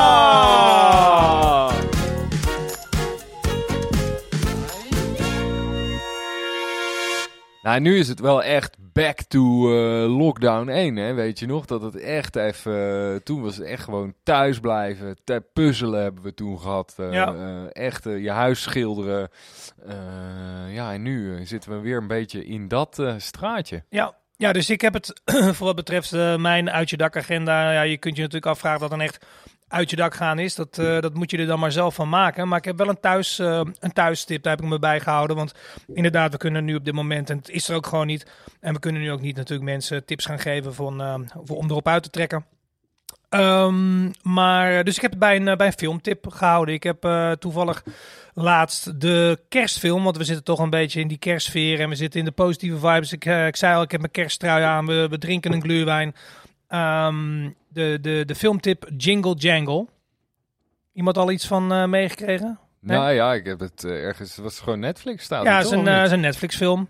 Speaker 1: Nou, nu is het wel echt back to eh, lockdown 1, hè? weet je nog? Dat het echt even... eh, toen was het echt gewoon thuis blijven. Te puzzelen hebben we toen gehad. eh,
Speaker 2: Ja.
Speaker 1: echt je huis schilderen. Ja, en nu zitten we weer een beetje in dat straatje.
Speaker 2: Ja. ja, dus ik heb het voor wat betreft mijn uit je dak agenda. Ja, je kunt je natuurlijk afvragen wat dan echt uit je dak gaan is. Dat, eh, dat moet je er dan maar zelf van maken. Maar ik heb wel een, thuis, eh, een thuistip, daar heb ik me bij gehouden. Want inderdaad, we kunnen nu op dit moment, en het is er ook gewoon niet. En we kunnen nu ook niet natuurlijk mensen tips gaan geven van, voor, om erop uit te trekken. Ehm, maar, dus ik heb het bij een, bij een filmtip gehouden. Ik heb toevallig laatst de kerstfilm, want we zitten toch een beetje in die kerstsfeer en we zitten in de positieve vibes. Ik, ik zei al, ik heb mijn kersttrui aan, we, we drinken een gluurwijn. Ehm, de, de, de filmtip Jingle Jangle. Iemand al iets van eh, meegekregen? Nee?
Speaker 1: Nou ja, ik heb het eh, ergens... Het was gewoon Netflix staat
Speaker 2: Ja,
Speaker 1: het
Speaker 2: het is een, eh, een Netflix film.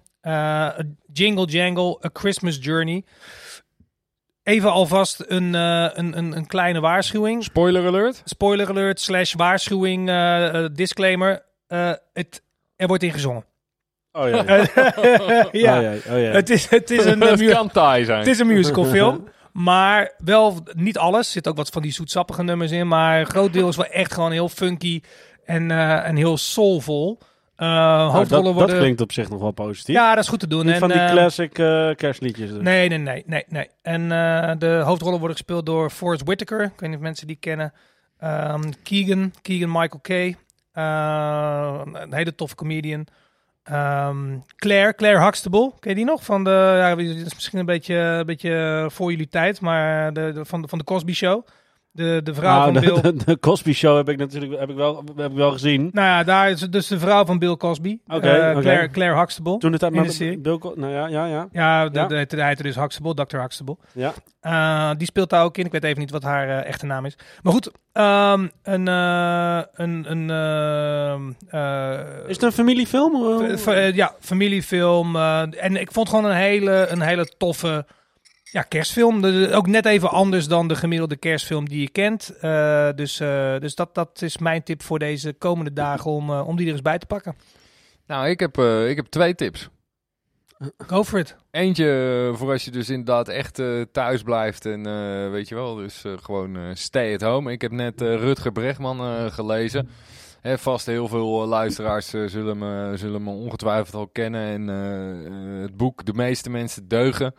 Speaker 2: Jingle Jangle, A Christmas Journey. Even alvast een, eh, een, een, een kleine waarschuwing.
Speaker 1: Spoiler alert.
Speaker 2: Spoiler alert slash waarschuwing, eh, eh, disclaimer. Eh, het, er wordt ingezongen.
Speaker 5: Oh ja.
Speaker 2: ja,
Speaker 5: Oh, ja. Oh, ja.
Speaker 2: Het, is, het, is een, eh,
Speaker 1: Het kan taai zijn.
Speaker 2: het is een musicalfilm. Maar wel niet alles. Er zit ook wat van die zoetsappige nummers in. Maar een groot deel is wel echt gewoon heel funky en, eh, en heel soulvol. Eh
Speaker 5: Nou,
Speaker 2: hoofdrollen
Speaker 5: dat, dat
Speaker 2: worden...
Speaker 5: klinkt op zich nog wel positief.
Speaker 2: ja, dat is goed te doen.
Speaker 5: Niet
Speaker 2: en,
Speaker 5: van die
Speaker 2: eh,
Speaker 5: classic kerstliedjes. dus.
Speaker 2: Nee, nee, nee, nee, nee. En de hoofdrollen worden gespeeld door Forrest Whitaker. Ik weet niet of mensen die kennen. Ehm, Keegan, Keegan Michael Kay. Eh, een hele toffe comedian. Ehm, Claire, Claire Huxtable. Ken je die nog? Van de, ja, die is misschien een beetje, een beetje voor jullie tijd, maar de, de- van, de, van de Cosby Show. De, de vrouw nou, van Bill...
Speaker 5: De, Cosby Show heb ik natuurlijk heb ik wel, heb ik wel gezien.
Speaker 2: Nou ja, daar is dus de vrouw van Bill Cosby. Oké, uh, Claire, Claire Huxtable.
Speaker 5: Toen het de serie. Bill nou ja, ja, ja.
Speaker 2: Ja, de, ja. De, de, heette dus Huxtable, Dr. Huxtable.
Speaker 5: Ja.
Speaker 2: Uh, die speelt daar ook in. Ik weet even niet wat haar uh, echte naam is. Maar goed, um, een... een, een
Speaker 5: is het een familiefilm?
Speaker 2: ja, familiefilm. en ik vond gewoon een hele, een hele toffe... Ja, kerstfilm. ook net even anders dan de gemiddelde kerstfilm die je kent. Uh, dus uh, dus dat, dat is mijn tip voor deze komende dagen om, uh, om die er eens bij te pakken.
Speaker 1: Nou, ik heb, ik heb twee tips.
Speaker 2: Go for it.
Speaker 1: Eentje voor als je dus inderdaad echt thuis blijft en weet je wel, dus gewoon stay at home. Ik heb net Rutger Bregman gelezen. Hè, vast heel veel luisteraars zullen, me, zullen me ongetwijfeld al kennen. En het boek De meeste mensen deugen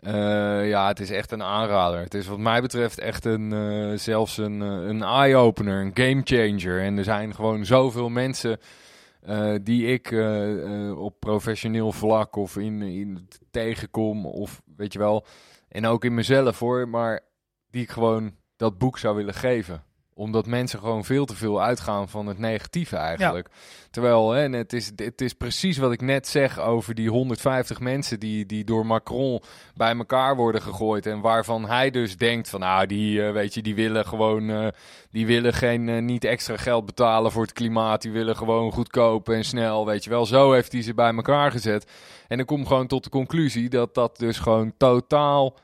Speaker 1: uh, ja, het is echt een aanrader. Het is wat mij betreft echt een, uh, zelfs een, uh, een eye-opener, een game changer. En er zijn gewoon zoveel mensen die ik op professioneel vlak of in, in tegenkom. Of weet je wel, en ook in mezelf hoor, maar die ik gewoon dat boek zou willen geven omdat mensen gewoon veel te veel uitgaan van het negatieve eigenlijk. Terwijl hè, het, is, het is precies wat ik net zeg over die 150 mensen die, die door Macron bij elkaar worden gegooid. En waarvan hij dus denkt van nou, die, uh, weet je, die willen gewoon uh, die willen geen uh, niet extra geld betalen voor het klimaat. Die willen gewoon goedkoop en snel. Weet je wel, zo heeft hij ze bij elkaar gezet. En dan kom gewoon tot de conclusie dat dat dus gewoon totaal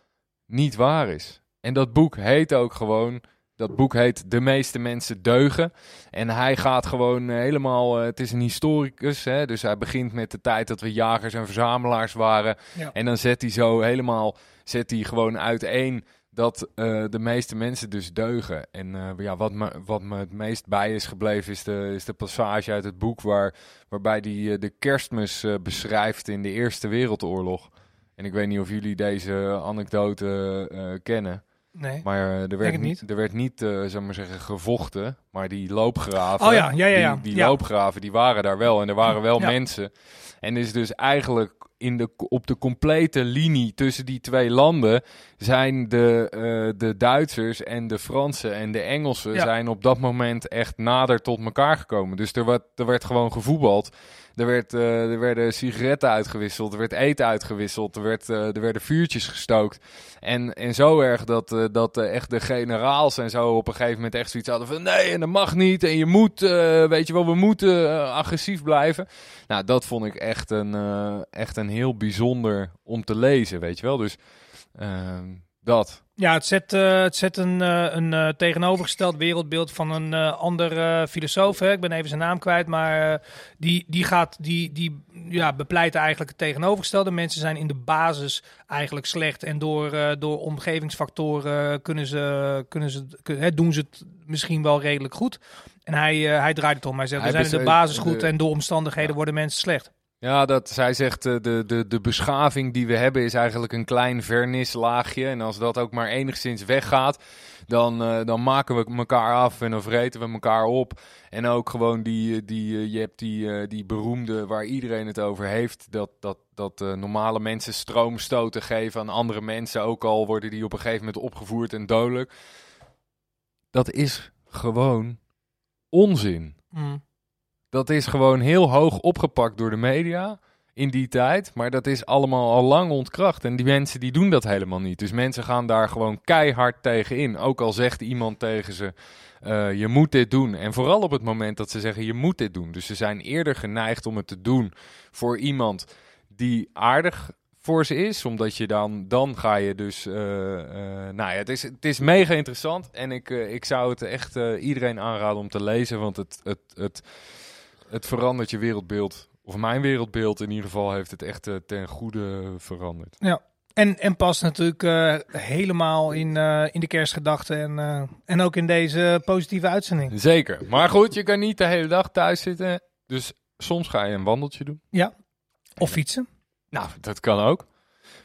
Speaker 1: niet waar is. En dat boek heet ook gewoon dat boek heet De meeste mensen deugen. En hij gaat gewoon eh, helemaal. Uh, het is een historicus. Hè, dus hij begint met de tijd dat we jagers en verzamelaars waren. En dan zet hij zo helemaal. Zet hij gewoon uiteen dat uh, de meeste mensen dus deugen. En uh, ja, wat, me, wat me het meest bij is gebleven is de, is de passage uit het boek waar, waarbij hij de kerstmis beschrijft in de Eerste Wereldoorlog. En ik weet niet of jullie deze anekdote kennen.
Speaker 2: Nee,
Speaker 1: maar uh, er, werd niet, er werd niet, uh, zeg maar zeggen, gevochten. Maar die loopgraven,
Speaker 2: oh ja, ja, ja, ja.
Speaker 1: die, die loopgraven, die waren daar wel. En er waren wel mensen. En is dus eigenlijk in de, op de complete linie tussen die twee landen zijn de, uh, de Duitsers en de Fransen en de Engelsen zijn op dat moment echt nader tot elkaar gekomen. Dus er werd, er werd gewoon gevoetbald. Er, werd, uh, er werden sigaretten uitgewisseld, er werd eten uitgewisseld, er, werd, uh, er werden vuurtjes gestookt. En, en zo erg dat, uh, dat echt de generaals en zo op een gegeven moment echt zoiets hadden van nee, en dat mag niet en je moet, weet je wel, we moeten agressief blijven. Nou, dat vond ik echt een, echt een heel bijzonder om te lezen, weet je wel. Dus ehm, dat.
Speaker 2: Ja, het zet, uh, het zet een, uh, een uh, tegenovergesteld wereldbeeld van een andere filosoof. Hè. Ik ben even zijn naam kwijt, maar die, die, gaat, die, die ja, bepleit eigenlijk het tegenovergestelde. Mensen zijn in de basis eigenlijk slecht en door, door omgevingsfactoren kunnen ze, kunnen ze, kunnen, doen ze het misschien wel redelijk goed. En hij, hij draait het om. Hij zegt, we zijn in de basis goed en door omstandigheden worden mensen slecht.
Speaker 1: Ja, dat zij zegt uh, de, de, de beschaving die we hebben is eigenlijk een klein vernislaagje. En als dat ook maar enigszins weggaat, dan, uh, dan maken we elkaar af en dan vreten we elkaar op. En ook gewoon die, die je hebt die, die beroemde waar iedereen het over heeft. Dat, dat, dat normale mensen stroomstoten geven aan andere mensen. Ook al worden die op een gegeven moment opgevoerd en dodelijk. Dat is gewoon onzin. Mm. Dat is gewoon heel hoog opgepakt door de media in die tijd. Maar dat is allemaal al lang ontkracht. En die mensen die doen dat helemaal niet. Dus mensen gaan daar gewoon keihard tegen in. Ook al zegt iemand tegen ze, uh, je moet dit doen. En vooral op het moment dat ze zeggen, je moet dit doen. Dus ze zijn eerder geneigd om het te doen voor iemand die aardig voor ze is. Omdat je dan, dan ga je dus. Uh, nou ja, het is, het is mega interessant. En ik, ik zou het echt iedereen aanraden om te lezen. Want het, het, het, het verandert je wereldbeeld. Of mijn wereldbeeld in ieder geval heeft het echt uh, ten goede veranderd.
Speaker 2: Ja, en, en past natuurlijk uh, helemaal in, uh, in de kerstgedachten en, en ook in deze positieve uitzending.
Speaker 1: Zeker. Maar goed, je kan niet de hele dag thuis zitten. Dus soms ga je een wandeltje doen.
Speaker 2: Ja, of fietsen.
Speaker 1: Nou, dat kan ook.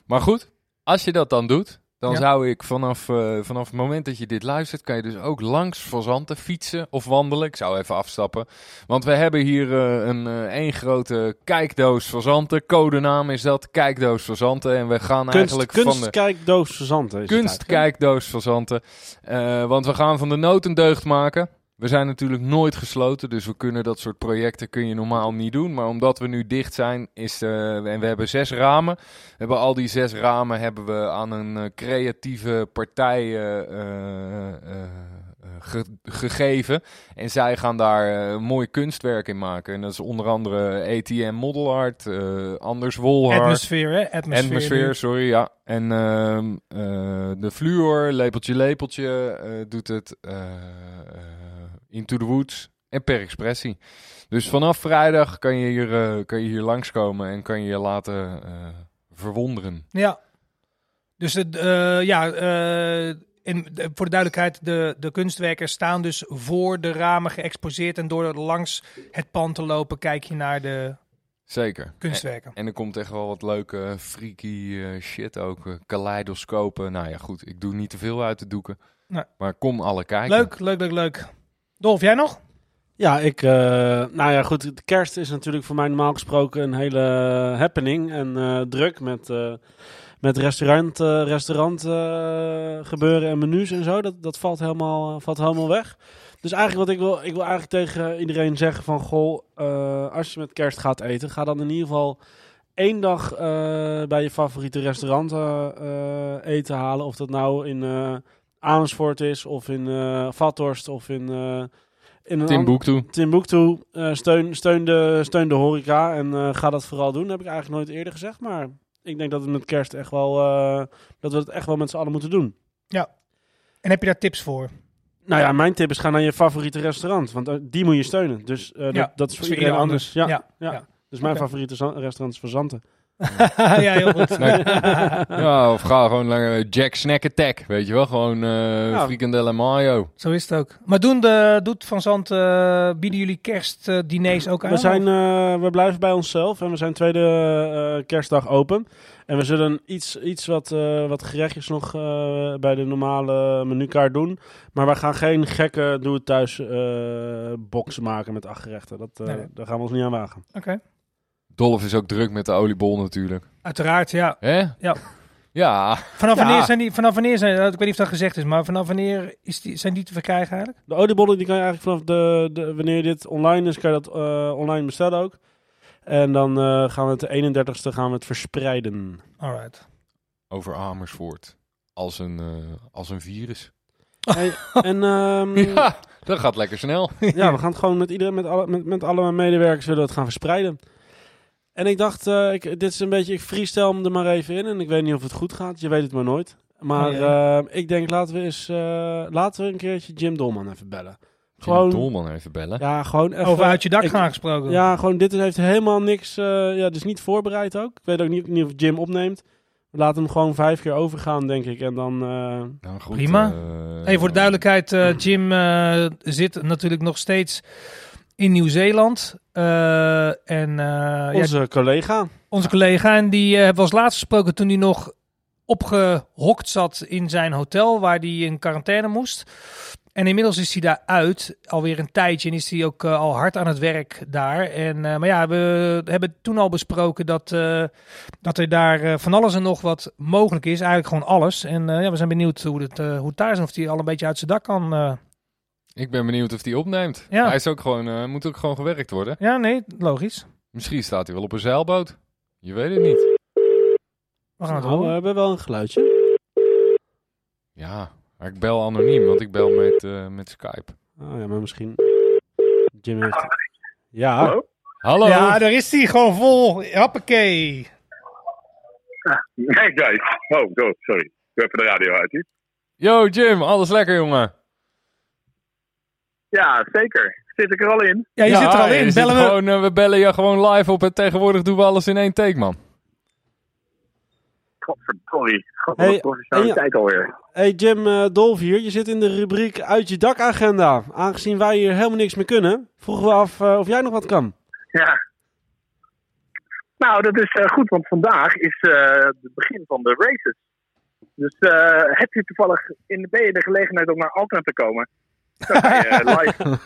Speaker 1: Maar goed, als je dat dan doet, dan zou ik vanaf, uh, vanaf het moment dat je dit luistert, kan je dus ook langs Fazanten fietsen of wandelen. Ik zou even afstappen. Want we hebben hier uh, een uh, één grote kijkdoos Fazanten. Codenaam is dat, kijkdoos Fazanten. En we gaan
Speaker 5: kunst,
Speaker 1: eigenlijk
Speaker 5: kunst
Speaker 1: van de...
Speaker 5: Kijkdoos Fazanten.
Speaker 1: Kunstkijkdoos Fazanten. want we gaan van de nood een deugd maken. We zijn natuurlijk nooit gesloten, dus we kunnen dat soort projecten kun je normaal niet doen. Maar omdat we nu dicht zijn, is, uh, en we hebben zes ramen. We hebben al die zes ramen hebben we aan een uh, creatieve partij uh, ge gegeven. En zij gaan daar mooi kunstwerk in maken. En dat is onder andere ATM Model Art, Anders Wolhard.
Speaker 2: Atmosfeer, hè? Atmosfeer,
Speaker 1: Atmosfeer sorry, ja. En ehm, de Fluor, Lepeltje Lepeltje doet het... Into the Woods en Per Expressie. Dus vanaf vrijdag kan je hier, uh, kan je hier langskomen en kan je je laten uh, verwonderen.
Speaker 2: Ja. Dus het, uh, ja, in, voor de duidelijkheid, de, de kunstwerken staan dus voor de ramen geëxposeerd. En door langs het pand te lopen, kijk je naar de
Speaker 1: Zeker.
Speaker 2: kunstwerken.
Speaker 1: En, en er komt echt wel wat leuke, freaky shit ook. kaleidoscopen. Nou ja, goed, ik doe niet te veel uit de doeken. Nee. Maar kom alle kijken.
Speaker 2: Leuk, leuk, leuk, leuk. Dolf, jij nog?
Speaker 5: Ja, ik, uh, nou ja, goed. De kerst is natuurlijk voor mij normaal gesproken een hele happening en uh, druk met, uh, met restaurant, restaurant gebeuren en menus en zo. Dat, dat valt, helemaal, valt helemaal weg. Dus eigenlijk wat ik wil, ik wil eigenlijk tegen iedereen zeggen van, goh, als je met kerst gaat eten, ga dan in ieder geval één dag bij je favoriete restaurant eten halen. Of dat nou in Amersfoort is, of in uh, Vathorst, of in... Uh,
Speaker 1: in een Timbuktu.
Speaker 5: Timbuktu. Uh, steun, steun, de, steun de horeca en uh, ga dat vooral doen. Dat heb ik eigenlijk nooit eerder gezegd, maar ik denk dat het met kerst echt wel... dat we het echt wel met z'n allen moeten doen.
Speaker 2: Ja. En heb je daar tips voor?
Speaker 5: Nou ja, mijn tip is ga naar je favoriete restaurant, want die moet je steunen. Dus ja, dat, dat, is voor iedereen anders. Ja, ja, ja. Dus mijn okay. favoriete restaurant is Verzanten.
Speaker 2: ja, heel goed.
Speaker 1: ja, of ga gewoon naar Jack Snack Attack, weet je wel. Gewoon uh, ja. frikandel en mayo.
Speaker 2: Zo is het ook. Maar doen de, doet Van Zand, uh, bieden jullie kerstdiners ook aan?
Speaker 5: We, zijn, uh, we blijven bij onszelf en we zijn tweede kerstdag open. En we zullen iets, iets wat, wat gerechtjes nog bij de normale menukaart doen. Maar we gaan geen gekke doe-het-thuis boxen maken met acht gerechten. Dat, nee. Daar gaan we ons niet aan wagen.
Speaker 2: Oké.
Speaker 1: Dolf is ook druk met de oliebol natuurlijk.
Speaker 2: Uiteraard, ja.
Speaker 1: Hè?
Speaker 2: Ja.
Speaker 1: Ja.
Speaker 2: Vanaf wanneer zijn die, vanaf wanneer zijn, ik weet niet of dat gezegd is, maar vanaf wanneer is die, zijn die te verkrijgen eigenlijk?
Speaker 5: De oliebollen die kan je eigenlijk vanaf de, de wanneer dit online is, kan je dat uh, online bestellen ook. En dan uh, gaan we het de 31ste gaan we het verspreiden.
Speaker 2: Alright.
Speaker 1: Over Amersfoort. Als een, uh, als een virus.
Speaker 5: Hey, en, um,
Speaker 1: ja, dat gaat lekker snel.
Speaker 5: ja, we gaan het gewoon met iedereen, met alle, met, met alle medewerkers willen we het gaan verspreiden. En ik dacht, uh, ik, dit is een beetje, ik freestyle hem er maar even in. En ik weet niet of het goed gaat. Je weet het maar nooit. Maar oh, ja. uh, ik denk, laten we eens, uh, laten we een keertje Jim Dolman even bellen.
Speaker 1: Jim gewoon, Dolman even bellen?
Speaker 5: Ja, gewoon even.
Speaker 2: Over uit je dak gaan gesproken.
Speaker 5: Ja, gewoon, dit heeft helemaal niks, ja, dus niet voorbereid ook. Ik weet ook niet, niet of Jim opneemt. We laten hem gewoon vijf keer overgaan, denk ik. En dan...
Speaker 1: Nou, goed,
Speaker 2: Prima. Hey, voor de duidelijkheid, Jim zit natuurlijk nog steeds in Nieuw-Zeeland. Uh, en, uh,
Speaker 5: onze ja, collega.
Speaker 2: Onze collega. En die uh, hebben we als laatst gesproken toen hij nog opgehokt zat in zijn hotel, waar hij in quarantaine moest. En inmiddels is hij daar uit, alweer een tijdje, en is hij ook al hard aan het werk daar. En, maar ja, we hebben toen al besproken dat, dat er daar van alles en nog wat mogelijk is. Eigenlijk gewoon alles. En ja, we zijn benieuwd hoe het, hoe het daar is of hij al een beetje uit zijn dak kan
Speaker 1: ik ben benieuwd of hij opneemt. Ja. Hij is ook gewoon, uh, moet ook gewoon gewerkt worden.
Speaker 2: Ja, nee, logisch.
Speaker 1: Misschien staat hij wel op een zeilboot. Je weet het niet.
Speaker 2: We gaan het
Speaker 5: nou, we hebben wel een geluidje.
Speaker 1: Ja, maar ik bel anoniem, want ik bel met, uh, met Skype.
Speaker 5: Oh ja, maar misschien... Jim heeft... Ja.
Speaker 4: Hallo?
Speaker 1: Hallo?
Speaker 2: Ja, daar is hij gewoon vol. Hoppakee.
Speaker 4: Hey guys. Oh, oh sorry. Ik heb de radio uit.
Speaker 1: Yo Jim, alles lekker jongen?
Speaker 4: Ja, zeker. Zit ik er al in?
Speaker 2: Ja, je zit er al in.
Speaker 1: Bellen we... Gewoon, uh, we bellen je gewoon live op en tegenwoordig doen we alles in één take, man.
Speaker 4: Godverdorie. Hey, professionaliteit ja. alweer.
Speaker 5: Hey Jim uh, Dolf hier. Je zit in de rubriek Uit je dak agenda. Aangezien wij hier helemaal niks meer kunnen, vroegen we af uh, of jij nog wat kan.
Speaker 4: Ja. Nou, dat is goed, want vandaag is het begin van de races.
Speaker 6: Dus uh, heb je toevallig in de, ben je de gelegenheid om naar Alkmaar te komen? Dan kan je live.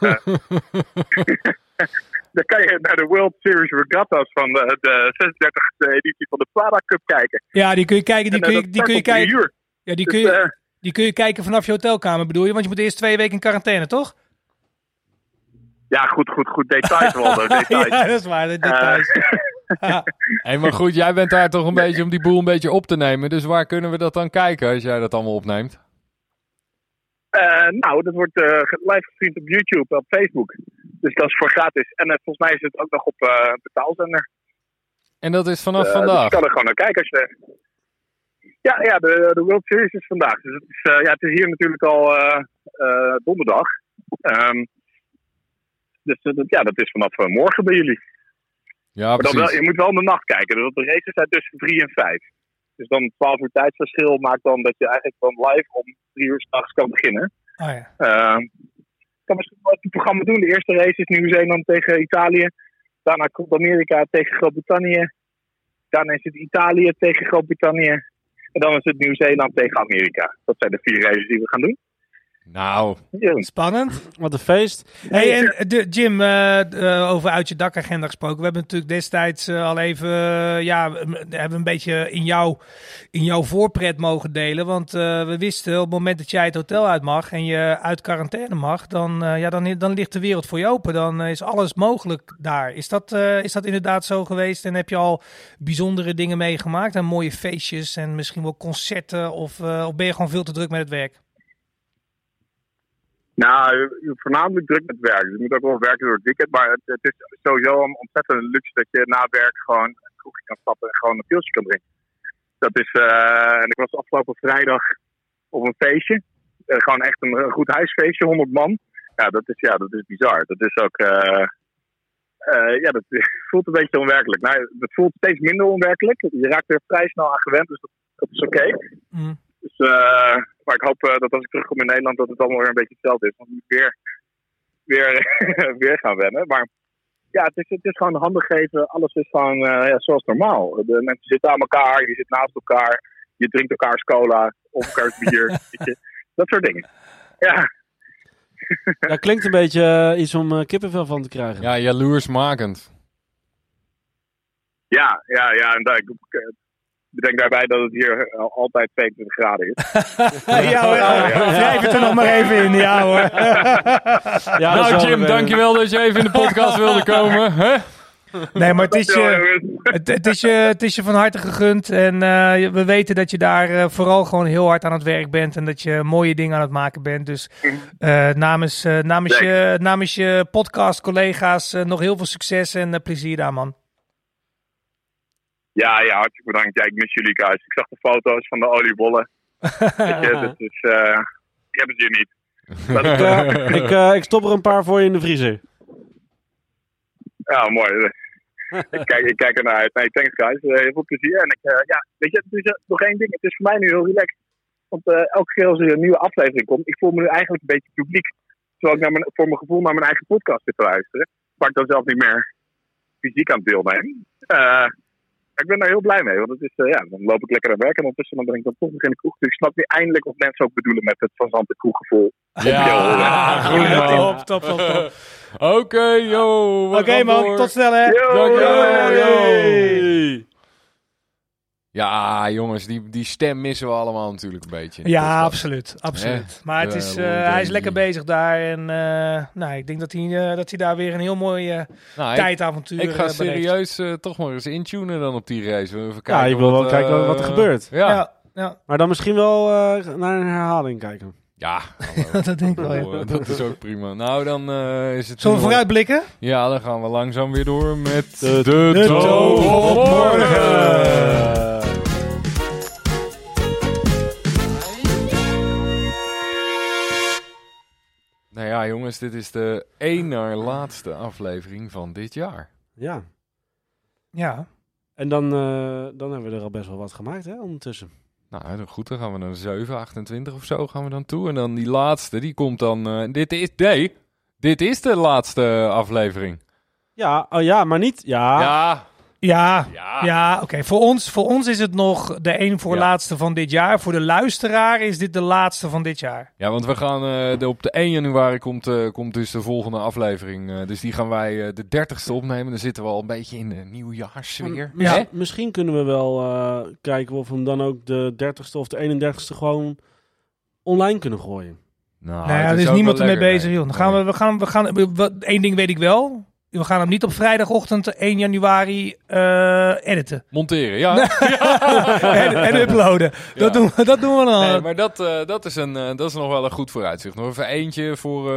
Speaker 6: dan kan je naar de World Series Regattas van de, de 36e editie van de Prada Cup kijken.
Speaker 2: Ja, die kun je kijken. Die kun je, die kun je kijken. Ja, die, kun je, die kun je kijken vanaf je hotelkamer, bedoel je? Want je moet eerst twee weken in quarantaine, toch?
Speaker 6: Ja, goed, goed, goed. Details, Waldo. Details.
Speaker 2: ja, dat is waar. De details.
Speaker 1: hey, maar goed, jij bent daar toch een beetje om die boel een beetje op te nemen. Dus waar kunnen we dat dan kijken als jij dat allemaal opneemt?
Speaker 6: Uh, nou, dat wordt uh, live gestreamd op YouTube, op Facebook. Dus dat is voor gratis. En uh, volgens mij is het ook nog op betaalzender.
Speaker 1: En dat is vanaf vandaag? Dus
Speaker 6: je kan er gewoon naar kijken als je... Ja, ja de, de World Series is vandaag. Dus het is, ja, het is hier natuurlijk al donderdag. Um, dus ja, dat is vanaf morgen bij jullie.
Speaker 1: Ja, maar
Speaker 6: wel, je moet wel in de nacht kijken. Dus de races zijn tussen 3 en 5. Dus dan 12 uur tijdsverschil maakt dan dat je eigenlijk dan live om 3 uur s'nachts kan beginnen.
Speaker 2: Oh ja.
Speaker 6: Uh, ik kan misschien wel het programma doen. De eerste race is Nieuw-Zeeland tegen Italië. Daarna komt Amerika tegen Groot-Brittannië. Daarna is het Italië tegen Groot-Brittannië. En dan is het Nieuw-Zeeland tegen Amerika. Dat zijn de vier races die we gaan doen.
Speaker 1: Nou,
Speaker 2: spannend.
Speaker 5: Wat een feest.
Speaker 2: Hey, en de, Jim, uh, over uit je dakagenda gesproken. We hebben natuurlijk destijds uh, al even, ja, we hebben een beetje in, jou, in jouw voorpret mogen delen. Want we wisten op het moment dat jij het hotel uit mag en je uit quarantaine mag, dan, ja, dan, dan ligt de wereld voor je open. Dan is alles mogelijk daar. Is dat, is dat inderdaad zo geweest? En heb je al bijzondere dingen meegemaakt? En mooie feestjes en misschien wel concerten? Of, of ben je gewoon veel te druk met het werk?
Speaker 6: Nou, voornamelijk druk met werk. Dus je moet ook wel werken door het weekend. Maar het, het is sowieso een ontzettende luxe dat je na werk gewoon een kroegje kan stappen en gewoon een pilsje kan drinken. Dat is, uh, en ik was afgelopen vrijdag op een feestje. Uh, gewoon echt een, goed huisfeestje, 100 man. Ja, dat is, ja, dat is bizar. Dat is ook, uh, ja, dat voelt een beetje onwerkelijk. Nou, het voelt steeds minder onwerkelijk. Je raakt er vrij snel aan gewend, dus dat, dat is oké. Okay. Mm. Dus, uh, maar ik hoop uh, dat als ik terugkom in Nederland, dat het allemaal weer een beetje hetzelfde is. Want ik moet weer, weer, weer gaan wennen. Maar ja, het is, het is gewoon handen geven. Alles is gewoon uh, ja, zoals normaal. De mensen zitten aan elkaar, je zit naast elkaar. Je drinkt elkaars cola of elkaars bier. dat soort dingen. Ja.
Speaker 5: Dat klinkt een beetje iets om kippenvel van te krijgen.
Speaker 1: Ja, jaloersmakend.
Speaker 6: Ja, ja, ja. En daar, bedenk daarbij dat het hier altijd 22 graden is.
Speaker 2: ja hoor, schrijf het er nog maar even in. Ja hoor.
Speaker 1: ja, nou Jim, dankjewel dat je even in de podcast wilde komen. Hè?
Speaker 2: Nee, maar het is, je, het, het, is je, het is je van harte gegund. En uh, we weten dat je daar uh, vooral gewoon heel hard aan het werk bent. En dat je mooie dingen aan het maken bent. Dus uh, namens, namens, je, namens je podcast collega's nog heel veel succes en plezier daar man.
Speaker 6: Ja, ja, hartstikke bedankt. Ja, ik mis jullie guys. Ik zag de foto's van de oliebollen. Weet je, dat is, uh, ik heb het hier niet.
Speaker 5: ik, uh, ik stop er een paar voor je in de vriezer.
Speaker 6: Ja, mooi. ik, kijk, ik kijk ernaar uit. Nee, thanks guys. Uh, heel veel plezier. En ik, ja, weet je, het is nog één ding. Het is voor mij nu heel relaxed. Want elke keer als er een nieuwe aflevering komt, ik voel me nu eigenlijk een beetje publiek. Terwijl ik naar mijn, voor mijn gevoel naar mijn eigen podcast zit te luisteren. Waar ik dan zelf niet meer fysiek aan deelneem ik ben daar heel blij mee. Want het is, uh, ja, dan loop ik lekker naar werk en ondertussen dan ben ik dan toch nog in de kroeg. Dus ik snap nu eindelijk wat mensen ook bedoelen met het fazante kroeggevoel.
Speaker 1: Ja, goed
Speaker 2: Top, top, top, top.
Speaker 1: Oké, okay, yo.
Speaker 2: Oké okay, man, tot snel hè.
Speaker 1: Yo, Dank yo, yo. Ja, jongens, die, die stem missen we allemaal natuurlijk een beetje.
Speaker 2: Ja, absoluut. absoluut. Maar het is, uh, hij is lekker bezig daar. En uh, nou, ik denk dat hij, uh, dat hij daar weer een heel mooi nou, tijdavontuur
Speaker 1: Ik, ik ga serieus toch maar eens intunen dan op die reis. Even
Speaker 5: kijken ja, je wil wel kijken wat er gebeurt.
Speaker 2: Ja. ja. Ja,
Speaker 5: Maar dan misschien wel naar een herhaling kijken.
Speaker 1: Ja,
Speaker 2: dat denk ik wel. Ja.
Speaker 1: Dat is ook prima. Nou, dan uh, is het.
Speaker 2: Zullen we vooruitblikken?
Speaker 1: Ja, dan gaan we langzaam weer door met de, de, de op ja, jongens, dit is de één naar laatste aflevering van dit jaar.
Speaker 5: Ja.
Speaker 2: Ja.
Speaker 5: En dan, uh, dan hebben we er al best wel wat gemaakt, hè, ondertussen.
Speaker 1: Nou, goed, dan gaan we naar 7, 28 of zo gaan we dan toe. En dan die laatste, die komt dan... Uh, dit is... Nee, dit is de laatste aflevering.
Speaker 5: Ja, oh ja, maar niet... Ja.
Speaker 1: Ja.
Speaker 2: Ja, ja. oké. Voor, ons, voor ons is het nog de één voor laatste van dit jaar. Voor de luisteraar is dit de laatste van dit jaar.
Speaker 1: Ja, want we gaan uh, de, op de 1 januari komt, uh, komt dus de volgende aflevering. Uh, dus die gaan wij de 30ste opnemen. Dan zitten we al een beetje in de nieuwjaarssfeer.
Speaker 5: Ja. Misschien kunnen we wel kijken of we hem dan ook de 30ste of de 31ste gewoon online kunnen gooien.
Speaker 2: Nou, nou ja, er is, is niemand ermee bezig, joh. Dan gaan we, we gaan, we gaan, één ding weet ik wel. We gaan hem niet op vrijdagochtend 1 januari uh, editen.
Speaker 1: Monteren, ja.
Speaker 2: en, en, uploaden. Dat, doen, we, dat doen we dan.
Speaker 1: Nee, maar dat, uh, dat, is een, uh, dat is nog wel een goed vooruitzicht. Nog even eentje voor,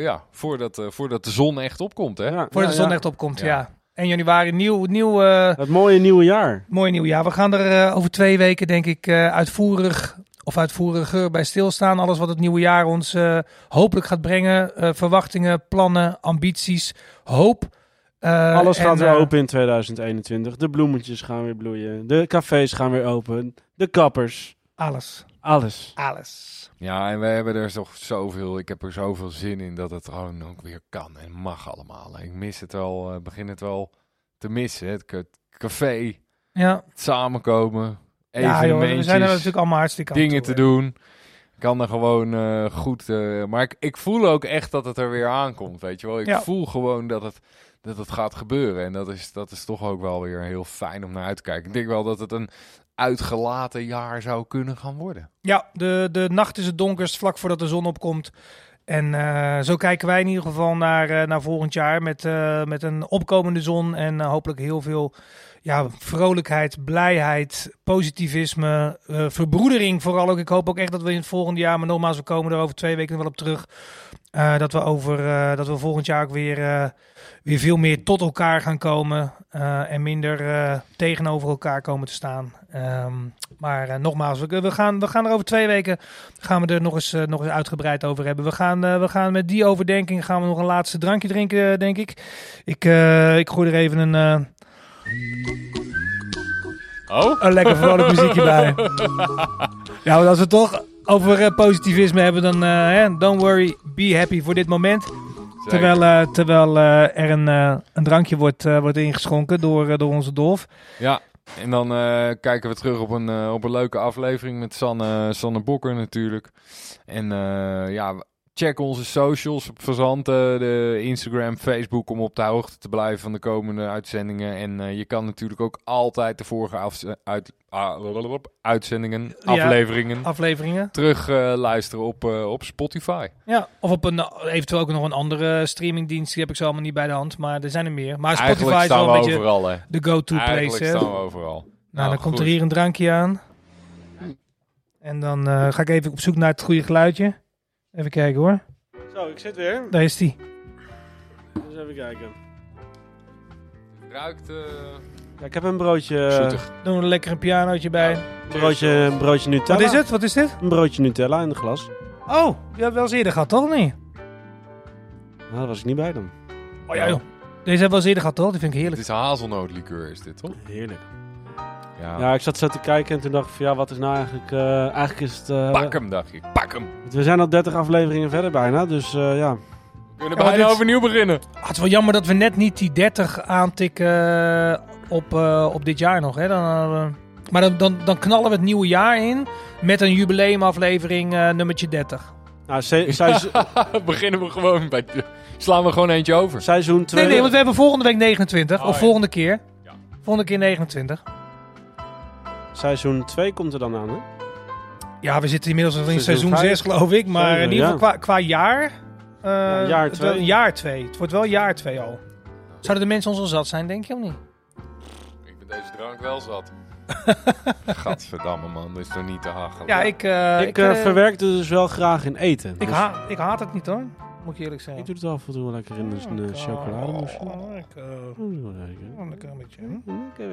Speaker 1: ja, voordat, voordat de zon echt opkomt. Hè? Ja,
Speaker 2: voordat de zon echt opkomt, ja. 1 januari, nieuw... nieuw
Speaker 5: het mooie nieuwe jaar.
Speaker 2: Mooie nieuwe jaar. We gaan er over twee weken, denk ik, uitvoerig of uitvoeriger bij stilstaan. Alles wat het nieuwe jaar ons uh, hopelijk gaat brengen. Uh, verwachtingen, plannen, ambities, hoop.
Speaker 5: Uh, Alles gaat weer open in 2021. De bloemetjes gaan weer bloeien. De cafés gaan weer open. De kappers.
Speaker 2: Alles.
Speaker 5: Alles.
Speaker 2: Alles.
Speaker 1: Ja, en we hebben er toch zoveel. Ik heb er zoveel zin in dat het gewoon ook weer kan en mag allemaal. Ik mis het wel, begin het wel te missen. Het café.
Speaker 2: Ja.
Speaker 1: Het samenkomen
Speaker 2: ja, joh, we zijn er natuurlijk allemaal hartstikke
Speaker 1: dingen te doen. Ik kan er gewoon uh, goed. Uh, maar ik, ik voel ook echt dat het er weer aankomt. Weet je wel, ik voel gewoon dat het, dat het gaat gebeuren. En dat is, dat is toch ook wel weer heel fijn om naar uit te kijken. Ik denk wel dat het een uitgelaten jaar zou kunnen gaan worden.
Speaker 2: Ja, de, de nacht is het donkerst vlak voordat de zon opkomt. En uh, zo kijken wij in ieder geval naar, naar volgend jaar met, met een opkomende zon en hopelijk heel veel ja, vrolijkheid, blijheid, positivisme, uh, verbroedering vooral ook. Ik hoop ook echt dat we in het volgende jaar, maar nogmaals, we komen er over twee weken wel op terug. Uh, dat, we over, uh, dat we volgend jaar ook weer, weer veel meer tot elkaar gaan komen. en minder tegenover elkaar komen te staan. Um, maar nogmaals, we, we, gaan, we gaan er over twee weken gaan we er nog eens, nog eens uitgebreid over hebben. We gaan, we gaan met die overdenking gaan we nog een laatste drankje drinken, denk ik. Ik, ik gooi er even een
Speaker 1: Oh?
Speaker 2: Een lekker vrolijk muziekje bij. Ja, want als we toch over uh, positivisme hebben, dan uh, don't worry, be happy voor dit moment. Terwijl, uh, terwijl er een, een drankje wordt, wordt ingeschonken door, door onze Dolf.
Speaker 1: Ja, en dan kijken we terug op een, op een leuke aflevering met Sanne, Sanne Bokker natuurlijk. En ja, Check onze socials op Verzanten, de Instagram, Facebook, om op de hoogte te blijven van de komende uitzendingen. En uh, je kan natuurlijk ook altijd de vorige af, uit, uh, uitzendingen, afleveringen,
Speaker 2: afleveringen
Speaker 1: terug uh, luisteren op, op Spotify.
Speaker 2: Ja, of op een, eventueel ook nog een andere streamingdienst. Die heb ik zo allemaal niet bij de hand, maar er zijn er meer. Maar Spotify is wel een beetje overal, de go-to place.
Speaker 1: Eigenlijk staan we overal. Nou,
Speaker 2: nou dan komt er hier een drankje aan. En dan ga ik even op zoek naar het goede geluidje. Even kijken hoor.
Speaker 5: Zo, ik zit weer.
Speaker 2: Daar is die.
Speaker 5: Eens even kijken.
Speaker 1: Ruikt... Uh...
Speaker 5: Ja, ik heb een broodje...
Speaker 1: Zoetig.
Speaker 2: Doen we een lekker een pianootje bij.
Speaker 5: Een broodje, een broodje Nutella.
Speaker 2: Wat is het? Wat is dit?
Speaker 5: Een broodje Nutella in de glas.
Speaker 2: Oh, je hebt wel eens eerder gehad, toch? Nee?
Speaker 5: Nou, daar was ik niet bij dan.
Speaker 2: Oh ja, joh. Deze hebben we wel eens eerder gehad, toch? Die vind ik heerlijk.
Speaker 1: Het is hazelnootlikeur, is dit, toch?
Speaker 5: Heerlijk. Ja. ja, ik zat zo te kijken en toen dacht ik van ja, wat is nou eigenlijk... Uh, eigenlijk is het... Uh,
Speaker 1: pak hem, dacht ik. Pak hem.
Speaker 5: We zijn al 30 afleveringen verder bijna, dus uh, ja.
Speaker 1: We kunnen bijna dit... overnieuw beginnen.
Speaker 2: Ah, het is wel jammer dat we net niet die 30 aantikken op, op dit jaar nog. Hè? Dan, maar dan, dan, dan, knallen we het nieuwe jaar in met een jubileumaflevering nummertje 30.
Speaker 5: Nou, se
Speaker 1: beginnen we gewoon bij... Slaan we gewoon eentje over.
Speaker 5: Seizoen 2.
Speaker 2: Nee, nee, want we hebben volgende week 29. of ja. volgende keer. Ja. Volgende keer 29.
Speaker 5: Seizoen 2 komt er dan aan, hè?
Speaker 2: Ja, we zitten inmiddels in seizoen 6, geloof ik. Maar in ieder geval qua, qua jaar... Uh, ja, jaar 2. jaar 2. Het wordt wel jaar 2 al. Zouden de mensen ons al zat zijn, denk je of niet?
Speaker 1: Ik ben deze drank wel zat. Gadverdamme man, dat is toch niet te hachelen.
Speaker 2: Ja, ik... Uh,
Speaker 5: ik, ik uh, verwerk het dus wel graag in eten.
Speaker 2: Ik, dus... ha ik haat het niet hoor, moet ik eerlijk zeggen.
Speaker 5: Ik doe het af en toe wel lekker in een chocolademoesje.
Speaker 2: Oh, ik, uh, lekker een beetje.
Speaker 5: Ja.